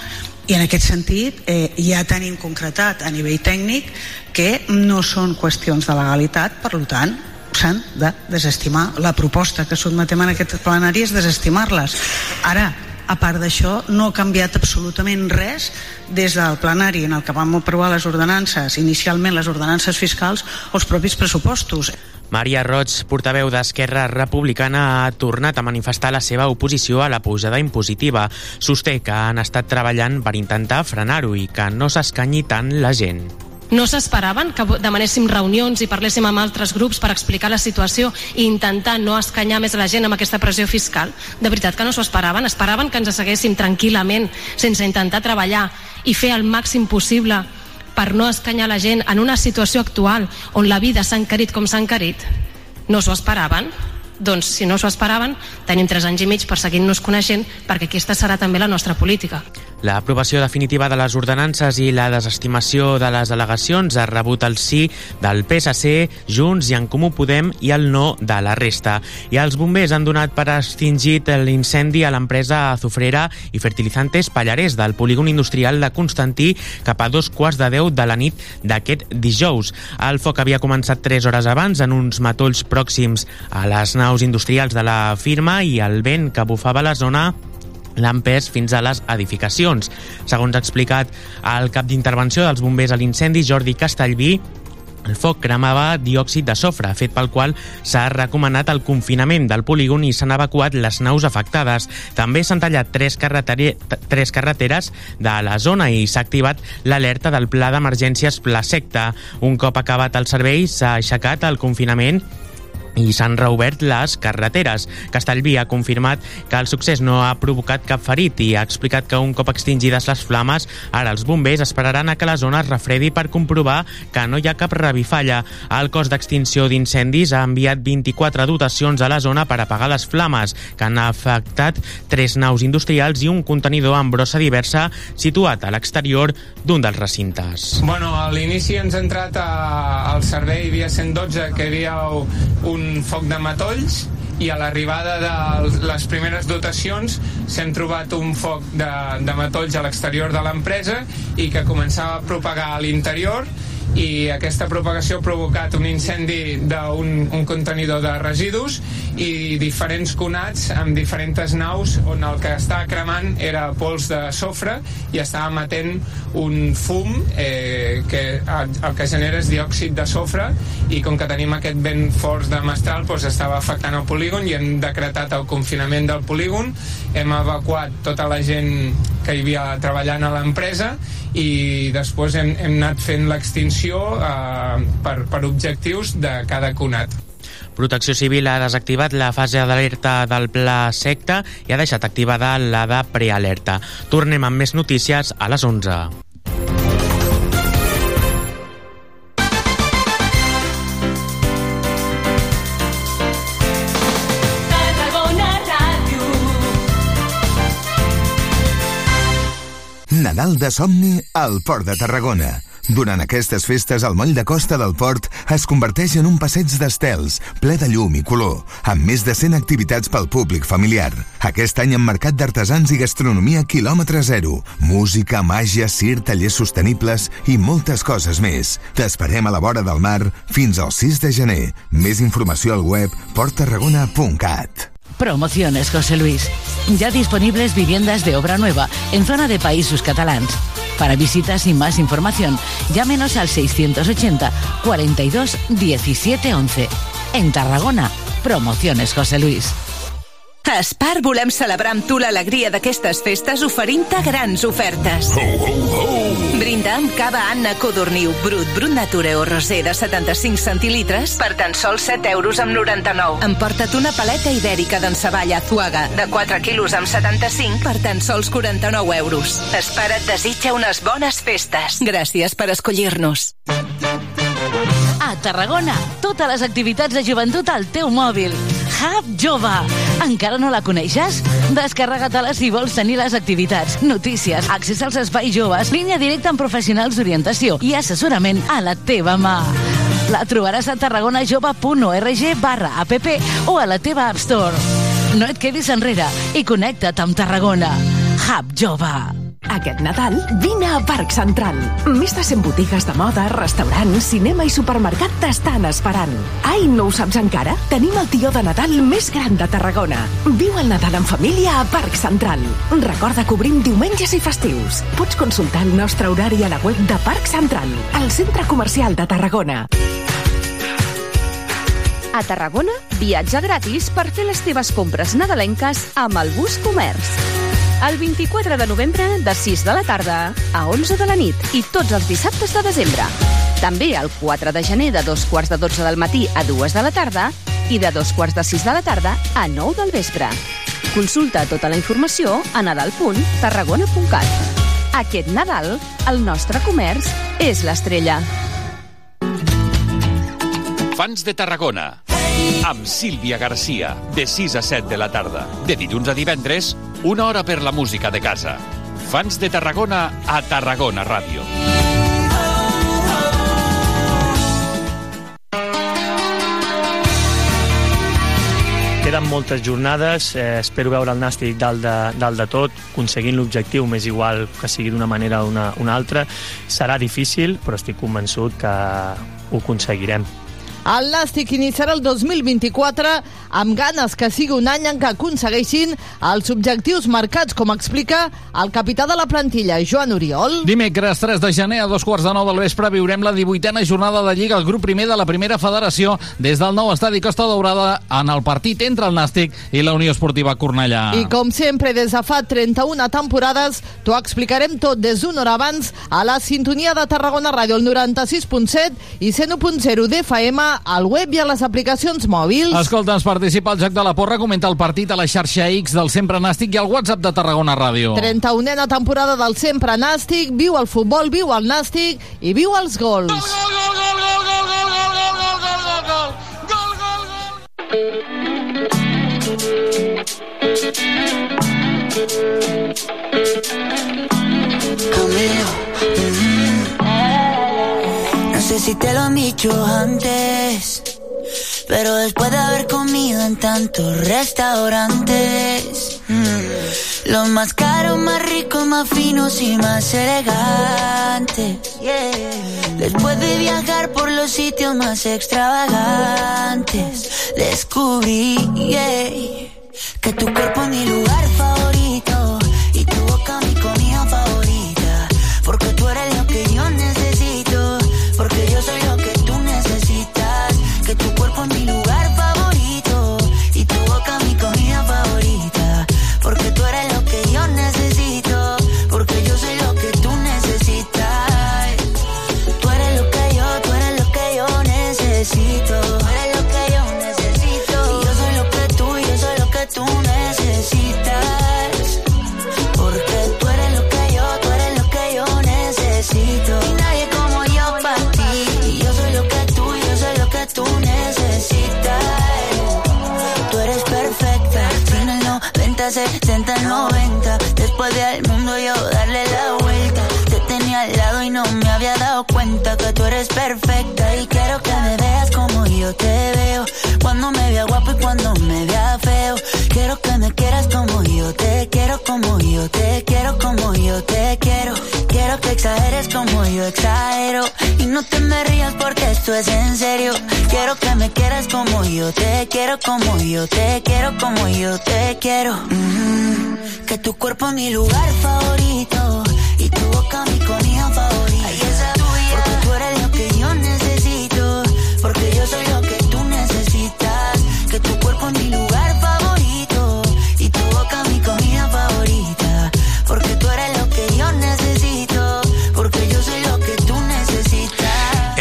i en aquest sentit eh, ja tenim concretat a nivell tècnic que no són qüestions de legalitat, per tant s'han de desestimar. La proposta que sotmetem en aquest plenari és desestimar-les. Ara, a part d'això, no ha canviat absolutament res des del plenari en el que vam aprovar les ordenances, inicialment les ordenances fiscals, o els propis pressupostos. Maria Roig, portaveu d'Esquerra Republicana, ha tornat a manifestar la seva oposició a la pujada impositiva. Sosté que han estat treballant per intentar frenar-ho i que no s'escanyi tant la gent. No s'esperaven que demanéssim reunions i parléssim amb altres grups per explicar la situació i intentar no escanyar més la gent amb aquesta pressió fiscal? De veritat que no s'ho esperaven? Esperaven que ens asseguéssim tranquil·lament, sense intentar treballar i fer el màxim possible per no escanyar la gent en una situació actual on la vida s'ha encarit com s'ha encarit? No s'ho esperaven? Doncs si no s'ho esperaven, tenim tres anys i mig per seguir-nos coneixent perquè aquesta serà també la nostra política. L'aprovació definitiva de les ordenances i la desestimació de les delegacions ha rebut el sí del PSC, Junts i en Comú Podem i el no de la resta. I els bombers han donat per extingit l'incendi a l'empresa azufrera i fertilizantes Pallarès del polígon industrial de Constantí cap a dos quarts de deu de la nit d'aquest dijous. El foc havia començat 3 hores abans en uns matolls pròxims a les naus industrials de la firma i el vent que bufava la zona l'ha empès fins a les edificacions. Segons ha explicat el cap d'intervenció dels bombers a l'incendi, Jordi Castellví, el foc cremava diòxid de sofre, fet pel qual s'ha recomanat el confinament del polígon i s'han evacuat les naus afectades. També s'han tallat tres, tres carreteres de la zona i s'ha activat l'alerta del pla d'emergències Pla Secta. Un cop acabat el servei, s'ha aixecat el confinament i s'han reobert les carreteres. Castellví ha confirmat que el succés no ha provocat cap ferit i ha explicat que un cop extingides les flames, ara els bombers esperaran a que la zona es refredi per comprovar que no hi ha cap revifalla. El cos d'extinció d'incendis ha enviat 24 dotacions a la zona per apagar les flames, que han afectat tres naus industrials i un contenidor amb brossa diversa situat a l'exterior d'un dels recintes. Bueno, a l'inici ens ha entrat al servei via 112 que hi havia un foc de matolls i a l'arribada de les primeres dotacions s'hem trobat un foc de, de matolls a l'exterior de l'empresa i que començava a propagar a l'interior i aquesta propagació ha provocat un incendi d'un un contenidor de residus i diferents conats amb diferents naus on el que estava cremant era pols de sofre i estava emetent un fum eh, que el que genera és diòxid de sofre i com que tenim aquest vent fort de mestral doncs estava afectant el polígon i hem decretat el confinament del polígon. Hem evacuat tota la gent que hi havia treballant a l'empresa i després hem, hem anat fent l'extinció eh, per, per objectius de cada conat. Protecció Civil ha desactivat la fase d'alerta del pla secta i ha deixat activada la de prealerta. Tornem amb més notícies a les 11. Nadal de somni al Port de Tarragona. Durant aquestes festes, el moll de costa del port es converteix en un passeig d'estels, ple de llum i color, amb més de 100 activitats pel públic familiar. Aquest any amb mercat d'artesans i gastronomia quilòmetre zero, música, màgia, cir, tallers sostenibles i moltes coses més. T'esperem a la vora del mar fins al 6 de gener. Més informació al web porttarragona.cat. Promociones José Luis. Ya disponibles viviendas de obra nueva en zona de países catalans. Para visitas y más información, llámenos al 680 42 17 11. En Tarragona, Promociones José Luis. A Spar volem celebrar amb tu l'alegria d'aquestes festes oferint-te grans ofertes. Ho, ho, ho! Brinda amb cava Anna Codorniu Brut, Brut Nature o Rosé de 75 centilitres per tan sols 7 euros amb 99. Emporta't una paleta ibèrica d'enceballa Azuaga de 4 quilos amb 75 per tan sols 49 euros. Espara et desitja unes bones festes. Gràcies per escollir-nos. A Tarragona, totes les activitats de joventut al teu mòbil. Hub Jove. Encara no la coneixes? Descarrega-te-la si vols tenir les activitats, notícies, accés als espais joves, línia directa amb professionals d'orientació i assessorament a la teva mà. La trobaràs a tarragonajove.org barra app o a la teva App Store. No et quedis enrere i connecta't amb Tarragona. Hub Jove. Aquest Nadal vine a Parc Central. Més de 100 botigues de moda, restaurants, cinema i supermercat t'estan esperant. Ai, no ho saps encara? Tenim el tió de Nadal més gran de Tarragona. Viu el Nadal en família a Parc Central. Recorda que obrim diumenges i festius. Pots consultar el nostre horari a la web de Parc Central, al centre comercial de Tarragona. A Tarragona, viatge gratis per fer les teves compres nadalenques amb el Bus Comerç. El 24 de novembre, de 6 de la tarda a 11 de la nit i tots els dissabtes de desembre. També el 4 de gener de dos quarts de 12 del matí a 2 de la tarda i de dos quarts de 6 de la tarda a 9 del vespre. Consulta tota la informació a nadal.tarragona.cat. Aquest Nadal, el nostre comerç és l'estrella. Fans de Tarragona. Amb Sílvia Garcia, de 6 a 7 de la tarda. De dilluns a divendres, una hora per la música de casa. Fans de Tarragona a Tarragona Ràdio. Queden moltes jornades, eh, espero veure el Nàstic dalt de, dalt de tot, aconseguint l'objectiu, més igual que sigui d'una manera o una, una altra. Serà difícil, però estic convençut que ho aconseguirem. El Nàstic iniciarà el 2024 amb ganes que sigui un any en què aconsegueixin els objectius marcats, com explica el capità de la plantilla, Joan Oriol. Dimecres 3 de gener a dos quarts de nou del vespre viurem la 18a jornada de Lliga al grup primer de la primera federació des del nou estadi Costa Daurada en el partit entre el Nàstic i la Unió Esportiva Cornellà. I com sempre, des de fa 31 temporades, t'ho explicarem tot des d'una hora abans a la sintonia de Tarragona Ràdio, el 96.7 i 101.0 d'FM, al web i a les aplicacions mòbils. Escolta'ns, participa al Joc de la Porra, comenta el partit a la xarxa X del Sempre Nàstic i al WhatsApp de Tarragona Ràdio. 31a temporada del Sempre Nàstic, viu el futbol, viu el Nàstic i viu els gols. Camilo. No sé si te lo han dicho antes, pero después de haber comido en tantos restaurantes, mm, los más caros, más ricos, más finos y más elegantes. Después de viajar por los sitios más extravagantes, descubrí que tu cuerpo es mi lugar favorito necesitas. Porque tú eres lo que yo, tú eres lo que yo necesito. Y nadie como yo para ti. Yo soy lo que tú, yo soy lo que tú necesitas. Tú eres perfecta. Sin el 90, 70, 90. Después de al mundo yo darle la vuelta. Te tenía al lado y no me había dado cuenta que tú eres perfecta. Y quiero que me veas como yo te veo. Cuando me vea guapo y cuando me vea feo. Quiero que me te quiero, como yo te quiero, como yo te quiero. Quiero que exageres como yo exagero. Y no te me rías porque esto es en serio. Quiero que me quieras como yo te quiero, como yo te quiero, como yo te quiero. Mm, que tu cuerpo es mi lugar favorito. Y tu boca mi comida favorita. Porque tú eres lo que yo necesito. Porque yo soy lo que tú necesitas. Que tu cuerpo es mi lugar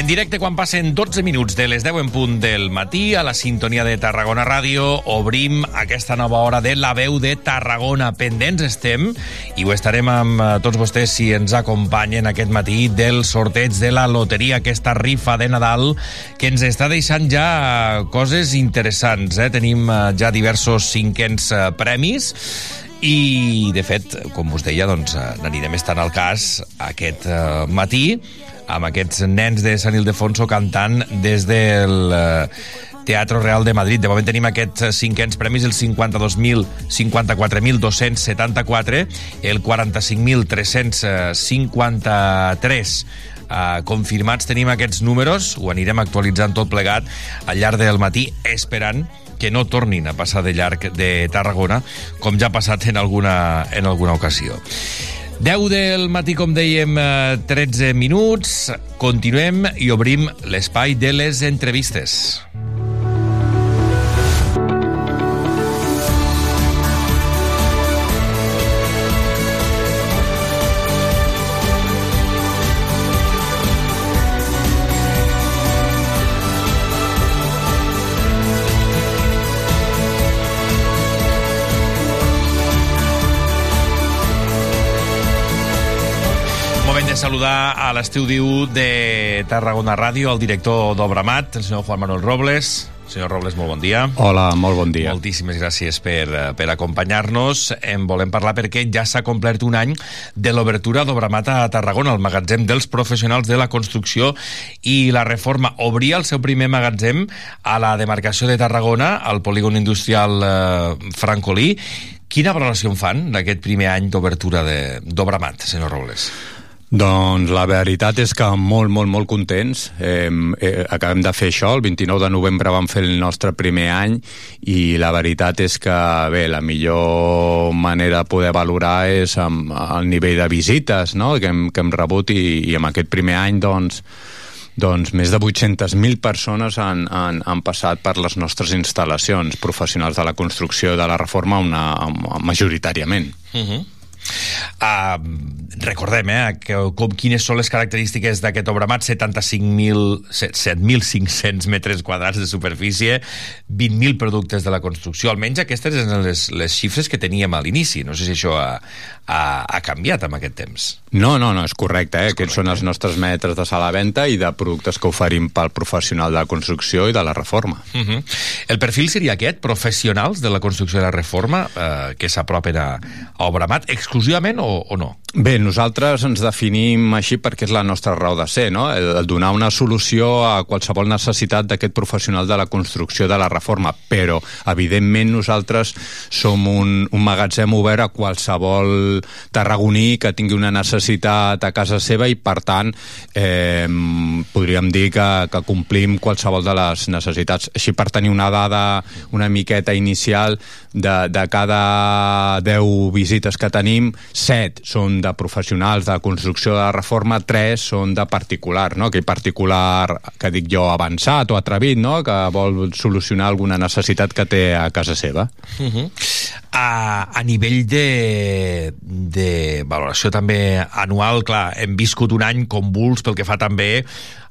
En directe, quan passen 12 minuts de les 10 en punt del matí, a la sintonia de Tarragona Ràdio, obrim aquesta nova hora de La Veu de Tarragona. Pendents estem, i ho estarem amb eh, tots vostès si ens acompanyen aquest matí del sorteig de la loteria, aquesta rifa de Nadal, que ens està deixant ja eh, coses interessants. Eh? Tenim eh, ja diversos cinquens premis, i, de fet, com us deia, doncs, n'anirem estant al cas aquest eh, matí amb aquests nens de Sant Ildefonso cantant des del eh, Teatro Real de Madrid. De moment tenim aquests eh, cinquens premis, el 52.000, 54.274, el 45.353 Uh, confirmats tenim aquests números, ho anirem actualitzant tot plegat al llarg del matí, esperant que no tornin a passar de llarg de Tarragona, com ja ha passat en alguna, en alguna ocasió. 10 del matí, com dèiem, eh, 13 minuts. Continuem i obrim l'espai de les entrevistes. Saludar a l'estiu de Tarragona Ràdio el director d'Obramat, el senyor Juan Manuel Robles. Senyor Robles, molt bon dia. Hola, molt bon dia. Moltíssimes gràcies per, eh, per acompanyar-nos. En volem parlar perquè ja s'ha complert un any de l'obertura d'Obramat a Tarragona, el magatzem dels professionals de la construcció i la reforma. Obria el seu primer magatzem a la demarcació de Tarragona, al polígon industrial eh, Francolí. Quina valoració en fan d'aquest primer any d'obertura de- d'Obramat, senyor Robles? Doncs la veritat és que molt, molt, molt contents. Eh, eh, acabem de fer això, el 29 de novembre vam fer el nostre primer any i la veritat és que, bé, la millor manera de poder valorar és amb el nivell de visites no? que, hem, que hem rebut i, i amb aquest primer any, doncs, doncs més de 800.000 persones han, han, han passat per les nostres instal·lacions, professionals de la construcció de la reforma una, majoritàriament. Uh -huh. Uh, recordem, eh, que, com, quines són les característiques d'aquest obramat, 75.000 7.500 metres quadrats de superfície, 20.000 productes de la construcció, almenys aquestes eren les, les xifres que teníem a l'inici. No sé si això ha, ha, ha canviat amb aquest temps. No, no, no, és correcte. Eh? És Aquests correcte. són els nostres metres de sala venda i de productes que oferim pel professional de la construcció i de la reforma. Uh -huh. El perfil seria aquest, professionals de la construcció i la reforma, eh, que s'apropen a, a Obramat, exclusivament o, o no? Bé, nosaltres ens definim així perquè és la nostra raó de ser, no? el, el donar una solució a qualsevol necessitat d'aquest professional de la construcció de la reforma, però evidentment nosaltres som un, un magatzem obert a qualsevol tarragoní que tingui una necessitat a casa seva i per tant eh, podríem dir que, que complim qualsevol de les necessitats. Així per tenir una dada una miqueta inicial de, de cada 10 visites que tenim, 7 són de professionals de construcció de reforma, 3 són de particular, no? aquell particular que dic jo avançat o atrevit, no? que vol solucionar alguna necessitat que té a casa seva. Uh -huh. A, a nivell de, de valoració també anual, clar, hem viscut un any convuls pel que fa també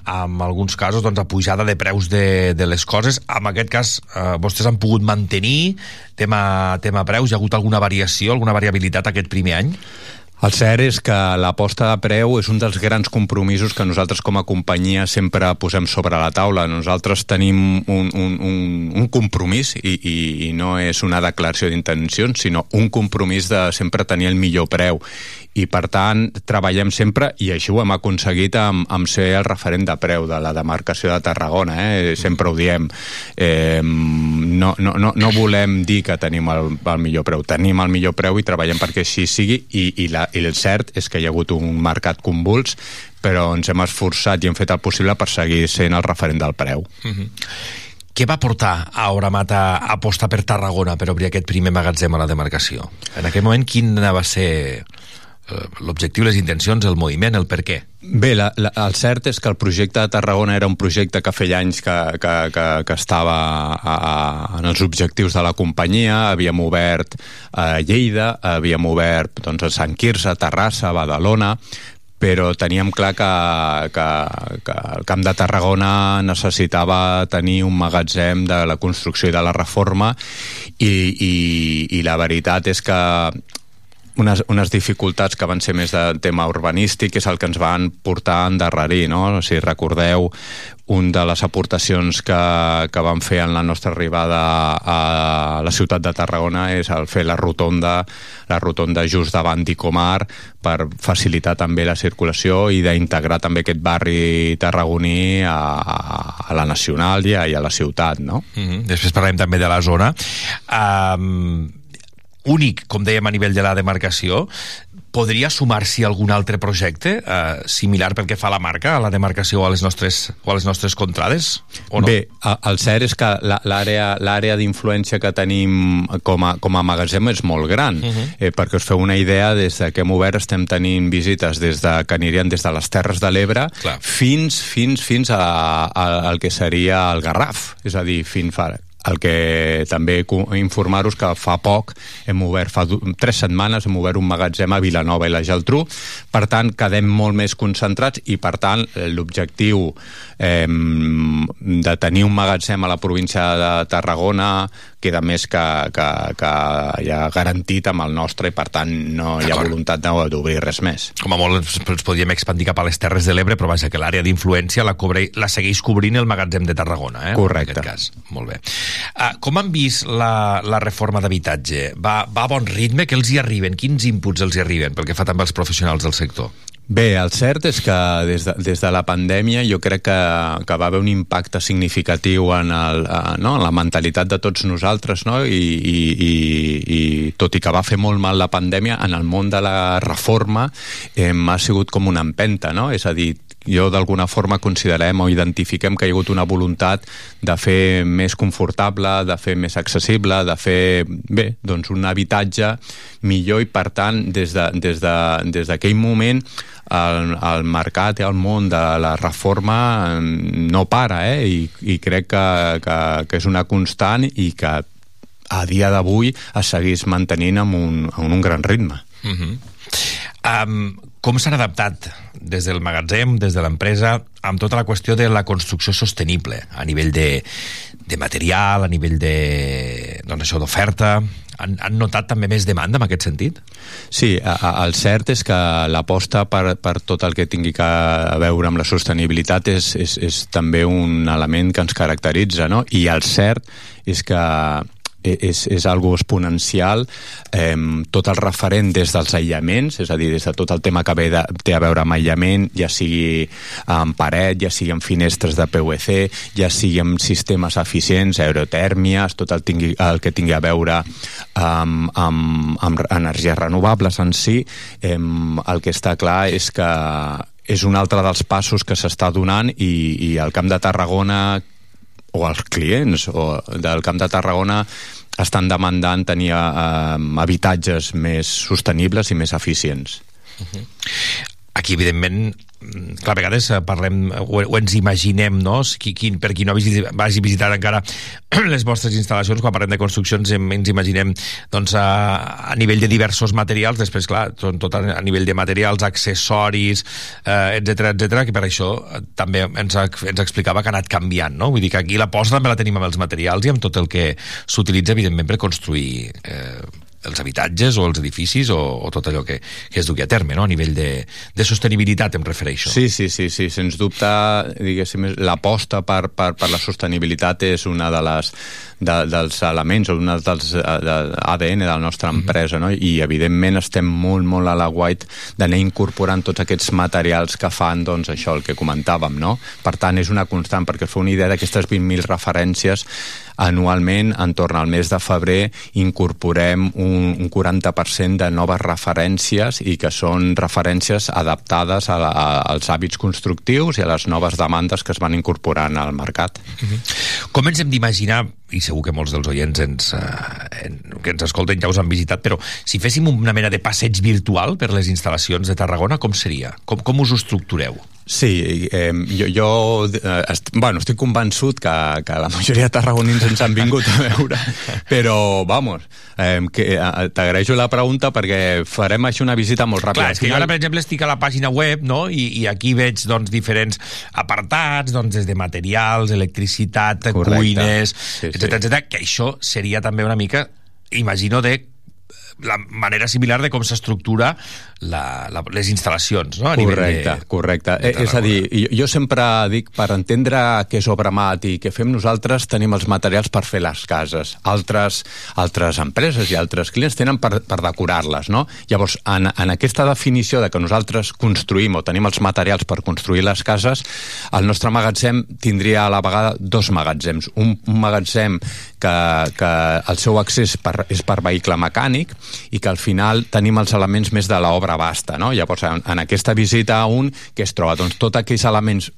en alguns casos doncs, a pujada de preus de, de les coses. En aquest cas, eh, vostès han pogut mantenir tema, tema preus? Hi ha hagut alguna variació, alguna variabilitat aquest primer any? El cert és que l'aposta de preu és un dels grans compromisos que nosaltres com a companyia sempre posem sobre la taula. Nosaltres tenim un, un, un, un compromís i, i, i no és una declaració d'intencions, sinó un compromís de sempre tenir el millor preu i per tant treballem sempre i així ho hem aconseguit amb, amb ser el referent de preu de la demarcació de Tarragona eh? sempre ho diem eh, no, no, no, no volem dir que tenim el, el millor preu tenim el millor preu i treballem perquè així sigui i, i, la, i el cert és que hi ha hagut un mercat convuls però ens hem esforçat i hem fet el possible per seguir sent el referent del preu uh -huh. Què va portar a Oramat a apostar per Tarragona per obrir aquest primer magatzem a la demarcació? En aquell moment, quin va ser l'objectiu, les intencions, el moviment, el per què? Bé, la, la, el cert és que el projecte de Tarragona era un projecte que feia anys que, que, que, que estava a, a, en els objectius de la companyia, havíem obert a Lleida, havíem obert doncs, a Sant Quirze, Terrassa, Badalona, però teníem clar que, que, que el Camp de Tarragona necessitava tenir un magatzem de la construcció i de la reforma i, i, i la veritat és que unes, unes dificultats que van ser més de tema urbanístic és el que ens van portar a endarrerir, no? Si recordeu, un de les aportacions que, que vam fer en la nostra arribada a la ciutat de Tarragona és el fer la rotonda, la rotonda just davant d'Icomar per facilitar també la circulació i d'integrar també aquest barri tarragoní a, a la nacional i a, i a la ciutat, no? Mm -hmm. Després parlem també de la zona. Um, únic, com dèiem, a nivell de la demarcació, podria sumar-s'hi algun altre projecte eh, similar pel que fa a la marca, a la demarcació o a les nostres, o a les nostres contrades? O no? Bé, el cert és que l'àrea d'influència que tenim com a, com a magatzem és molt gran, uh -huh. eh, perquè us feu una idea, des de que hem obert estem tenint visites des de, que anirien des de les Terres de l'Ebre fins, fins, fins a, a, al que seria el Garraf, és a dir, fins fa el que també informar-vos que fa poc hem obert, fa tres setmanes hem obert un magatzem a Vilanova i la Geltrú, per tant quedem molt més concentrats i per tant l'objectiu eh, de tenir un magatzem a la província de Tarragona queda més que, que, que ja garantit amb el nostre i per tant no hi ha voluntat d'obrir res més. Com a molt ens, ens podríem expandir cap a les Terres de l'Ebre, però vaja, que l'àrea d'influència la, cobre, la segueix cobrint el magatzem de Tarragona, eh? Correcte. En aquest cas. Molt bé. Uh, com han vist la, la reforma d'habitatge? Va, va a bon ritme? Què els hi arriben? Quins inputs els hi arriben pel que fa també als professionals del sector? Bé, el cert és que des de, des de la pandèmia jo crec que, que va haver un impacte significatiu en, el, eh, no, en la mentalitat de tots nosaltres no? I, i, i, i tot i que va fer molt mal la pandèmia, en el món de la reforma eh, ha sigut com una empenta, no? és a dir, jo d'alguna forma considerem o identifiquem que hi ha hagut una voluntat de fer més confortable, de fer més accessible, de fer, bé, doncs un habitatge millor i per tant des d'aquell de, des de, des moment el, el mercat i el món de la reforma mm, no para eh? I, i crec que, que, que és una constant i que a dia d'avui es seguís mantenint amb un, amb un gran ritme. Uh -huh. um, com s'han adaptat des del magatzem, des de l'empresa, amb tota la qüestió de la construcció sostenible, a nivell de, de material, a nivell de, doncs d'oferta... Han, han notat també més demanda en aquest sentit? Sí, a, a, el cert és que l'aposta per, per tot el que tingui que a veure amb la sostenibilitat és, és, és també un element que ens caracteritza, no? I el cert és que és, és algo exponencial. Eh, tot el referent des dels aïllaments és a dir, des de tot el tema que ve de, té a veure amb aïllament, ja sigui amb paret, ja sigui amb finestres de PVC ja sigui amb sistemes eficients aerotèrmies, tot el, tingui, el que tingui a veure amb, amb, amb energies renovables en si eh, el que està clar és que és un altre dels passos que s'està donant i, i el Camp de Tarragona o els clients o del Camp de Tarragona estan demandant tenir eh, habitatges més sostenibles i més eficients. Uh -huh. Aquí, evidentment, clar, a vegades eh, parlem, o, o ens imaginem, no? Qui, qui, per qui no vagi, vagi visitar encara les vostres instal·lacions, quan parlem de construccions ens imaginem doncs, a, a nivell de diversos materials, després, clar, tot, tot a nivell de materials, accessoris, eh, etc etc que per això eh, també ens, ens explicava que ha anat canviant, no? Vull dir que aquí l'aposta també la tenim amb els materials i amb tot el que s'utilitza, evidentment, per construir eh, els habitatges o els edificis o, o tot allò que, que es dugui a terme, no? a nivell de, de sostenibilitat em refereixo. Sí, sí, sí, sí. sens dubte, diguéssim, l'aposta per, per, per la sostenibilitat és una de les, de, dels elements o un dels de, de ADN de la nostra empresa, no? i evidentment estem molt, molt a la guait d'anar incorporant tots aquests materials que fan, doncs, això, el que comentàvem, no? Per tant, és una constant, perquè fa una idea d'aquestes 20.000 referències anualment, entorn al mes de febrer, incorporem un, un 40% de noves referències i que són referències adaptades a, la, a, als hàbits constructius i a les noves demandes que es van incorporant al mercat. Uh -huh. Com ens hem d'imaginar i segur que molts dels oients ens, eh, que ens escolten ja us han visitat, però si féssim una mena de passeig virtual per les instal·lacions de Tarragona, com seria? Com, com us ho estructureu? Sí, eh, jo, jo eh, est bueno, estic convençut que, que la majoria de tarragonins ens han vingut a veure, però, vamos, eh, que, eh, t'agraeixo la pregunta perquè farem així una visita molt ràpida. Clar, és que jo ara, per exemple, estic a la pàgina web, no?, i, i aquí veig, doncs, diferents apartats, doncs, des de materials, electricitat, Correcte. cuines, Sí, sí. etc etc que això seria també una mica, imagino, de la manera similar de com s'estructura les instal·lacions, no? A correcte, de, correcte. de Eh, és a dir, jo, jo sempre dic, per entendre què és obra mat i què fem nosaltres, tenim els materials per fer les cases. Altres, altres empreses i altres clients tenen per, per decorar-les, no? Llavors, en, en aquesta definició de que nosaltres construïm o tenim els materials per construir les cases, el nostre magatzem tindria a la vegada dos magatzems. Un, un magatzem que, que el seu accés per, és per vehicle mecànic i que al final tenim els elements més de l'obra basta, no? Llavors, en, en aquesta visita a un, que es troba? Doncs tots aquells elements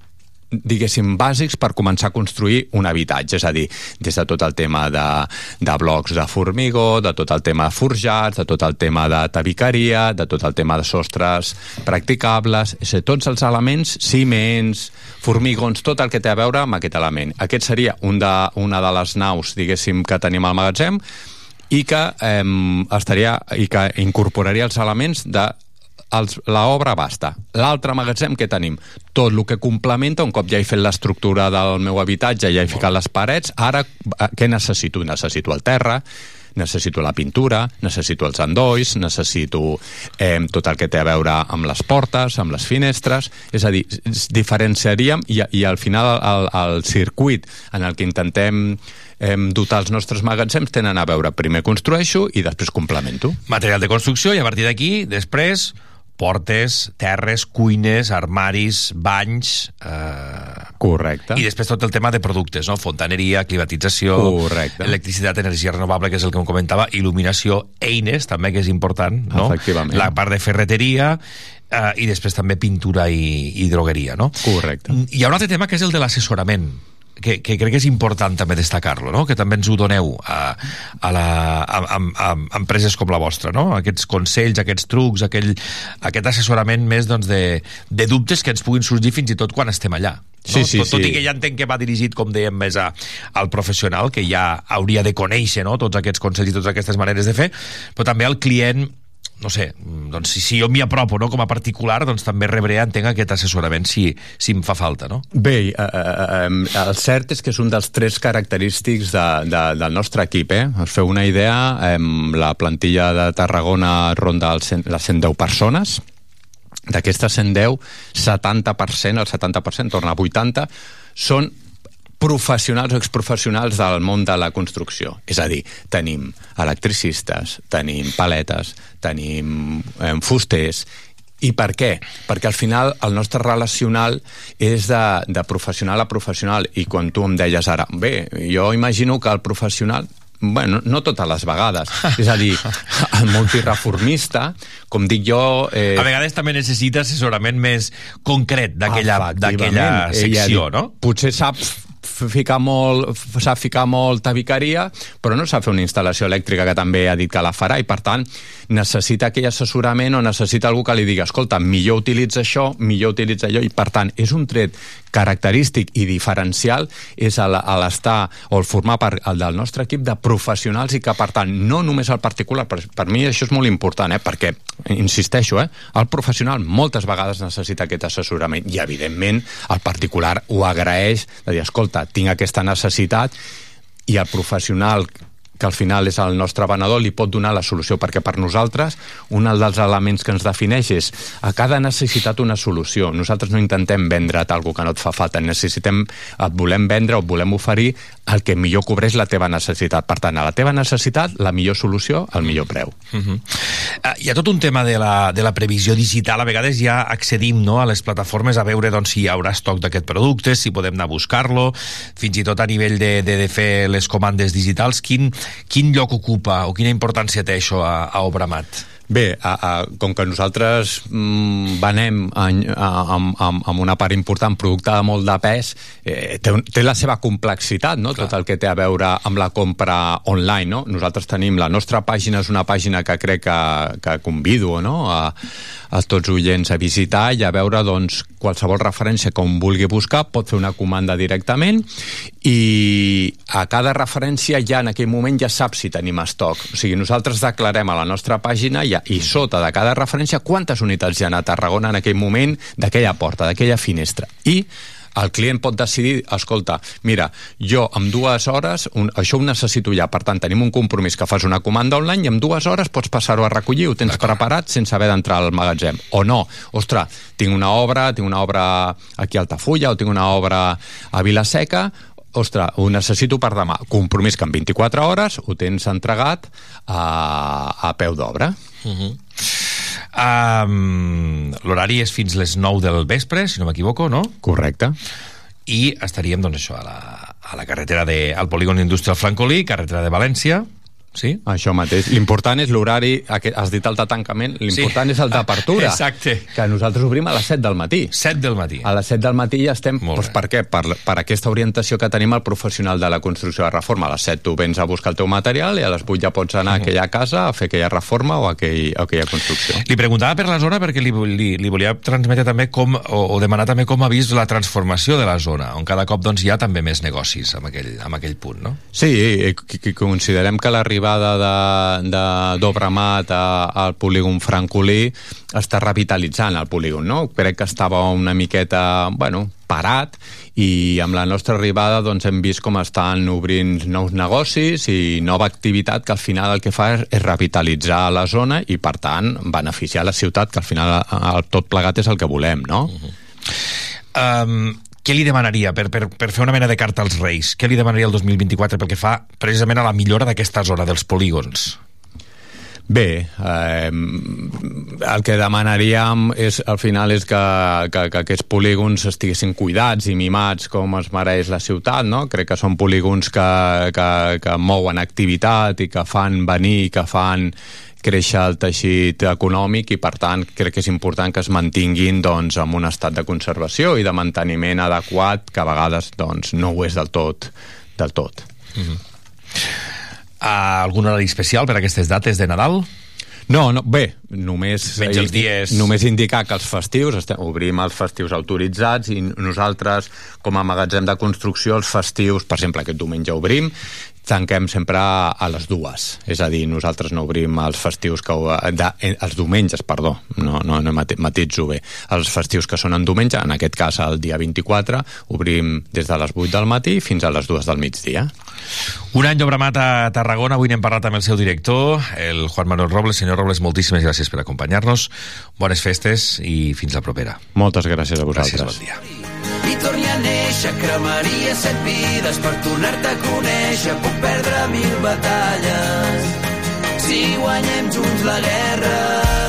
diguéssim, bàsics per començar a construir un habitatge, és a dir, des de tot el tema de, de blocs de formigó, de tot el tema de forjats, de tot el tema de tabicaria, de tot el tema de sostres practicables, és a dir, tots els elements, ciments, formigons, tot el que té a veure amb aquest element. Aquest seria un de, una de les naus, diguéssim, que tenim al magatzem, i que eh, estaria i que incorporaria els elements de els, la obra basta. L'altre magatzem que tenim? Tot el que complementa, un cop ja he fet l'estructura del meu habitatge, ja he ficat les parets, ara eh, què necessito? Necessito el terra, necessito la pintura, necessito els endolls, necessito eh, tot el que té a veure amb les portes, amb les finestres, és a dir, diferenciaríem i, i al final el, el circuit en el que intentem eh, dotar els nostres magatzems tenen a veure primer construeixo i després complemento. Material de construcció i a partir d'aquí, després, portes, terres, cuines, armaris, banys... Eh... Correcte. I després tot el tema de productes, no? Fontaneria, climatització, Correcte. electricitat, energia renovable, que és el que em comentava, il·luminació, eines, també, que és important, no? Efectivament. La part de ferreteria, eh, i després també pintura i, i drogueria, no? Correcte. Hi ha un altre tema que és el de l'assessorament que, que crec que és important també destacar-lo, no? que també ens ho doneu a, a, la, a, a, a, empreses com la vostra, no? aquests consells, aquests trucs, aquell, aquest assessorament més doncs, de, de dubtes que ens puguin sorgir fins i tot quan estem allà. No? Sí, sí, tot, tot sí. i que ja entenc que va dirigit, com dèiem, més a, al professional, que ja hauria de conèixer no? tots aquests consells i totes aquestes maneres de fer, però també al client no sé, doncs si, si jo m'hi apropo no, com a particular, doncs també rebré, entenc, aquest assessorament si, si em fa falta, no? Bé, eh, eh, eh, el cert és que és un dels tres característics de, de, del nostre equip. Eh? Us feu una idea, eh, la plantilla de Tarragona ronda el les 110 persones, d'aquestes 110, 70%, el 70%, torna a 80, són professionals o exprofessionals del món de la construcció. És a dir, tenim electricistes, tenim paletes, tenim eh, fusters, i per què? Perquè al final el nostre relacional és de, de professional a professional i quan tu em deies ara, bé, jo imagino que el professional bueno, no totes les vegades. És a dir, el multireformista, com dic jo... Eh, A vegades també necessita assessorament més concret d'aquella Ella secció, no? Potser ficar molt, sap ficar molt tabicaria, però no sap fer una instal·lació elèctrica que també ha dit que la farà i per tant necessita aquell assessorament o necessita algú que li digui escolta, millor utilitza això, millor utilitza allò i per tant és un tret característic i diferencial és l'estar o el formar part el del nostre equip de professionals i que per tant no només el particular, per, per mi això és molt important, eh? perquè insisteixo, eh? el professional moltes vegades necessita aquest assessorament i evidentment el particular ho agraeix de dir, escolta, tinc aquesta necessitat i el professional que al final és el nostre venedor, li pot donar la solució, perquè per nosaltres un dels elements que ens defineix és a cada necessitat una solució. Nosaltres no intentem vendre't alguna que no et fa falta, necessitem, et volem vendre o et volem oferir el que millor cobreix la teva necessitat. Per tant, a la teva necessitat, la millor solució, el millor preu. Uh -huh. uh, hi ha tot un tema de la, de la previsió digital. A vegades ja accedim no, a les plataformes a veure doncs, si hi haurà estoc d'aquest producte, si podem anar a buscar-lo, fins i tot a nivell de, de, de fer les comandes digitals. Quin, quin lloc ocupa o quina importància té això a, a Obramat? Bé, a, a, com que nosaltres mm, venem amb, amb, amb una part important producte de molt de pes, eh, té, té la seva complexitat, no? tot el que té a veure amb la compra online. No? Nosaltres tenim, la nostra pàgina és una pàgina que crec que, que convido no? a, a tots oients a visitar i a veure doncs, qualsevol referència un vulgui buscar pot fer una comanda directament i a cada referència ja en aquell moment ja sap si tenim estoc. O sigui, nosaltres declarem a la nostra pàgina i, i sota de cada referència quantes unitats hi ha a Tarragona en aquell moment d'aquella porta, d'aquella finestra. I el client pot decidir, escolta, mira, jo en dues hores, un, això ho necessito ja, per tant, tenim un compromís que fas una comanda online i en dues hores pots passar-ho a recollir, ho tens preparat sense haver d'entrar al magatzem. O no, ostres, tinc una obra, tinc una obra aquí a Altafulla o tinc una obra a Vilaseca, ostres, ho necessito per demà. Compromís que en 24 hores ho tens entregat a, a peu d'obra. Uh -huh. Um, L'horari és fins les 9 del vespre, si no m'equivoco, no? Correcte. I estaríem, doncs, això, a la, a la carretera de, al polígon industrial Francolí, carretera de València, Sí? Això mateix. L'important és l'horari, has dit el de tancament, l'important Sí. és el d'apertura. Exacte. Que nosaltres obrim a les 7 del matí. 7 del matí. A les 7 del matí ja estem... Doncs per què? Per, per aquesta orientació que tenim al professional de la construcció de reforma. A les 7 tu vens a buscar el teu material i a les 8 ja pots anar a aquella casa a fer aquella reforma o aquell, aquella construcció. Li preguntava per la zona perquè li, li, li volia transmetre també com, o, o demanar també com ha vist la transformació de la zona, on cada cop doncs, hi ha també més negocis en aquell, en aquell punt, no? Sí, i, i, i considerem que l'arribada de, de d'Obramat a- al polígon francolí està revitalitzant el polígon, no? Crec que estava una miqueta, bueno, parat i amb la nostra arribada doncs, hem vist com estan obrint nous negocis i nova activitat que al final el que fa és, és revitalitzar la zona i per tant beneficiar la ciutat que al final el, tot plegat és el que volem, no? Um, què li demanaria per, per, per fer una mena de carta als Reis? Què li demanaria el 2024 pel que fa precisament a la millora d'aquesta zona dels polígons? Bé, eh, el que demanaríem és, al final és que, que, que aquests polígons estiguessin cuidats i mimats com es mereix la ciutat, no? Crec que són polígons que, que, que mouen activitat i que fan venir, que fan créixer el teixit econòmic i per tant crec que és important que es mantinguin doncs, en un estat de conservació i de manteniment adequat que a vegades doncs, no ho és del tot del tot. Mm -hmm. uh, algun horari especial per a aquestes dates de Nadal? No, no, bé, només, Menys els dies. només indicar que els festius, estem, obrim els festius autoritzats i nosaltres, com a magatzem de construcció, els festius, per exemple, aquest diumenge obrim, tanquem sempre a les dues. És a dir, nosaltres no obrim els festius que... De, eh, els diumenges, perdó, no, no, no mati- matitzo bé. Els festius que són en diumenge, en aquest cas el dia 24, obrim des de les 8 del matí fins a les 2 del migdia. Un any d'Obramat a Tarragona, avui n'hem parlat amb el seu director, el Juan Manuel Robles. Senyor Robles, moltíssimes gràcies per acompanyar-nos. Bones festes i fins la propera. Moltes gràcies a vosaltres. Gràcies, bon dia. I torni a néixer, cremaria set vides per tornar-te a conèixer. Puc perdre mil batalles si guanyem junts la guerra.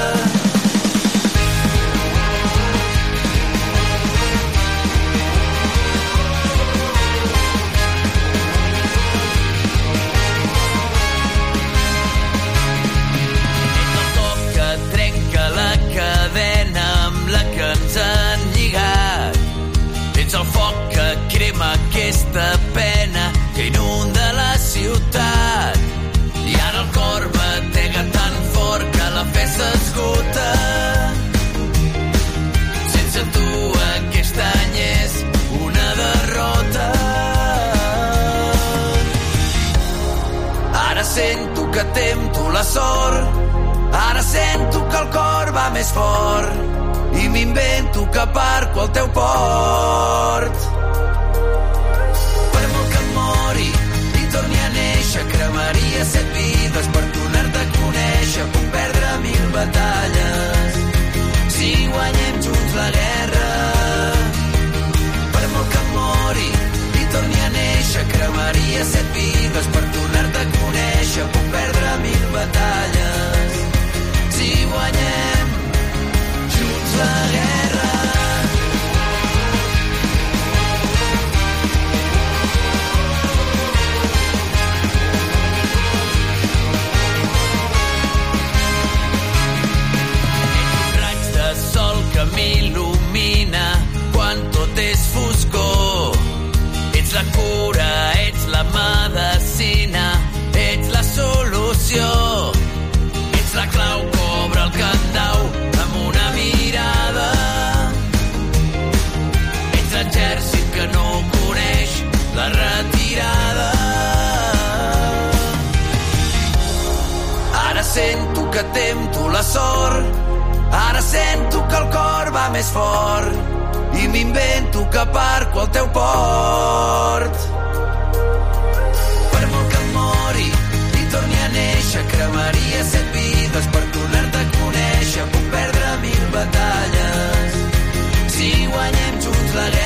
La sort, ara sento que el cor va més fort i m'invento que aparco al teu port. Per molt que mori i torni a néixer, cremaria set vides per tornar-te a conèixer. Puc perdre mil batalles si guanyem junts la guerra. Per molt que mori i torni a néixer, cremaria set vides per tornar-te a conèixer. Puc perdre mil batalles si guanyem junts la guerra. Sort, ara sento que el cor va més fort i m'invento que aparco al teu port. Per molt que mori i torni a néixer, cremaria set vides per tornar-te a conèixer. Puc perdre mil batalles si guanyem junts la guerra.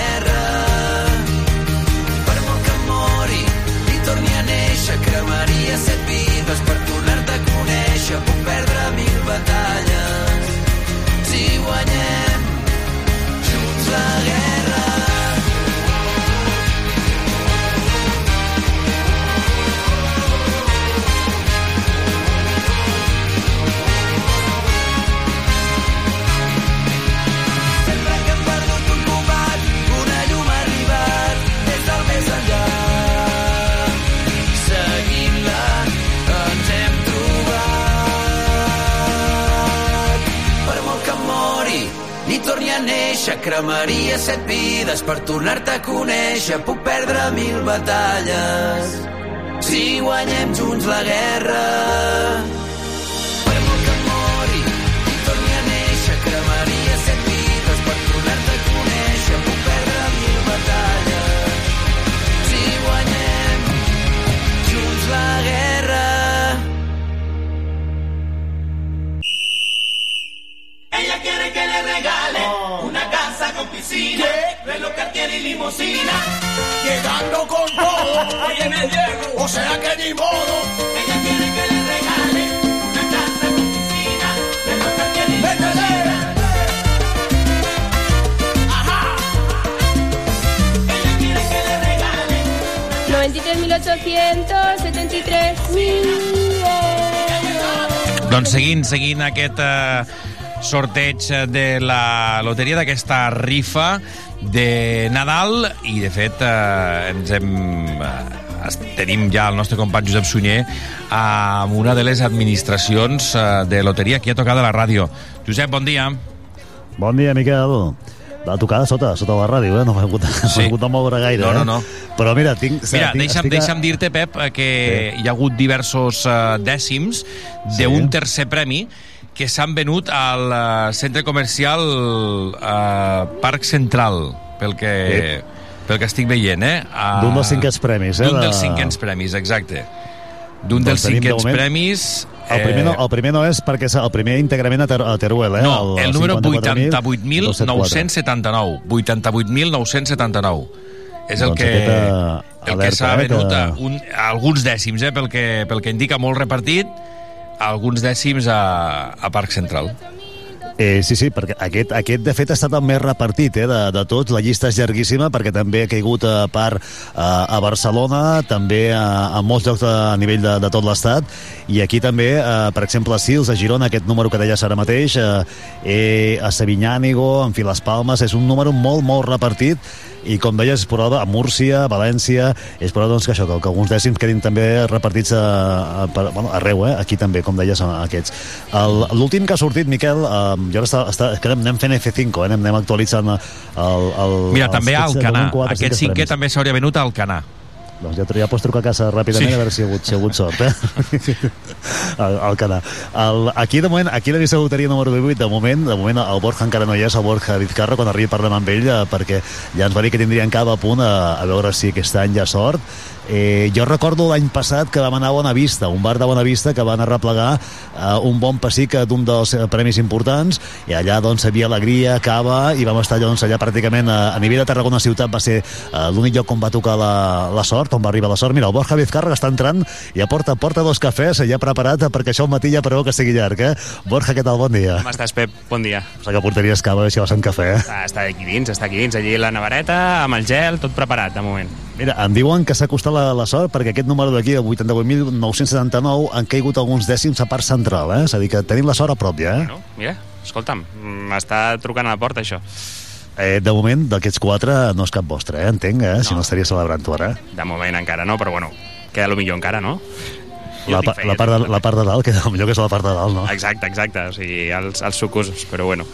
Néixer, cremaria set vides per tornar-te a conèixer. Puc perdre mil batalles si guanyem junts la guerra. Con piscina, reloj Cartier y limusina. Llegando con todo, oye me llego, o sea que ni modo. Ella quiere que le regale una casa con piscina, reloj Cartier y limusina. Ajá. Ella quiere que le regale 93.873 Doncs seguint, seguint aquest eh, sorteig de la loteria d'aquesta rifa de Nadal i de fet eh, ens hem eh, tenim ja el nostre company Josep Sunyer amb una de les administracions eh, de loteria que ha tocat a la ràdio. Josep, bon dia. Bon dia, Miquel. Va tocar sota, sota la ràdio, eh? No m'he hagut, sí. hagut de moure gaire, No, no, eh? no. Però mira, tinc... Mira, tinc, deixa'm, estic deixa'm dir-te, Pep, eh, que hi ha hagut diversos eh, dècims d'un tercer premi que s'han venut al eh, centre comercial eh, Parc Central, pel que, pel que estic veient, eh? A- D'un dels cinquens premis, eh, D'un de- dels cinquens premis, exacte. D'un Doncs dels de cinquens moment, premis... El primer, no, el primer no és perquè és el primer íntegrament a, Ter a Teruel, eh? No, el, número 54.274. 88.979. 88.979. És el Doncs que, aquesta el que s'ha eh, venut que- a un, a alguns dècims, eh, pel, que, pel que indica molt repartit, alguns dècims a, a Parc Central. Eh, sí, sí, perquè aquest, aquest de fet ha estat el més repartit eh, de, de tots. La llista és llarguíssima perquè també ha caigut a part a, a Barcelona, també a, a molts llocs de, a nivell de, de tot l'estat i aquí també, eh, per exemple, a Sils, a Girona, aquest número que deies ara mateix, eh, eh, a Sabinyànigo, en fi, les Palmes, és un número molt, molt repartit i com deies, probable a Múrcia, a València, és probable doncs, que això, que, que alguns dècims quedin també repartits a, a, per, bueno, arreu, eh? aquí també, com deies, aquests. El- L'últim que ha sortit, Miquel, eh, jo ara està, està, que anem, fent F5, eh? anem, anem actualitzant el, el, Mira, els també de quatre, Aquest cinquè també s'hauria venut a Alcanar. Doncs ja, ja pots trucar a casa ràpidament Sí. a veure si hi ha hagut, si hi ha hagut sort, eh? el, el canà. El, aquí, de moment, aquí la llista de loteria número 18, de moment, de moment el Borja encara no hi és, el Borja Vizcarra, quan arribi parlem amb ell, eh, perquè ja ens va dir que tindrien cap a punt a, a veure si aquest any hi ha sort. Eh, jo recordo l'any passat que vam anar a Bonavista, un bar de Bonavista que van arreplegar eh, un bon pessic d'un dels eh, premis importants i allà doncs havia alegria, cava i vam estar doncs, allà pràcticament a, a nivell de Tarragona ciutat va ser eh, l'únic lloc on va tocar la, la sort, on va arribar la sort. Mira, el Borja Vizcarra està entrant i ja porta, porta dos cafès ja preparat perquè això al matí ja preveu que sigui llarg, eh? Borja, què tal? Bon dia. Com estàs, Pep? Bon dia. O sigui que portaries cava si vas amb cafè, eh? Ah, està aquí dins, està aquí dins, allí la nevareta, amb el gel, tot preparat, de moment. Mira, em diuen que s'ha costat la, la sort perquè aquest número d'aquí, el 88.979, han caigut alguns dècims a part central, eh? És a dir, que tenim la sort a prop ja, eh? No? Mira, escolta'm, m'està trucant a la porta, això. Eh, de moment, d'aquests quatre, no és cap vostre, eh? Entenc, eh? No. Si no estaria celebrant-ho ara. De moment encara no, però bueno, queda lo millor encara, no? La, pa, la, part de, la part de dalt, que millor que és la part de dalt, no? Exacte, exacte, o sigui, els, els sucosos, però bueno.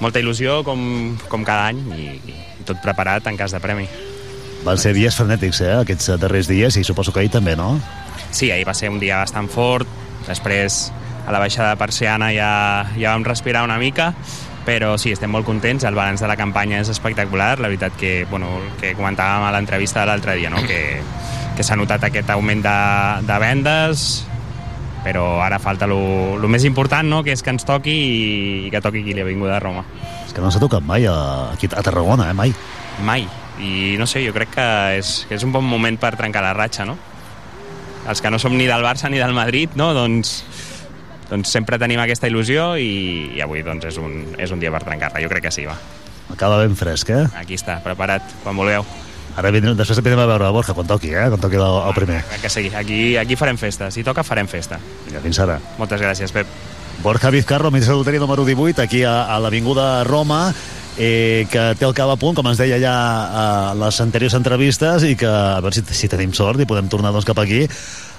Molta il·lusió, com, com cada any, i, i tot preparat en cas de premi. Van ser dies frenètics, eh? Aquests darrers dies, i suposo que ahir també, no? Sí, ahir va ser un dia bastant fort, després a la baixada de Persiana ja, ja vam respirar una mica, però sí, estem molt contents, el balanç de la campanya és espectacular, la veritat que, bueno, el que comentàvem a l'entrevista de l'altre dia, no? que, que s'ha notat aquest augment de, de vendes, però ara falta lo més important, no? que és que ens toqui i, i que toqui qui li ha vingut a Roma. És que no s'ha tocat mai a, aquí a Tarragona, eh? Mai. Mai. I no sé, jo crec que és, que és un bon moment per trencar la ratxa, no? Els que no som ni del Barça ni del Madrid, no? Doncs, doncs sempre tenim aquesta il·lusió i, i avui doncs, és, un, és un dia per trencar-la. Jo crec que sí, va. Acaba ben fresc, eh? Aquí està, preparat, quan vulgueu. Ara vindrem, després vindrem a veure a Borja quan toqui, eh? Quan toqui el, el primer. Que sí, aquí, aquí farem festa. Si toca, farem festa. Vinga, fins ara. Moltes gràcies, Pep. Borja Vizcarro, ministre de loteria número 18, aquí a, a l'Avinguda Roma, eh, que té el cava a punt, com ens deia ja a les anteriors entrevistes, i que a veure si, si tenim sort i podem tornar doncs, cap aquí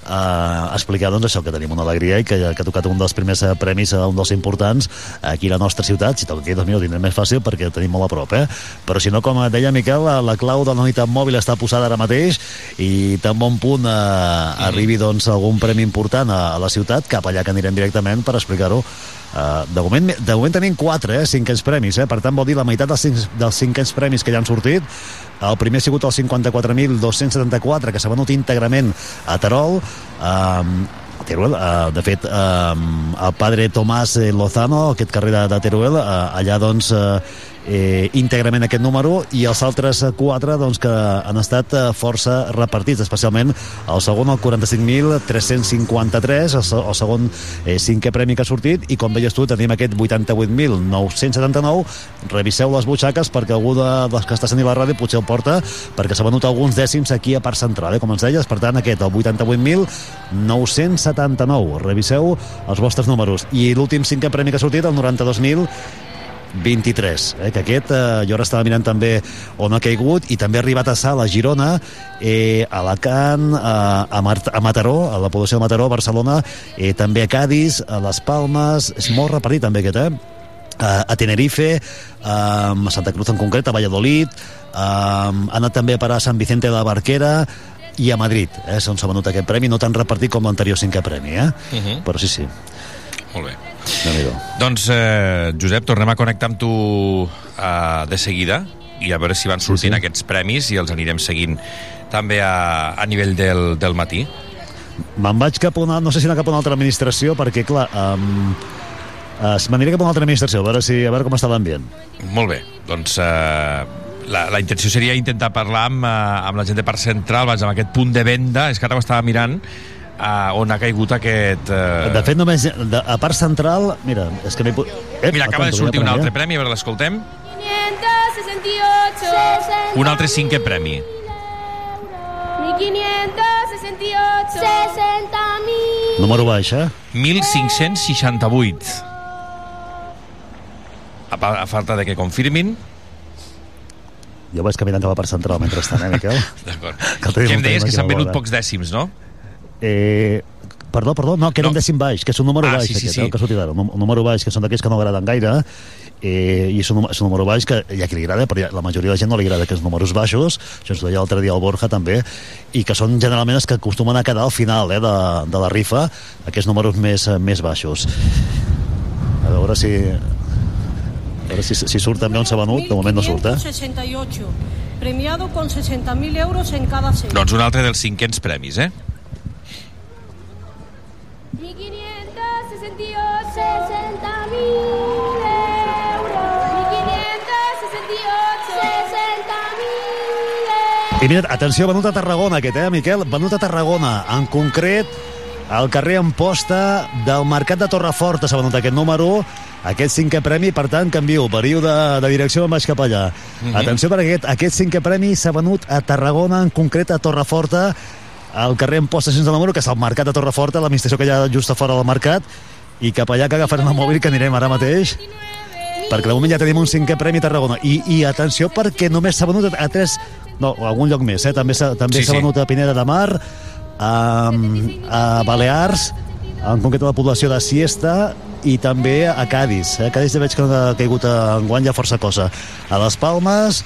eh, explicar doncs, això, que tenim una alegria i que, que ha tocat un dels primers eh, premis a un dels importants aquí a la nostra ciutat. Si toca aquí, doncs mira, ho tindrem més fàcil perquè ho tenim molt a prop, eh? Però si no, com deia Miquel, la, la clau de la unitat mòbil està posada ara mateix i tan bon punt eh, arribi doncs, algun premi important a, a la ciutat, cap allà que anirem directament per explicar-ho Uh, de, moment, de moment tenim 4, eh, cinquens premis, eh? per tant vol dir la meitat dels, cinc, dels cinquens premis que ja han sortit. El primer ha sigut el 54.274, que s'ha venut íntegrament a Terol. Uh, Teruel, uh, de fet, uh, el padre Tomàs Lozano, aquest carrer de, de Teruel, uh, allà doncs uh, eh, íntegrament aquest número i els altres quatre doncs, que han estat eh, força repartits, especialment el segon, el 45.353, el, el segon eh, cinquè premi que ha sortit, i com veies tu, tenim aquest 88.979. Reviseu les butxaques perquè algú de, dels que està sentint la ràdio potser el porta, perquè s'ha venut alguns dècims aquí a part central, eh, com ens deies. Per tant, aquest, el 88.979. Reviseu els vostres números. I l'últim cinquè premi que ha sortit, el 92.000 23, eh, que aquest eh, jo ara estava mirant també on ha caigut i també ha arribat a Sala, a Girona eh, a Alacant eh, a, Mar a Mataró, a la població de Mataró a Barcelona, eh, també a Cádiz a Les Palmes, és molt repartit també aquest, eh? a Tenerife, a Santa Cruz en concret, a Valladolid, ha anat també a parar a Sant Vicente de la Barquera i a Madrid, eh, on s'ha venut aquest premi, no tan repartit com l'anterior cinquè premi, eh? Uh -huh. però sí, sí. Molt bé. Doncs, eh, Josep, tornem a connectar amb tu eh, de seguida i a veure si van sortint sí, sí. aquests premis i els anirem seguint també a, a nivell del, del matí. Me'n vaig cap a una... no sé si anar cap a una altra administració, perquè, clar, um, uh, m'aniré cap a una altra administració, a veure, si, a veure com està l'ambient. Molt bé, doncs... Uh, la, la intenció seria intentar parlar amb, uh, amb la gent de Parc Central, vaja, amb aquest punt de venda, és que ara ho estava mirant, uh, on ha caigut aquest... Uh... De fet, només de, a part central... Mira, és que. Eh, mira, acaba de sortir un altre premi, a veure, l'escoltem. 568 Un altre cinquè premi. 1568 60.000 Número baix, eh? 1568. A, a falta de que confirmin, jo vaig caminant a la part central mentrestant, eh, Miquel? D'acord. Que, que em deies que s'han venut pocs dècims, no? Eh, perdó, perdó, no, que era no. un dècim baix, que és un número ah, baix, sí, sí, aquest, sí. Eh, que ha sortit ara, un, un número baix, que són d'aquells que no agraden gaire, eh, i és un, és un número baix que hi ha qui li agrada, però la majoria de la gent no li agrada aquests números baixos, això ens ho deia l'altre dia el Borja també, i que són generalment els que acostumen a quedar al final eh, de, de la rifa, aquests números més, més baixos. A veure si... A veure si, si surt també on s'ha venut, de moment no surt, eh? 68 premiado con 60.000 euros en cada serie. Doncs un altre dels cinquens premis, eh? 60.000 I mira, atenció, venut a Tarragona aquest, eh, Miquel? Venut a Tarragona, en concret al carrer Amposta del Mercat de Torreforta s'ha venut aquest número, aquest cinquè premi, per tant, canvio, període de direcció, me'n vaig cap allà. Mm -hmm. Atenció, perquè aquest, aquest cinquè premi s'ha venut a Tarragona, en concret a Torreforta, al carrer Amposta sense número, que és el Mercat de Torreforta, l'administració que hi ha just a fora del mercat, i cap allà que agafarem el mòbil que anirem ara mateix perquè de moment ja tenim un cinquè premi a Tarragona i, i atenció perquè només s'ha venut a, a tres no, a algun lloc més, eh? també s'ha també Sí, sí. venut a Pineda de Mar a, a Balears en concret a la població de Siesta i també a Cádiz eh? Cádiz ja veig que ha caigut a enguany ja força cosa a Les Palmes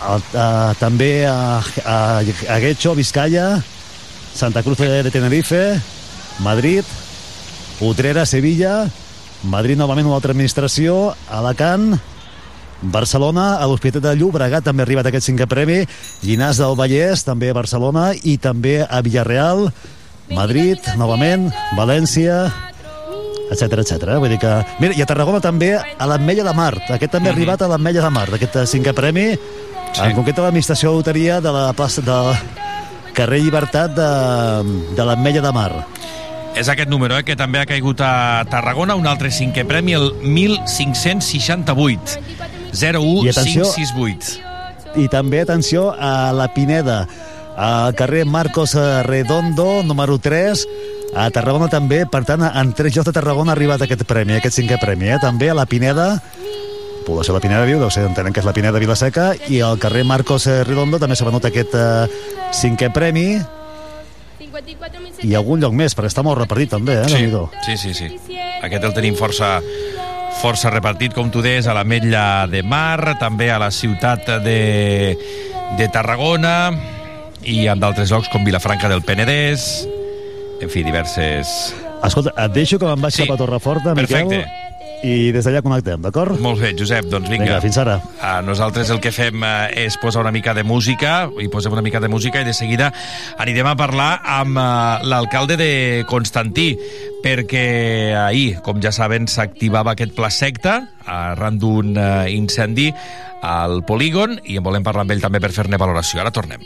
a, a, també a, a, a Guecho, Vizcaya Santa Cruz de Tenerife Madrid Utrera, Sevilla, Madrid novament una altra administració, Alacant, Barcelona, a l'Hospitalet de Llobregat també ha arribat aquest cinquè premi, Llinars del Vallès, també a Barcelona, i també a Villarreal, Madrid, novament, València, etc etc. Vull dir que... Mira, i a Tarragona també a l'Ametlla de Mar. Aquest també ha arribat a l'Ametlla de Mar, aquest cinquè premi, sí. en concret l'administració de loteria de la plaça de carrer Llibertat de, de l'Ametlla de Mar. És aquest número, eh, que també ha caigut a Tarragona, un altre cinquè premi, el 1568. 01568. I també, atenció, a la Pineda, al carrer Marcos Redondo, número 3, a Tarragona també, per tant, en tres llocs de Tarragona ha arribat aquest premi, aquest cinquè premi, eh? també a la Pineda, població de la Pineda viu, deu ser, entenem que és la Pineda Vilaseca, i al carrer Marcos Redondo també s'ha venut aquest eh, cinquè premi, i algun lloc més, perquè està molt repartit també, eh? Sí, sí, sí, sí. Aquest el tenim força força repartit, com tu deies, a l'Ametlla de Mar, també a la ciutat de, de Tarragona i en d'altres llocs com Vilafranca del Penedès, en fi, diverses... Escolta, et deixo que me'n vaig Sí. cap a Torreforta, Miquel, Perfecte. I des d'allà connectem, d'acord? Molt bé, Josep, doncs vinga. Vinga, fins ara. Uh, nosaltres el que fem uh, és posar una mica de música, i posem una mica de música i de seguida anirem a parlar amb uh, l'alcalde de Constantí, perquè ahir, com ja saben, s'activava aquest pla secta arran d'un uh, incendi al polígon i en volem parlar amb ell també per fer-ne valoració. Ara tornem.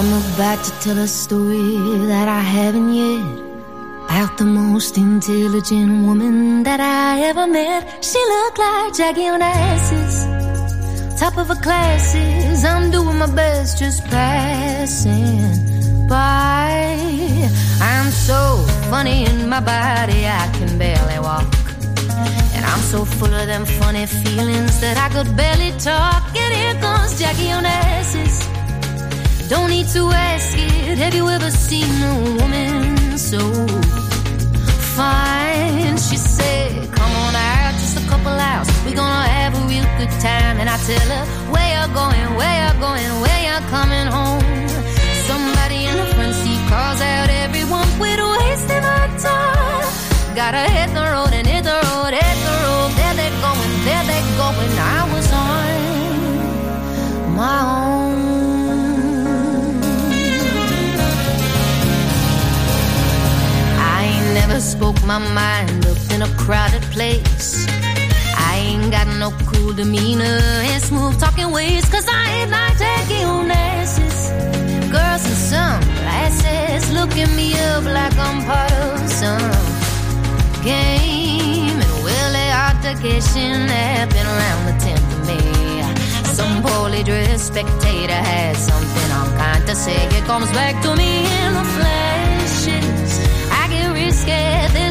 I'm about to tell a story that I haven't yet. About the most intelligent woman that I ever met. She looked like Jackie Onassis, top of her classes. I'm doing my best, just passing by. I'm so funny in my body, I can barely walk. And I'm so full of them funny feelings that I could barely talk. And here comes Jackie Onassis. Don't need to ask it. Have you ever seen a woman so fine? She said, Come on out, just a couple hours. We're gonna have a real good time. And I tell her, Where you're going? Where you going? Where you coming home? Somebody in the front seat calls out everyone. We're wasting our time. Gotta hit the road, spoke my mind up in a crowded place. I ain't got no cool demeanor and smooth talking ways, cause I ain't like taking on asses. Girls in sunglasses looking me up like I'm part of some game. And the altercation happened around the 10th of May. Some poorly dressed spectator had something I'm kind to say. It comes back to me in the flashes.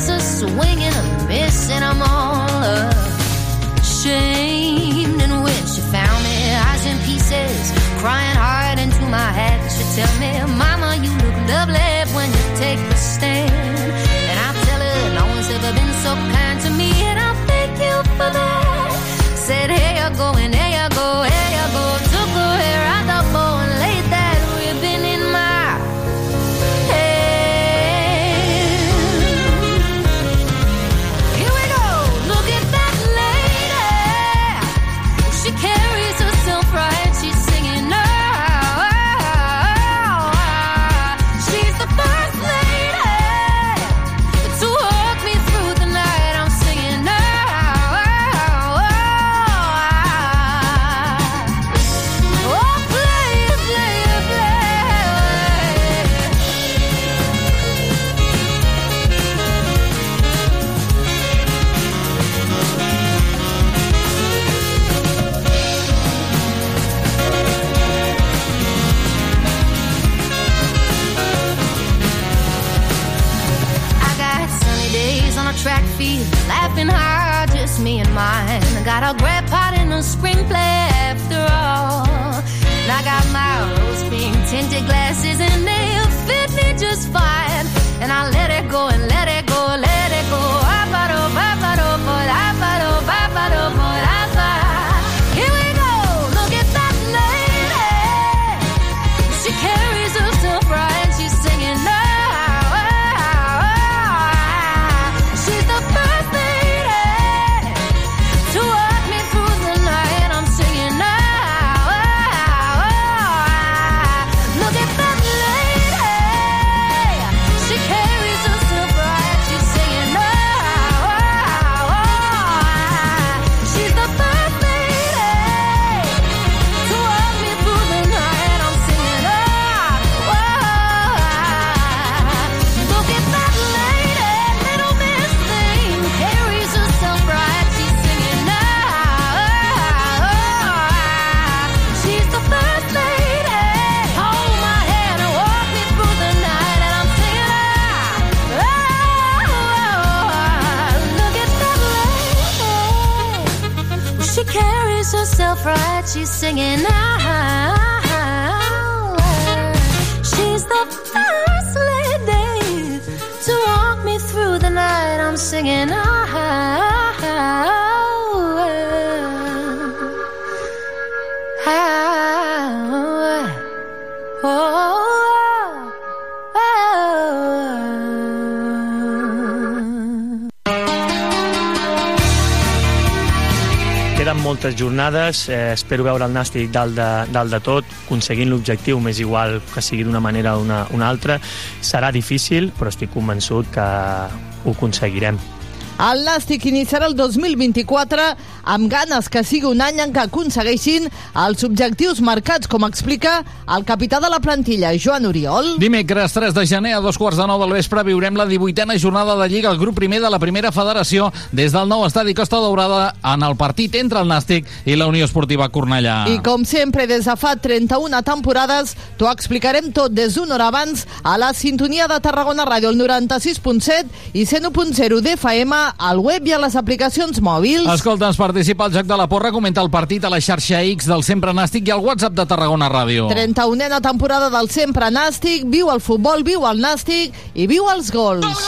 A swing and a miss, and I'm all ashamed. And when she found me, eyes in pieces, crying hard into my hat, she tell me, Mama, you look lovely when you take the stand. And I tell her, no one's ever been so kind to me, and I thank you for that. Said, here you go, and here spring play moltes jornades, eh, espero veure el Nàstic dalt de, dalt de tot, aconseguint l'objectiu, m'és igual que sigui d'una manera o una, una altra. Serà difícil, però estic convençut que ho aconseguirem. El Nàstic iniciarà el 2024 amb ganes que sigui un any en què aconsegueixin els objectius marcats, com explica el capità de la plantilla, Joan Oriol. Dimecres 3 de gener a dos quarts de nou del vespre viurem la 18a jornada de Lliga al grup primer de la primera federació des del nou estadi Costa Daurada en el partit entre el Nàstic i la Unió Esportiva Cornellà. I com sempre, des de fa 31 temporades, t'ho explicarem tot des d'una hora abans a la sintonia de Tarragona Ràdio, el 96.7 i 101.0 d'FM, al web i a les aplicacions mòbils. Escolta'ns, participa al Joc de la Porra, comenta el partit a la xarxa X del Sempre Nàstic i al WhatsApp de Tarragona Ràdio. 31a temporada del Sempre Nàstic, viu el futbol, viu el Nàstic i viu els gols.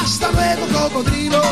Hasta luego, cocodrilo.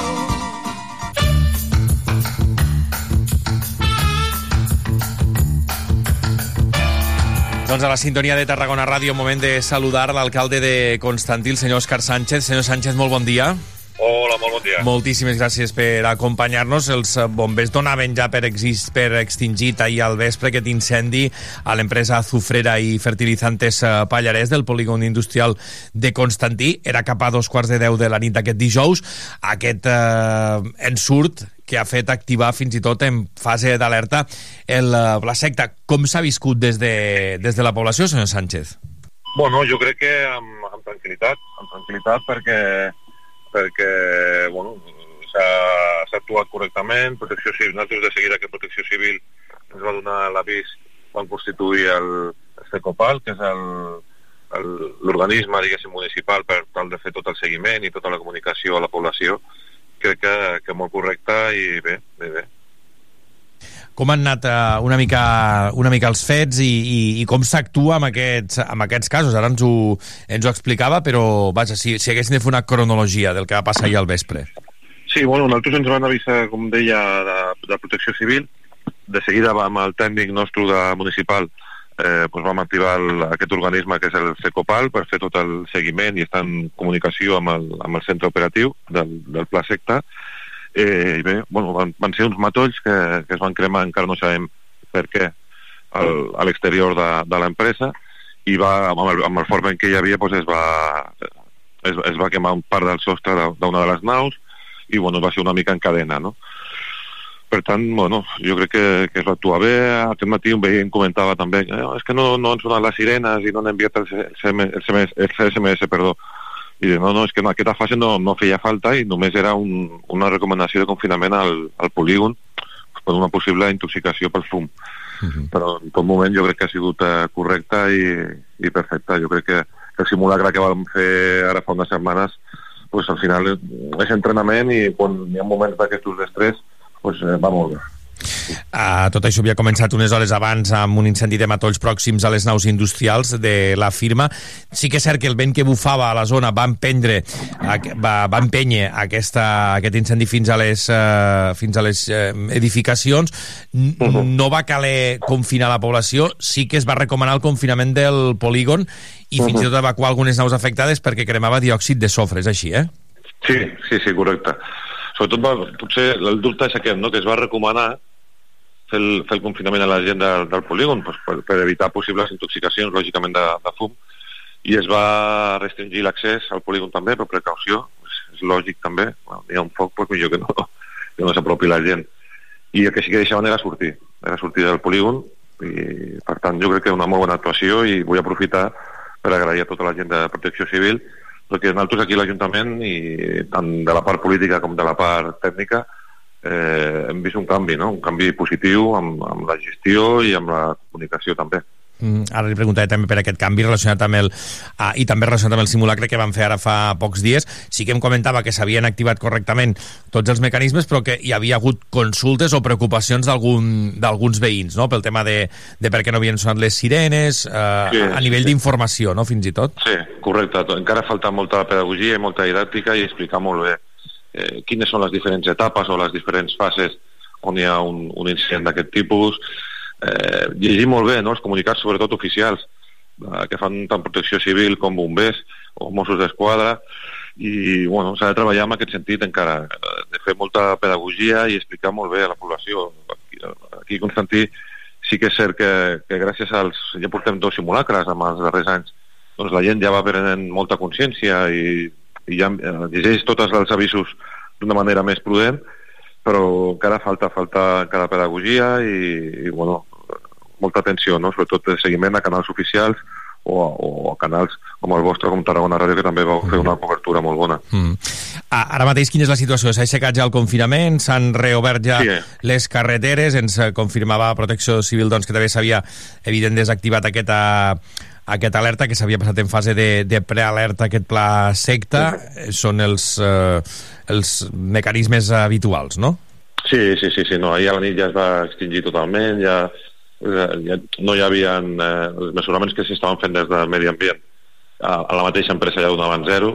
Doncs a la sintonia de Tarragona Ràdio, moment de saludar l'alcalde de Constantí, el senyor Òscar Sánchez. Senyor Sánchez, molt bon dia. Hola, molt bon dia. Moltíssimes gràcies per acompanyar-nos. Els eh, bombers donaven ja per, exist, per extingit ahir al vespre aquest incendi a l'empresa azufrera i fertilizantes eh, Pallarès del polígon industrial de Constantí. Era cap a dos quarts de deu de la nit d'aquest dijous. Aquest eh, ensurt que ha fet activar fins i tot en fase d'alerta el, eh, la secta. Com s'ha viscut des de, des de la població, senyor Sánchez? Bueno, jo crec que amb, amb tranquil·litat, amb tranquil·litat perquè, perquè bueno, s'ha actuat correctament, protecció civil, nosaltres de seguida que protecció civil ens va donar l'avís, van constituir el, CECOPAL, que és l'organisme, diguéssim, municipal per tal de fer tot el seguiment i tota la comunicació a la població, crec que, que molt correcta i bé, bé, bé. Com han anat uh, una, mica, una mica els fets i, i, i com s'actua amb, aquests, amb aquests casos? Ara ens ho, ens ho explicava, però vaja, si, si haguéssim de fer una cronologia del que va passar ahir al vespre. Sí, bueno, nosaltres ens van avisar, com deia, de, de protecció civil. De seguida va amb el tècnic nostre de municipal eh, doncs vam activar el, aquest organisme que és el CECOPAL per fer tot el seguiment i estar en comunicació amb el, amb el centre operatiu del, del Pla Secta. Eh, I bé, bueno, van, van ser uns matolls que, que es van cremar, encara no sabem per què, al, a l'exterior de, de l'empresa i va, amb el, amb el forment que hi havia doncs es, va, es, es va quemar un part del sostre d'una de les naus i bueno, va ser una mica en cadena, no? Per tant, bueno, jo crec que, que es va actuar bé. Aquest matí un veí em comentava també eh, és que no, no han sonat les sirenes i no han enviat el, CM, el, SMS, el CSMS, perdó. I dic, no, no, és que en aquesta fase no, no feia falta i només era un, una recomanació de confinament al, al polígon per una possible intoxicació pel fum. Però en tot moment jo crec que ha sigut eh, correcta i, i perfecta. Jo crec que, que el simulacre que vam fer ara fa unes setmanes pues, al final és entrenament i quan hi ha moments d'aquestos d'estrès pues, eh, va molt bé. Uh, tot això havia començat unes hores abans amb un incendi de matolls pròxims a les naus industrials de la firma. Sí que és cert que el vent que bufava a la zona va emprendre, va, va empènyer aquesta, aquest incendi fins a les, uh, fins a les uh, edificacions. No va caler confinar la població, sí que es va recomanar el confinament del polígon i fins i tot evacuar algunes naus afectades perquè cremava diòxid de sofre, és així, eh? Sí, sí, sí, correcte. Sobretot, va, potser el dubte és aquest, no?, que es va recomanar fer el, fer el confinament a la gent del, del polígon pues, per, per evitar possibles intoxicacions, lògicament, de, de fum, i es va restringir l'accés al polígon també, per precaució, és, és lògic també, bueno, hi ha un foc, pues, millor que no, que no s'apropi la gent. I el que sí que deixaven era sortir, era sortir del polígon, i per tant jo crec que una molt bona actuació i vull aprofitar per agrair a tota la gent de Protecció Civil perquè nosaltres aquí l'Ajuntament i tant de la part política com de la part tècnica eh, hem vist un canvi, no? un canvi positiu amb, amb la gestió i amb la comunicació també. Mm, ara li preguntaré també per aquest canvi relacionat amb el... Ah, I també relacionat amb el simulacre que van fer ara fa pocs dies. Sí que em comentava que s'havien activat correctament tots els mecanismes, però que hi havia hagut consultes o preocupacions d'alguns algun, veïns, no?, pel tema de, de per què no havien sonat les sirenes, eh, sí, a nivell sí. d'informació, no?, fins i tot. Sí, correcte. Encara falta molta pedagogia i molta didàctica i explicar molt bé eh, quines són les diferents etapes o les diferents fases on hi ha un, un incident d'aquest tipus, eh, llegir molt bé no? els comunicats, sobretot oficials, eh, que fan tant protecció civil com bombers o Mossos d'Esquadra, i bueno, s'ha de treballar en aquest sentit encara, eh, de fer molta pedagogia i explicar molt bé a la població. Aquí, aquí Constantí, sí que és cert que, que gràcies als... ja portem dos simulacres en els darrers anys, doncs la gent ja va prenent molta consciència i, i ja eh, llegeix tots els avisos d'una manera més prudent, però encara falta, falta encara pedagogia i, i bueno, molta atenció, no? sobretot de seguiment a canals oficials o, o a canals com el vostre, com Tarragona Ràdio, que també vau fer una cobertura molt bona. Mm. Ara mateix, quina és la situació? S'ha aixecat ja el confinament? S'han reobert ja sí. les carreteres? Ens confirmava Protecció Civil doncs, que també s'havia, evident, desactivat aquesta, aquesta alerta, que s'havia passat en fase de, de prealerta, aquest pla secta. Sí. Són els, eh, els mecanismes habituals, no? Sí, sí, sí, sí, no, ahir a la nit ja es va extingir totalment, ja Eh, ja no hi havia eh, els mesuraments que s'estaven fent des del medi ambient a, a la mateixa empresa ja donaven zero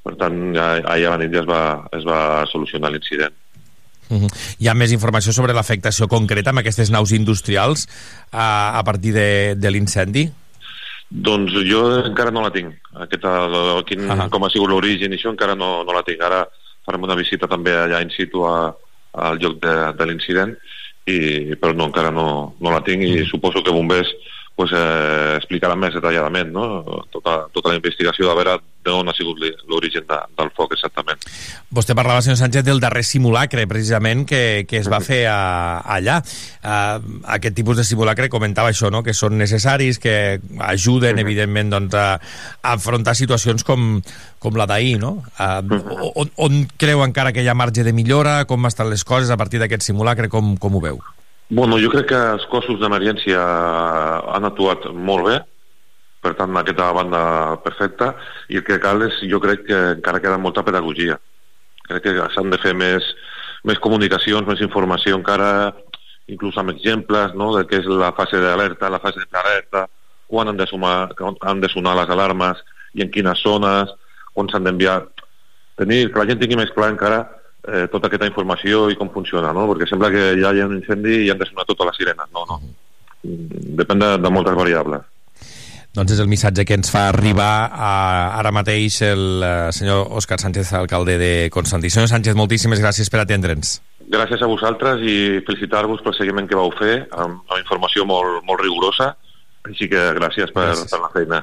per tant ja, ahir a la nit ja es va, es va solucionar l'incident Uh -huh. Hi ha més informació sobre l'afectació concreta amb aquestes naus industrials a, a partir de, de l'incendi? Doncs jo encara no la tinc. Aquesta, quin, uh -huh. Com ha sigut l'origen i això encara no, no la tinc. Ara farem una visita també allà in situ a, al lloc de, de l'incident i, però no, encara no, no la tinc i mm. suposo que Bombers pues, eh, explicarà més detalladament no? tota, tota la investigació de veure d'on ha sigut l'origen de, del foc exactament. Vostè parlava, senyor Sánchez, del darrer simulacre, precisament, que, que es va fer a, allà. Uh, aquest tipus de simulacre comentava això, no? que són necessaris, que ajuden, uh -huh. evidentment, doncs, a, a afrontar situacions com, com la d'ahir, no? Uh, uh -huh. on, on creu encara que hi ha marge de millora? Com estan les coses a partir d'aquest simulacre? Com, com ho veu? Bueno, jo crec que els cossos d'emergència han actuat molt bé, per tant, aquesta banda perfecta, i el que cal és, jo crec que encara queda molta pedagogia. Crec que s'han de fer més, més comunicacions, més informació encara, inclús amb exemples no?, de què és la fase d'alerta, la fase d'alerta, quan han de, sumar, han de sonar les alarmes i en quines zones, on s'han d'enviar... Tenir, que la gent tingui més clar encara eh, tota aquesta informació i com funciona, no? Perquè sembla que ja hi ha un incendi i han de sonar totes les sirenes. No, no. Mm, depèn de, de moltes variables. Doncs és el missatge que ens fa arribar a, ara mateix el uh, senyor Òscar Sánchez, alcalde de Constantí. Senyor Sánchez, moltíssimes gràcies per atendre'ns. Gràcies a vosaltres i felicitar-vos pel seguiment que vau fer amb, amb informació molt, molt rigorosa. Així que gràcies per, gràcies. per la feina.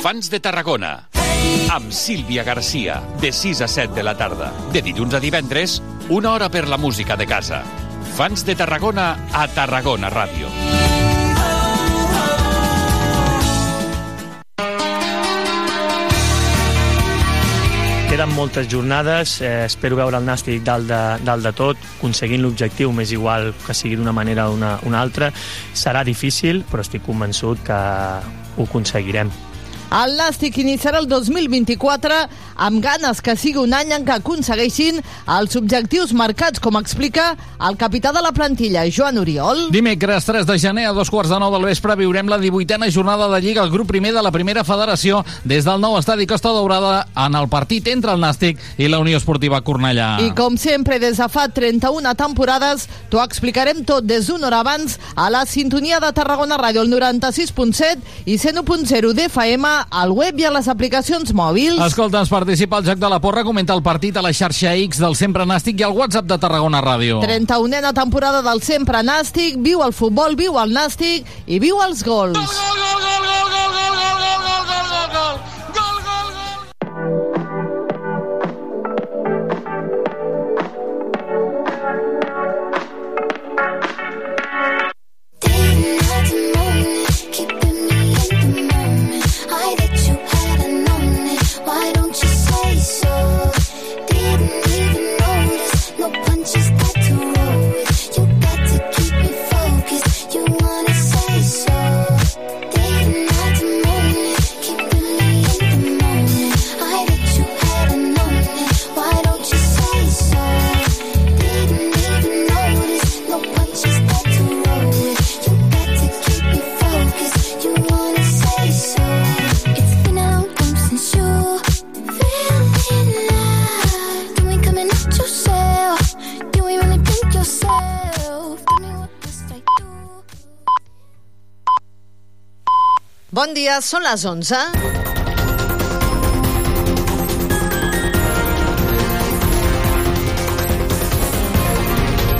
Fans de Tarragona amb Sílvia Garcia, de 6 a 7 de la tarda. De dilluns a divendres, una hora per la música de casa. Fans de Tarragona a Tarragona Ràdio. Queden moltes jornades, eh, espero veure el Nàstic dalt de, dalt de tot, aconseguint l'objectiu, més igual que sigui d'una manera o una, una altra. Serà difícil, però estic convençut que ho aconseguirem. El Nàstic iniciarà el 2024 amb ganes que sigui un any en què aconsegueixin els objectius marcats, com explica el capità de la plantilla, Joan Oriol. Dimecres 3 de gener a dos quarts de nou del vespre viurem la 18a jornada de Lliga al grup primer de la primera federació des del nou estadi Costa Daurada en el partit entre el Nàstic i la Unió Esportiva Cornellà. I com sempre, des de fa 31 temporades, t'ho explicarem tot des d'una hora abans a la sintonia de Tarragona Ràdio, el 96.7 i 101.0 d'FM al web i a les aplicacions mòbils. Escolta'ns, participa al Joc de la Porra, comenta el partit a la xarxa X del Sempre Nàstic i al WhatsApp de Tarragona Ràdio. 31a temporada del Sempre Nàstic, viu el futbol, viu el Nàstic i viu els gols. Gol, gol, gol, gol, gol, gol, gol, gol, gol, gol, gol, Bon dia, són les 11.